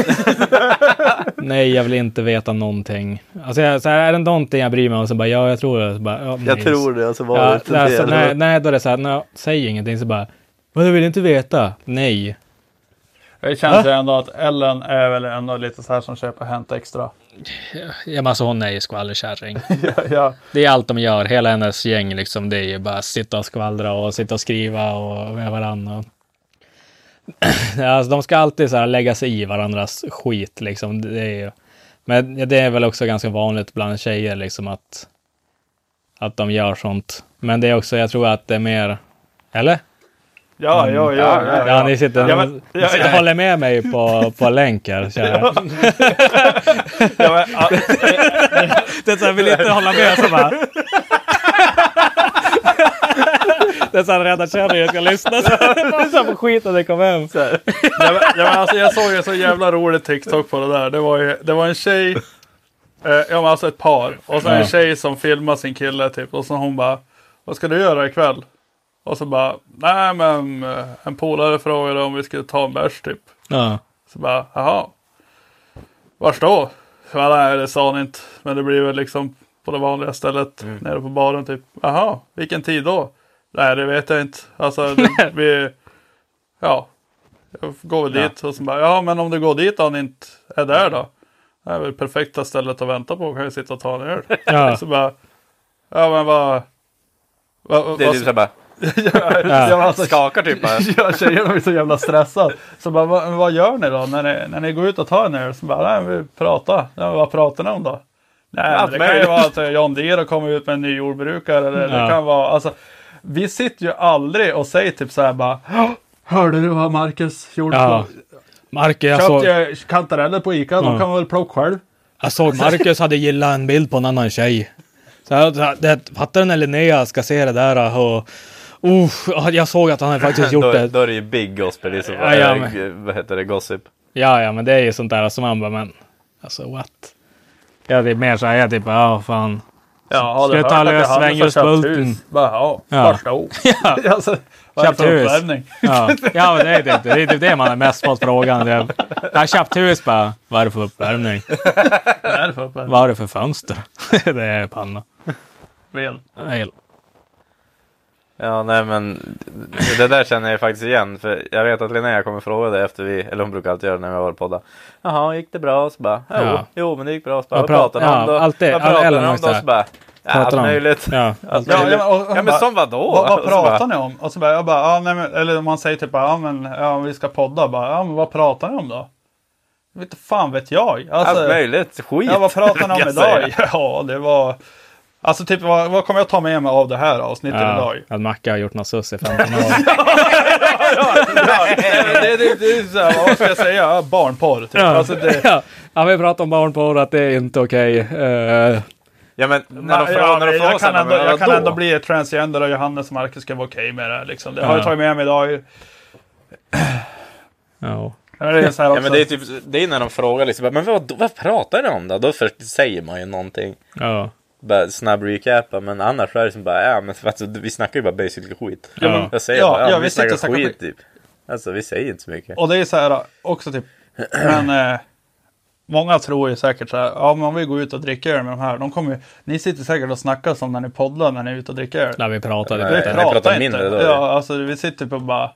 nej, jag vill inte veta någonting. Alltså, jag, så här, är det någonting jag bryr mig om så bara, ja, jag tror det. Så bara, ja, nej. Jag tror det, alltså var Ja, det inte nej, nej, då är det så här, nej, säg ingenting så bara, vad du vill inte veta? Nej. Det känns ju ändå att Ellen är väl ändå lite så här som köper Hänt Extra. Ja, men alltså hon är ju skvallerkärring. ja, ja. Det är allt de gör, hela hennes gäng liksom. Det är ju bara sitta och skvallra och sitta och skriva och med varandra. Ja, alltså, de ska alltid så här lägga sig i varandras skit liksom. Det är, ju- men det är väl också ganska vanligt bland tjejer liksom att, att de gör sånt. Men det är också, jag tror att det är mer, eller? Ja, ja, ja, ja, Ja, ni sitter Ja, men- ja, ja. håller med mig på, på länk här. kära. ja, men, ja, Det är så här, vill inte hålla med så bara. Det är så här rädda kärringen ska lyssna. Så här på skit när det kom hem. ja, men, ja, men alltså, jag såg en så jävla rolig TikTok på det där. Det var, ju, det var en tjej, eh, ja men alltså ett par. Och så en Ja. tjej som filmar sin kille typ. Och så hon bara, vad ska du göra ikväll? Och så bara, nej men eh, en polare frågade om vi skulle ta en bärs typ. Ja. Så bara, jaha. Vars då? Ja, nej, det sa han inte. Men det blir väl liksom på det vanliga stället nere på baren typ. Jaha, vilken tid då? Nej, det vet jag inte. Alltså, det, vi... Ja. Jag går väl dit och så bara, ja men om du går dit och han inte är där då? Det är väl perfekta stället att vänta på. Kan ju sitta och ta en öl. Ja. Så bara, ja men vad... vad, Det är typ såhär bara, ja, ja, alltså, skakar typ bara. Ja, tjejerna blir så jävla stressade. Så bara, vad, vad gör ni då när ni, när ni går ut och tar en öl? Så bara, nej, vi pratar. Ja, vad pratar ni om då? Nej, Allt men det kan ju vara att eh, John Deere har kommit ut med en ny jordbrukare. Eller det Ja. kan vara, alltså, vi sitter ju aldrig och säger typ så här bara, "Ja, hörde du vad Marcus gjorde? Ja. Marcus, jag såg, Köpte jag kantareller på Ica, de Ja. kan man väl plocka själv. jag såg Marcus hade gillat en bild på en annan tjej. Så jag, det, fattar du när Linnea ska se det där och... Uh, jag såg att han hade faktiskt gjort då, det. då är det ju big gospel, är så, Ja, ja, men- vad heter det, gossip. Ja, ja, men det är ju sånt där som man bara, men alltså what? Ja, det är mer så här, jag typ, ja fan. Ja, har du jag ta hört att Johannes har köpt svänghjulsbulten? hus? Bara, ja, Ja. varsågod. Ja. alltså, är Köpt för hus. Ja, ja men det, är typ, det är typ det man har mest fått frågan. Det- Jag har köpt hus bara, vad är det för uppvärmning? Vad är det för uppvärmning? Vad är det för fönster? Det är panna. Vel. El. Ja, nej men det där känner jag faktiskt igen. För jag vet att Linnea kommer fråga det efter vi, eller hon brukar alltid göra det när vi har varit podda. Jaha, gick det bra? Så bara, jo, Ja. jo men det gick bra. Så bara, Vad vad pra- pratar ni om ja, då? alltid. vad pratar ni om då? Så bara, ja, allt om. möjligt. Ja, Allt Ja, möjligt. ja, men- och- ja men som vadå? Vad, vad Och så pratar bara, ni om? Och så bara, jag bara, ja, nej, men, eller man säger typ, ja men ja, vi ska podda. Bara, ja, men vad pratar ni om då? Vet fan vet jag. Alltså, Allt möjligt. Skit. Ja, vad pratar ni om idag? Ja, det var... Alltså typ, vad, vad kommer jag ta med mig av det här avsnittet ja, idag? att Macke har gjort något sus i 15 år. Ja, det, det, det är så här, vad ska jag säga? Ja, Barnporr. Typ. Ja. Alltså, det, ja. ja, vi pratar om barnporr, att det är inte okej. Eh, Ja men när de, Ja, frågar, när de jag, kan ändå, jag kan ändå bli transgender och Johannes och Marcus ska vara okej med det. Liksom. Det har jag Ja. tagit med mig idag. ja. Men Det är Ja men det är typ, det är när de frågar liksom, men vad, vad pratar ni om då? Då först säger man ju någonting. Ja. Bara snabb recapa, men annars är det som bara, ja men alltså, vi snackar ju bara basically skit. Ja, men- Jag säger Ja, bara, ja, ja, vi, vi snackar och snackar skit skit. typ. Alltså vi säger inte så mycket. Och det är så här också typ. Men eh, Många tror ju säkert så här, ja men om vi går ut och dricker öl med de här, de kommer ju, ni sitter säkert och snackar som när ni poddar när ni är ute och dricker öl. Där vi pratade Nej, lite. vi pratar mindre då. Ja, alltså vi sitter på bara,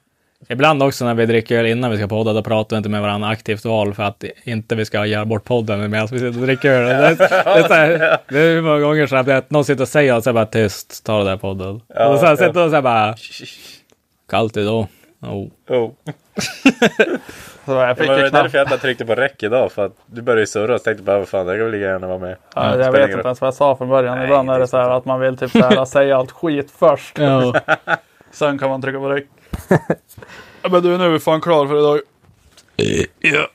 Ibland också när vi dricker öl innan vi ska podda, då pratar vi inte med varandra aktivt val för att inte vi ska göra bort podden medan vi sitter och dricker öl. Det, är- det, är så här, det är hur många gånger här att någon sitter och säger och så här bara tyst, ta det där podden. Ja, och så här, ja. sitter och så här bara, kallt idag. Oh. Oh. så jag Det fick var väl knappt, därför jag bara tryckte på räck idag. För att du började ju surra och tänkte bara, vad fan, det kan väl lika gärna vara med. ja, jag vet inte ens vad jag sa från början. Nej, Ibland är det det så här att man vill typ så här säga allt skit först. Ja. Sen kan man trycka på räck. Ja, men du, nu är vi fan klar för idag. Ja.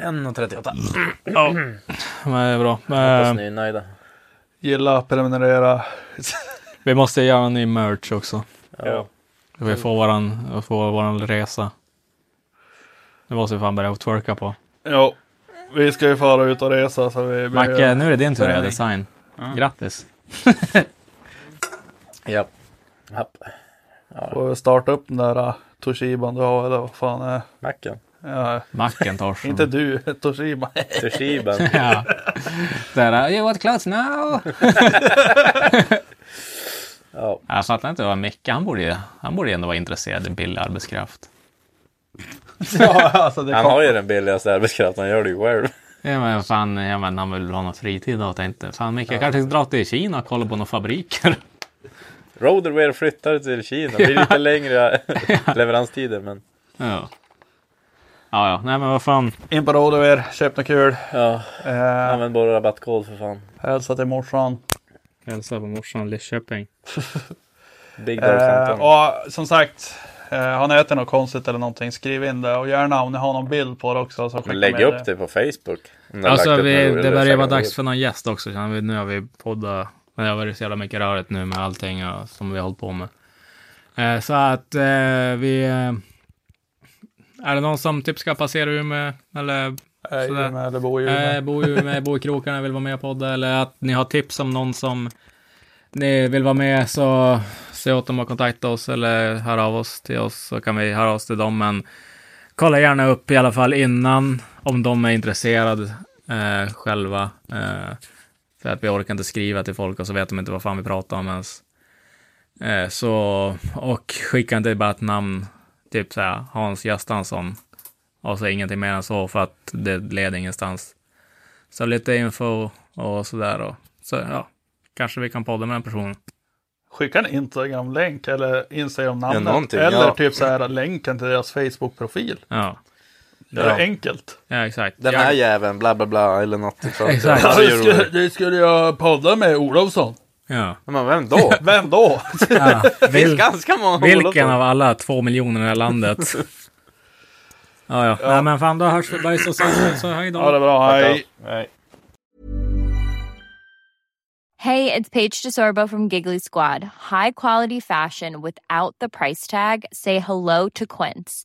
1.38. ja. Men det är bra. Hoppas Men, ni är nöjda. Gilla, prenumerera. vi måste göra en ny merch också. Ja. Vi får våran, får våran resa. Det måste vi fan börja twerka på. Ja, vi ska ju fara ut och resa så vi Macke, nu är det din tur att göra design. Grattis. Japp. Japp. får starta upp den där uh, Toshiban du har eller vad fan är Macken. ja, Macintosh. Inte du, Toshiba. Toshiban. Ja. Där, you want clothes now? ja. Jag fattar inte vad Micke, han borde ju, han borde ändå vara intresserad i billig arbetskraft. ja, alltså det Han kom, har ju den billigaste arbetskraften, han gör det ju själv. Ja men fan, ja, men han vill ha någon fritid och tänkte, fan Micke jag kanske ska dra till Kina och kolla på några fabriker. Roderwear flyttar till Kina. Det blir lite längre leveranstider men Ja. Ja, ja, nej men vad fan. in på Rodover, köp något kul. ja, Eh, använd bara rabattkod för fan. hälsa till morsan. Hälsa på morsan Lidköping. Big Dog Eh, 15. och som sagt, eh, har ni ätit något konstigt eller någonting, skriv in det. Och gärna om ni har någon bild på det också. Så Men lägg upp det på Facebook. Alltså vi, det börjar vara dags för någon gäst också. känner vi. Nu har vi poddat, men det har varit så jävla mycket rörigt nu med allting ja, som vi har hållit på med. Eh, så att eh, vi... Eh, är det någon som typ ska passera Umeå eller Eh, sådär. Umeå eller bo i Eh, Umeå. bo i Umeå, bo i krokarna, vill vara med och podda eller att ni har tips om någon som ni vill vara med så se åt dem att kontakta oss eller höra av oss till oss så kan vi höra oss till dem. Men kolla gärna upp i alla fall innan om de är intresserade eh, själva. För att vi orkar inte skriva till folk och så vet de inte vad fan vi pratar om ens. Eh, så, och skicka inte bara ett namn, typ så här Hans Göstansson och så ingenting mer än så för att det leder ingenstans. Så lite info och sådär och så ja, kanske vi kan podda med den personen. Skicka en Instagram-länk eller Instagram-namnet. Ja, eller ja. typ så här länken till deras Facebook-profil. Ja, Det är enkelt. ja exakt. Den här jäveln, bla bla bla, eller något. Exakt. Ja, det är skulle, det skulle jag podda med Olofsson. Ja. Men vem då? Vem då? ja. Det finns Vil, ganska många vilken Olofsson. av alla två miljoner i det här landet? ja, ja. Nej, men fan, då hörs vi. Bajs och så, så hej då. Ja, det är bra. Hej. Nej. Hey, it's Paige DeSorbo from Giggly Squad. High quality fashion without the price tag. Say hello to Quince.